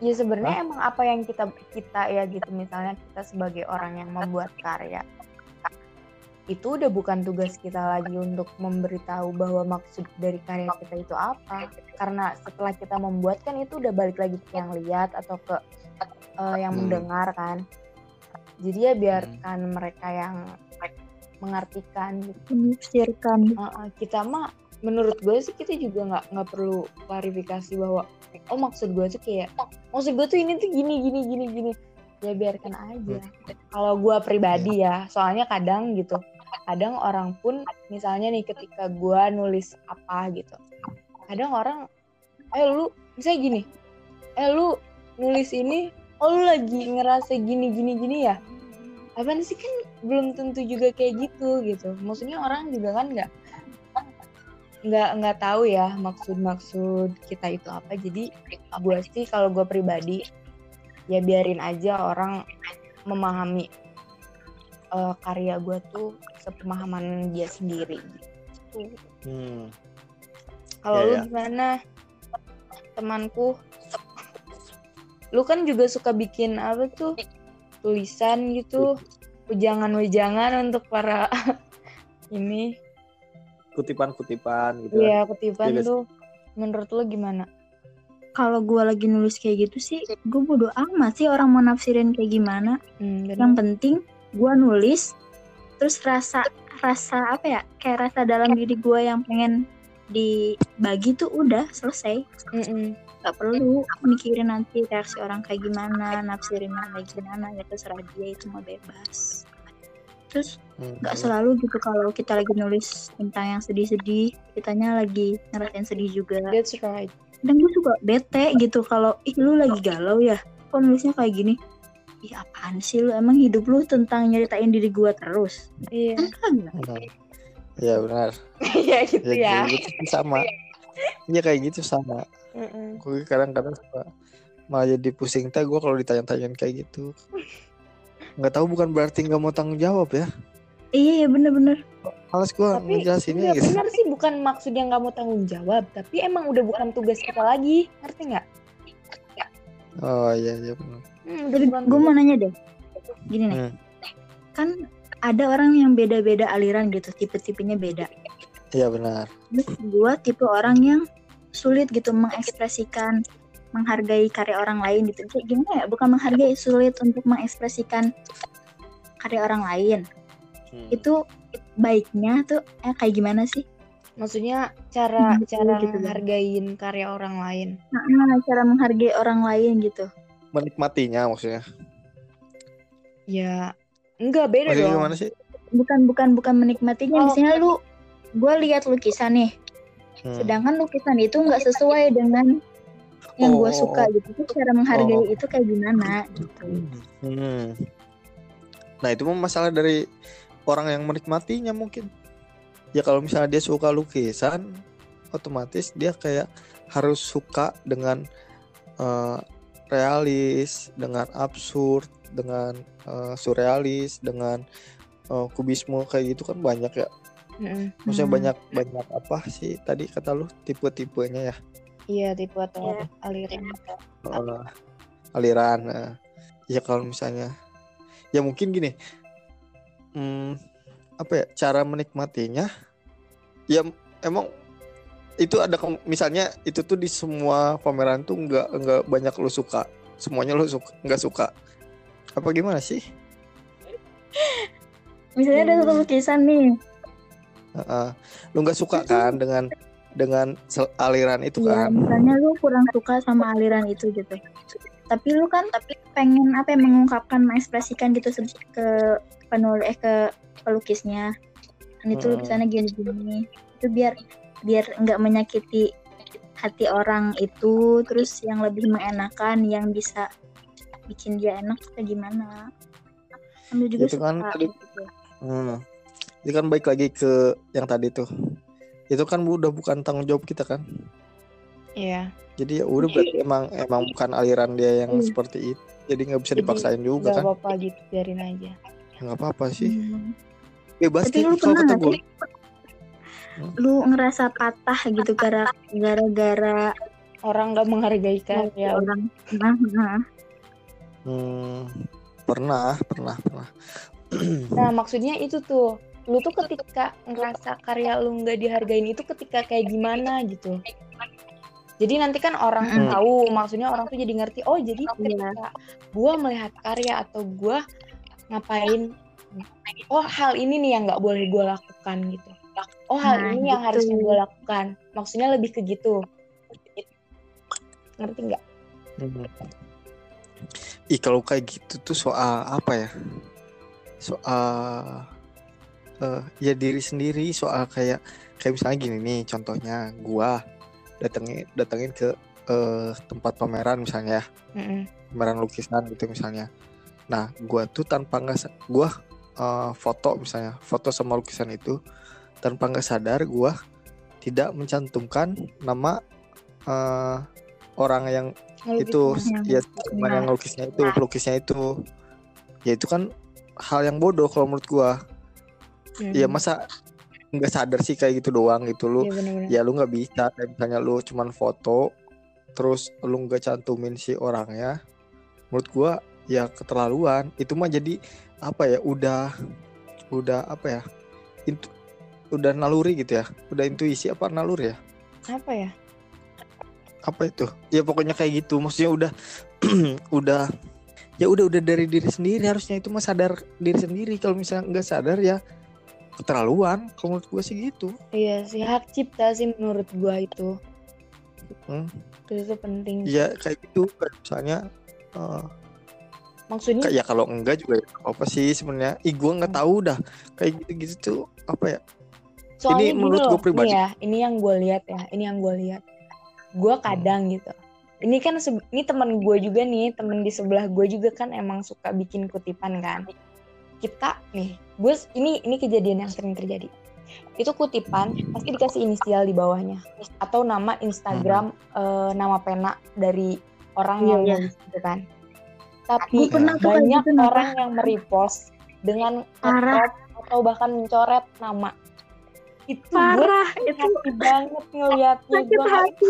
Ya sebenarnya emang apa yang kita kita ya gitu misalnya kita sebagai orang yang membuat karya itu udah bukan tugas kita lagi untuk memberitahu bahwa maksud dari karya kita itu apa. Karena setelah kita membuat kan itu udah balik lagi ke yang lihat atau ke eh, yang Hmm. mendengar kan. Jadi ya biarkan mereka yang mengartikan gitu. Menafsirkan Heeh, kita mah menurut gue sih kita juga nggak nggak perlu klarifikasi bahwa oh maksud gue tuh kayak maksud gue tuh ini tuh gini gini gini gini. Ya biarkan aja. Kalau gue pribadi ya soalnya kadang gitu kadang orang pun misalnya nih ketika gue nulis apa gitu kadang orang eh lu misalnya gini eh lu nulis ini oh lu lagi ngerasa gini gini gini ya? Apaan sih? Kan belum tentu juga kayak gitu gitu. Maksudnya orang juga kan nggak nggak nggak tahu ya maksud-maksud kita itu apa jadi gue sih kalau gue pribadi ya biarin aja orang memahami eh, karya gue tuh sepemahaman dia sendiri gitu. Hmm. Kalau Ya, lu ya. gimana temanku? Lu kan juga suka bikin apa tuh tulisan gitu, ujangan-ujangan untuk para ini. Kutipan-kutipan gitu kan. Iya, kutipan Iya, tuh. Menurut lu gimana? kalau gue lagi nulis kayak gitu sih gue bodo amat sih orang mau nafsirin kayak gimana Hmm, yang penting gue nulis terus rasa rasa apa ya kayak rasa dalam diri gue yang pengen dibagi tuh udah selesai Mm-mm. nggak perlu mikirin nanti reaksi orang kayak gimana nafsirinnya kayak gimana ya terserah dia itu mah bebas terus Hmm. nggak selalu gitu kalau kita lagi nulis tentang yang sedih-sedih kitanya lagi ngerasain sedih juga That's right. dan gue suka bete gitu kalau ih lu lagi galau ya kok nulisnya kayak gini ih apaan sih lu emang hidup lu tentang nyeritain diri gue terus Iya. enggak Hmm. Iya benar. Iya gitu Ya, ya. gitu sama. Iya kayak gitu sama. Mm-mm. Gue kadang-kadang suka malah jadi pusing teh gue kalau ditanya-tanyain kayak gitu. Nggak tahu bukan berarti nggak mau tanggung jawab ya. iya iya bener-bener Males gue Tapi ngejelasinnya enggak gitu. benar sih bukan maksudnya nggak mau tanggung jawab, tapi emang udah bukan tugas kita lagi, ngerti nggak? Oh iya iya benar. Hmm, tapi gue mau nanya deh gini nih Hmm. kan ada orang yang beda-beda aliran gitu tipe-tipenya beda Iya benar. Terus gue tipe orang yang sulit gitu mengekspresikan menghargai karya orang lain gitu kayak gimana ya bukan menghargai sulit untuk mengekspresikan karya orang lain Hmm. itu baiknya tuh eh, kayak gimana sih Maksudnya cara Hmm, cara gitu, menghargain karya orang lain. nah, cara menghargai orang lain gitu Menikmatinya maksudnya. Ya enggak beda Maksudnya dong. gimana sih? bukan bukan bukan menikmatinya Oh, misalnya lu gue lihat lukisan nih Hmm. sedangkan lukisan itu nggak sesuai dengan yang gue Oh. suka gitu Terus cara menghargai Oh. itu kayak gimana gitu Hmm. Nah itu masalah dari orang yang menikmatinya mungkin. Ya kalau misalnya dia suka lukisan, otomatis dia kayak harus suka dengan eh, realis, dengan absurd, dengan eh, surrealis, dengan eh, kubisme kayak gitu kan banyak ya. Maksudnya Hmm. banyak banyak apa sih tadi kata lu tipe-tipenya ya? Iya tipe atau aliran. Eh, aliran eh. ya kalau misalnya ya mungkin gini hmm, apa ya cara menikmatinya ya emang itu ada misalnya itu tuh di semua pameran tuh nggak nggak banyak lu suka semuanya lu suka nggak suka apa gimana sih misalnya ada satu lukisan nih Heeh. lu nggak suka kan dengan dengan aliran itu ya kan misalnya lu kurang suka sama aliran itu gitu tapi lu kan tapi pengen apa ya mengungkapkan mengekspresikan gitu ke penulis eh ke pelukisnya kan itu Hmm. lukisannya gini-gini itu biar biar nggak menyakiti hati orang itu terus yang lebih mengenakan yang bisa bikin dia enak kayak gimana kan juga Itu suka kan tadi- gitu. Hmm. Ini kan baik lagi ke yang tadi tuh. Itu kan udah bukan tanggung jawab kita kan. Iya. Jadi ya udah berarti emang emang bukan aliran dia yang Iya. seperti itu. Jadi nggak bisa Jadi dipaksain juga Gak kan. apa-apa gitu biarin aja. Ya, nggak apa-apa sih. Hmm. Bebas Tapi sih lu pernah kata nggak gue. sih lu ngerasa patah gitu gara gara-gara Orang nggak menghargai karya. orang nah, nah. Hmm, pernah, pernah, pernah. Nah maksudnya itu tuh. Lu tuh ketika ngerasa karya lu nggak dihargain itu ketika kayak gimana gitu. Jadi nanti kan orang tuh Mm-mm. tahu, maksudnya orang tuh jadi ngerti. Oh jadi ketika gua melihat karya atau gua ngapain, oh hal ini nih yang nggak boleh gua lakukan gitu. Oh hal Nah, ini yang gitu. harusnya gua lakukan. Maksudnya lebih ke gitu. Ngerti nggak? Hmm. Ih kalau kayak gitu tuh soal apa ya? Soal eh ya diri sendiri, soal kayak kayak misalnya gini nih contohnya gua datengin datengin ke eh, tempat pameran misalnya ya, Mm-mm. pameran lukisan gitu misalnya. Nah, gua tuh tanpa nggak gua eh, foto misalnya, foto sama lukisan itu tanpa nggak sadar gua tidak mencantumkan nama eh, orang yang itu ya Nah. yang ngelukisnya itu pelukisnya itu ya itu kan hal yang bodoh kalau menurut gua ya Mm. masa nggak sadar sih kayak gitu doang gitu lu Iya bener-bener. ya lu nggak bisa kayak misalnya lu cuman foto terus lu nggak cantumin si orangnya menurut gua ya keterlaluan itu mah jadi apa ya udah udah apa ya intu, udah naluri gitu ya udah intuisi apa naluri ya Apa ya? apa itu ya pokoknya kayak gitu maksudnya udah udah ya udah udah dari diri sendiri harusnya itu mah sadar diri sendiri kalau misalnya nggak sadar ya keterlaluan kalau menurut gue sih gitu Iya sih hak cipta sih menurut gua itu. Hmm. Itu tuh penting. ya kayak gitu kayak misalnya eh, Maksudnya kayak ya kalau enggak juga ya apa sih sebenarnya ih gue nggak tahu dah kayak gitu gitu tuh apa ya soalnya ini menurut gua pribadi. Ini ya, ini yang gue lihat ya, ini yang gue lihat. Gue kadang gitu. Ini kan ini teman gue juga nih, temen di sebelah gue juga kan emang suka bikin kutipan kan. Kita nih, gue ini ini kejadian yang sering terjadi. Itu kutipan pasti dikasih inisial di bawahnya atau nama Instagram eh, nama pena dari orang Iya, yang iya. nulis gitu kan. Tapi pernah banyak gitu, orang yang merepost dengan Parah. atau bahkan mencoret nama itu Parah, gue itu hati banget ngeliatnya sakit gue hati.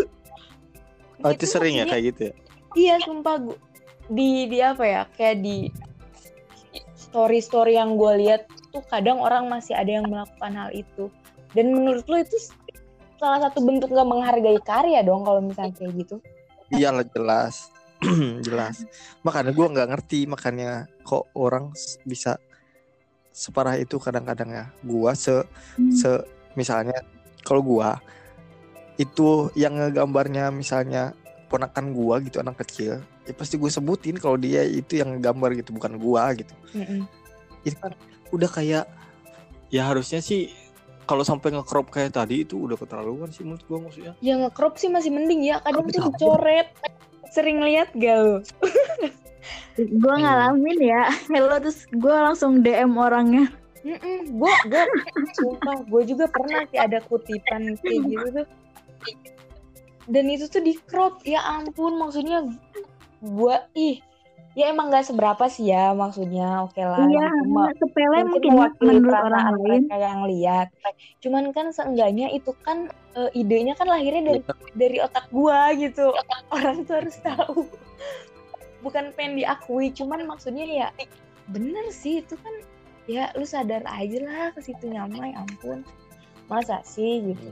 oh, itu sering ya kayak gitu ya iya sumpah gue di di apa ya kayak di story story yang gue lihat tuh kadang orang masih ada yang melakukan hal itu. Dan menurut lo itu salah satu bentuk gak menghargai karya dong kalau misalnya kayak gitu? Iyalah jelas. Jelas. Makanya gue nggak ngerti makanya kok orang bisa separah itu kadang-kadang ya. Gua se Hmm. se misalnya kalau gua itu yang ngegambarnya misalnya ponakan gua gitu anak kecil ya pasti gue sebutin kalau dia itu yang gambar gitu bukan gua gitu. Mm-mm. itu kan udah kayak ya harusnya sih kalau sampai nge-crop kayak tadi itu udah keterlaluan sih menurut gua maksudnya Ya nge-crop sih masih mending ya. Kadang tuh dicoret. Sering lihat gak lo? gue ngalamin ya hello terus gue langsung DM orangnya Mm-mm, gue gue sumpah gue juga pernah sih ada kutipan kayak gitu tuh dan itu tuh di crop ya ampun maksudnya gue ih ya emang nggak seberapa sih ya maksudnya. Oke lah iya mah. sepele mungkin mungkin menurut orang lain. yang lihat. Cuman kan seenggaknya itu kan eh, idenya kan lahirnya dari dari otak gua gitu. Orang tuh harus tahu. Bukan pengen diakui cuman maksudnya ya bener sih itu kan ya lu sadar aja lah ke situ nyamai ampun. Masa sih gitu.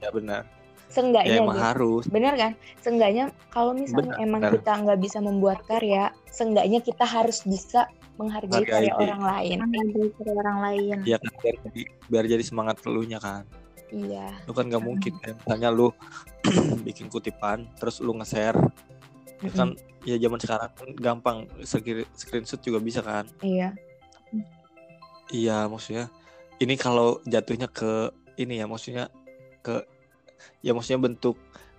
Ya benar seenggaknya ya emang gitu. harus. Bener kan? Seenggaknya kalau misalnya Benar, emang benar. kita nggak bisa membuat karya seenggaknya kita harus bisa menghargai Menghargai. karya orang lain. Menghargai karya orang lain. Ya kan biar jadi, biar jadi semangat elunya kan. Iya. Lu kan nggak mungkin kan misalnya lu bikin kutipan terus lu nge-share. Ya kan ya zaman sekarang kan gampang Screen- screenshot juga bisa kan. Iya. Iya maksudnya ini kalau jatuhnya ke ini ya maksudnya ke ya maksudnya bentuk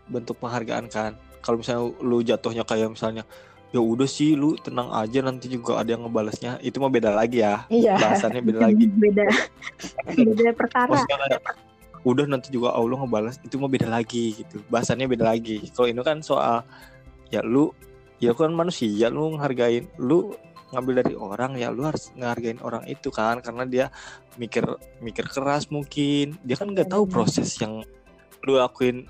bentuk penghargaan kan. Kalau misalnya lu jatuhnya kayak misalnya ya udah sih lu tenang aja nanti juga ada yang ngebalasnya. Itu mah beda lagi ya. Iya. Bahasannya beda lagi. Beda. Beda perkara. Maksudnya udah nanti juga Allah ngebalas. Itu mah beda lagi gitu. Bahasannya beda lagi. Kalau ini kan soal ya lu ya kan manusia lu ngehargain lu ngambil dari orang ya lu harus ngehargain orang itu kan. Karena dia mikir mikir keras mungkin. Dia kan nggak tahu Benar. proses yang lu lakuin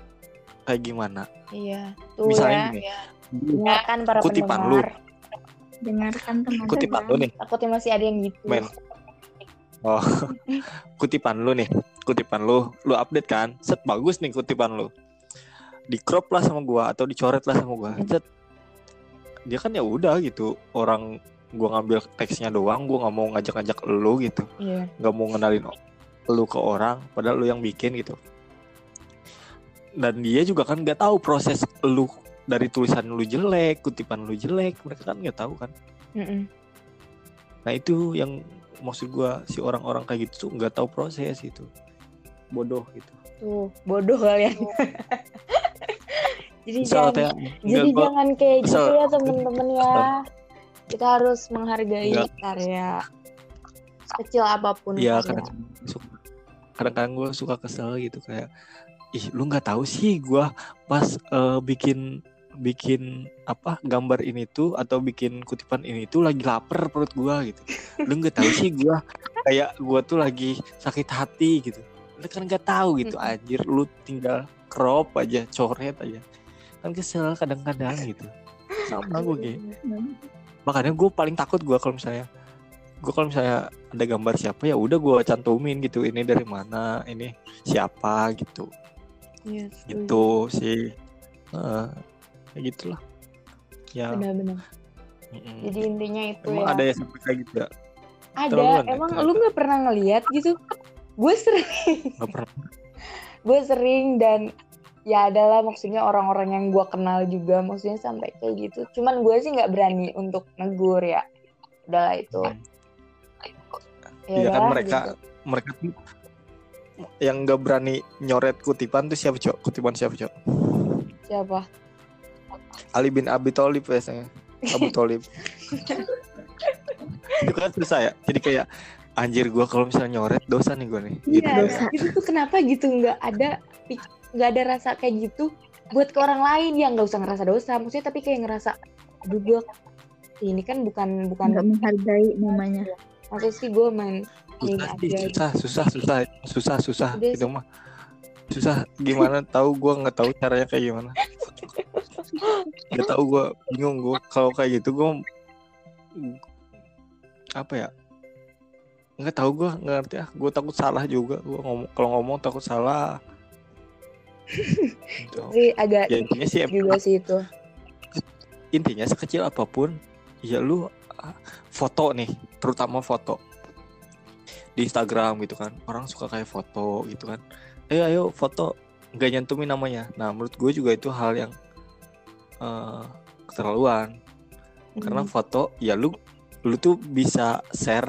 kayak gimana? Iya tuh Misalnya ya. gini. dengarkan para Kutipan lu. pendengar. Dengarkan teman kutipan lu nih. Takutnya masih ada yang gitu. Men. Oh kutipan lu nih. Kutipan lu lu update kan? Set bagus nih kutipan lu. Di crop lah sama gua atau dicoret lah sama gua. Set. Dia kan ya udah gitu. Orang gua ngambil teksnya doang gua nggak mau ngajak-ngajak lu gitu. Iya. Nggak mau ngenalin lu ke orang padahal lu yang bikin gitu dan dia juga kan nggak tahu proses lu dari tulisan lu jelek kutipan lu jelek mereka kan nggak tahu kan Mm-mm. Nah itu yang maksud gua si orang-orang kayak gitu tuh nggak tahu proses itu bodoh gitu. tuh bodoh kalian jadi Misal jangan kayak jadi gua jangan kayak gitu kesel. ya temen-temen ya kita harus menghargai Nggak. karya kecil apa pun ya kadang-kadang gue suka kesel gitu kayak ih lu nggak tahu sih gua pas eh, bikin bikin apa gambar ini tuh atau bikin kutipan ini tuh lagi lapar perut gua gitu. Lu nggak tahu sih gua kayak gua tuh lagi sakit hati gitu. Lu kan nggak tahu gitu anjir lu tinggal crop aja coret aja. Kan kesel kadang-kadang gitu. Sama gue gitu makanya gue paling takut gue kalau misalnya gue kalau misalnya ada gambar siapa ya udah gue cantumin gitu ini dari mana ini siapa gitu Iya, setuju. gitu sih. Heeh, kayak gitulah. Ya. Benar-benar. Mm-mm. jadi intinya itu emang ya. ada yang sampai kayak gitu ya? Ada. Terlaluan ya, emang terlalu. lu nggak pernah ngeliat gitu? Gue sering. Nggak pernah. Gue sering dan ya adalah maksudnya orang-orang yang gue kenal juga maksudnya sampai kayak gitu. Cuman gue sih nggak berani untuk negur ya. Udahlah itu. Iya kan mereka gitu. mereka tuh yang nggak berani nyoret kutipan tuh siapa cok? Kutipan siapa cok? Siapa? Ali bin Abi Thalib biasanya. Abu Thalib. Itu kan susah ya. Jadi kayak anjir gua kalau misalnya nyoret dosa nih gua nih. Gitu. iya dosa. itu tuh kenapa gitu? Nggak ada nggak ada rasa kayak gitu buat ke orang lain. Ya nggak usah ngerasa dosa. Maksudnya tapi kayak ngerasa aduh gue ini kan bukan bukan nggak menghargai namanya. Maksud sih gue main susah sih, aja susah susah susah susah susah. Udah itu mah susah. Gimana tahu gua nggak tahu caranya kayak gimana. Nggak tahu gua bingung gua kalau kayak gitu gua apa ya? Nggak tahu gua nggak ngerti ah gua takut salah juga. Gua ngomong kalau ngomong takut salah. Gitu. sih agak ya intinya sih juga sih itu. Intinya sekecil apa pun ya lu ah, foto nih terutama foto di Instagram gitu kan. Orang suka kayak foto gitu kan. Ayo ayo foto. Nggak nyantumin namanya. Nah menurut gue juga itu hal yang eh, keterlaluan. Karena Hmm. foto ya lu lu tuh bisa share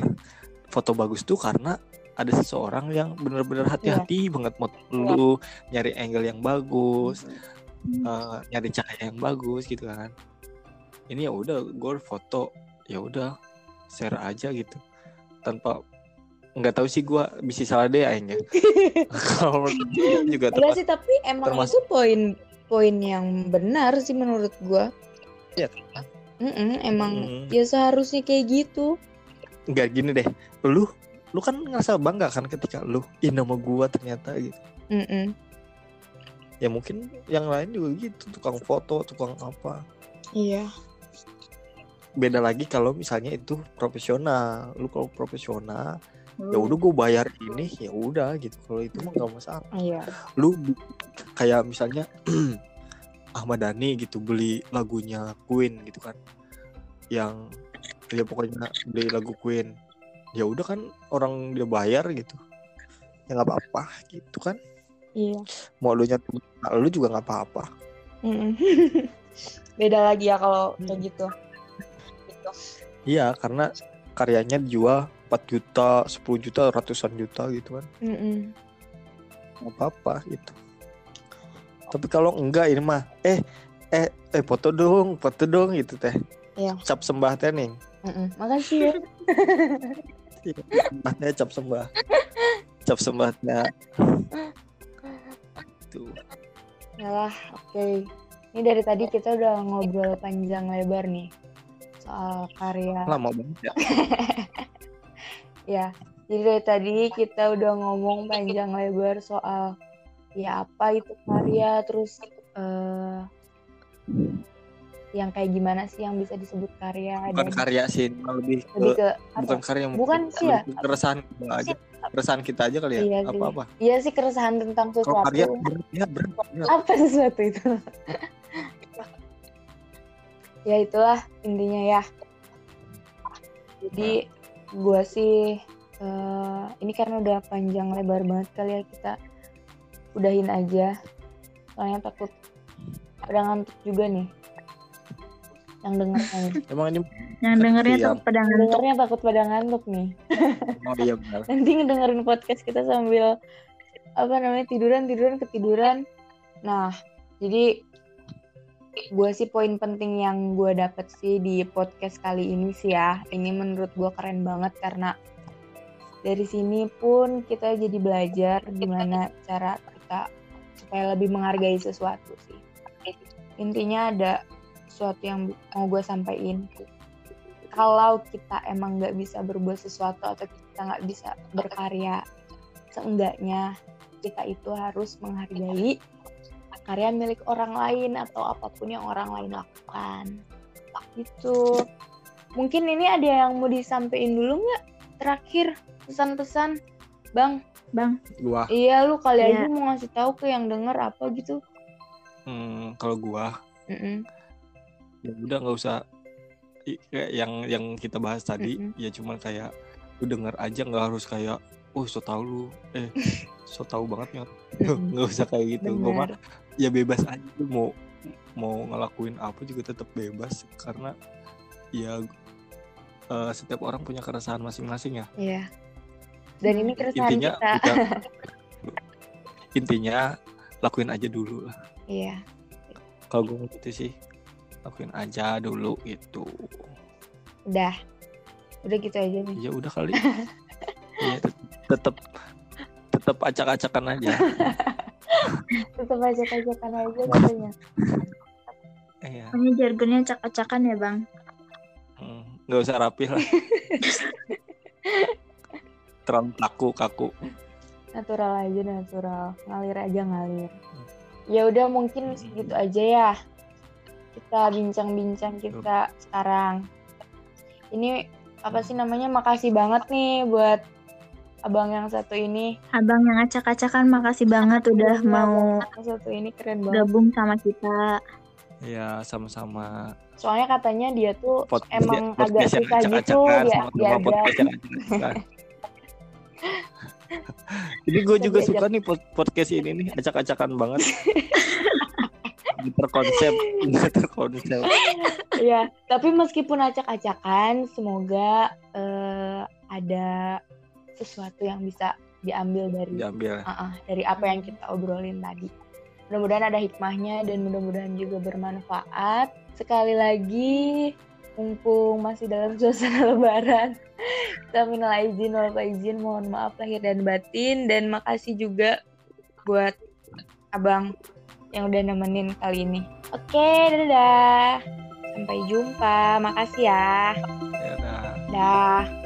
foto bagus tuh karena ada seseorang yang benar-benar hati-hati banget mau lu. Nyari angle yang bagus eh, nyari cahaya yang bagus gitu kan. Ini ya udah gue foto. Ya udah share aja gitu. Tanpa nggak tahu sih gue bisa salah deh akhirnya kalau juga termasuk sih tapi emang termasuk- itu poin poin yang benar sih menurut gua. Iya. Mm-mm, emang Mm. ya seharusnya kayak gitu. nggak gini deh lu lu kan ngerasa bangga kan ketika lu ih nama gua ternyata gitu Mm-mm. ya mungkin yang lain juga gitu tukang foto tukang apa Iya. beda lagi kalau misalnya itu profesional lu kalau profesional ya Hmm. udah gue bayar ini ya udah gitu kalau itu mah nggak masalah Iya. lu kayak misalnya Ahmad Dhani gitu beli lagunya Queen gitu kan yang ya pokoknya beli lagu Queen ya udah kan orang dia bayar gitu ya nggak apa-apa gitu kan Iya. mau lu nyatu lu juga nggak apa-apa Mm-mm. Beda lagi ya kalau kayak gitu. Gitu. iya karena karyanya dijual 4 juta 10 juta ratusan juta gitu kan Mm-mm. nggak apa-apa gitu tapi kalau enggak ini mah eh eh eh foto dong foto dong gitu teh Iya. cap sembah teh nih Mm-mm. Makasih ya. sembahnya cap sembah cap sembahnya tuh Yalah, oke. Ini dari tadi kita udah ngobrol panjang lebar nih soal karya. lama banget ya Ya, jadi dari tadi kita udah ngomong panjang lebar soal ya apa itu karya, terus eh, yang kayak gimana sih yang bisa disebut karya bukan dan karya sih lebih ke, lebih ke bukan apa? karya Bukan sih ya. keresahan kita aja keresahan kita aja kali ya Iya apa apa Iya sih keresahan tentang kalau sesuatu. karya ya berat, berat. Apa sesuatu itu? ya itulah intinya ya. Jadi gua sih eh, ini karena udah panjang lebar banget kali ya kita udahin aja. Soalnya takut ada ngantuk juga nih. Yang dengernya nih. emang ini Yang dengernya tuh pada ngantuk. dengernya takut pada ngantuk nih. oh iya benar Nanti ngedengerin podcast kita sambil apa namanya tiduran tiduran ketiduran. Nah, jadi gue sih poin penting yang gue dapet sih di podcast kali ini sih ya. Ini menurut gue keren banget karena dari sini pun kita jadi belajar gimana cara kita supaya lebih menghargai sesuatu sih. Intinya ada sesuatu yang mau gue sampaikan. Kalau kita emang nggak bisa berbuat sesuatu atau kita nggak bisa berkarya, seenggaknya kita itu harus menghargai karya milik orang lain atau apa pun yang orang lain lakukan. Gitu. Mungkin ini ada yang mau disampaikan dulu nggak? Terakhir pesan-pesan, Bang. Bang, gua Iya, lu kali Iya. aja mau ngasih tahu ke yang denger apa gitu. hmm, kalau gua Mm-mm. ya udah nggak usah yang yang kita bahas tadi ya cuman kayak lu denger aja nggak harus kayak oh so tau lu eh so tau banget nggak nggak usah kayak gitu gua mah Bener. Ya bebas aja lu mau mau ngelakuin apa juga tetap bebas karena ya eh, setiap orang punya keresahan masing-masing ya Iya. Dan ini keresahan intinya kita. kita- intinya lakuin aja dulu lah Iya. kalau gue gitu sih lakuin aja dulu gitu Udah. Udah gitu aja nih. ya udah kali ya tetap tetap acak-acakan aja Tetap ajak-ajakan aja katanya. Iya, ini jargonnya acak-acakan ya bang. hmm, nggak usah rapi lah. Terlalu kaku kaku. Natural aja natural. Ngalir aja ngalir. Ya udah mungkin segitu aja ya. Kita bincang-bincang kita sekarang. Ini apa sih namanya? Makasih banget nih buat abang yang satu ini. Abang yang acak-acakan makasih banget udah Iya, mau abang yang satu ini keren banget. gabung sama kita. ya sama-sama. Soalnya katanya dia tuh Pod- emang agak gitu acak-acakan, dia sama-sama diajak. podcast yang acak-acakan. ini gue juga suka nih pod- podcast ini nih acak-acakan banget. Terkonsep terkonsep Ya, tapi meskipun acak-acakan, semoga eh, ada sesuatu yang bisa diambil dari diambil Ah, ah, dari apa yang kita obrolin tadi. Mudah-mudahan ada hikmahnya dan mudah-mudahan juga bermanfaat. Sekali lagi, mumpung masih dalam suasana lebaran, kita minal izin wal izin, mohon maaf lahir dan batin dan makasih juga buat abang yang udah nemenin kali ini. Oke, dadah. Sampai jumpa. Makasih ya. ya udah. Dah.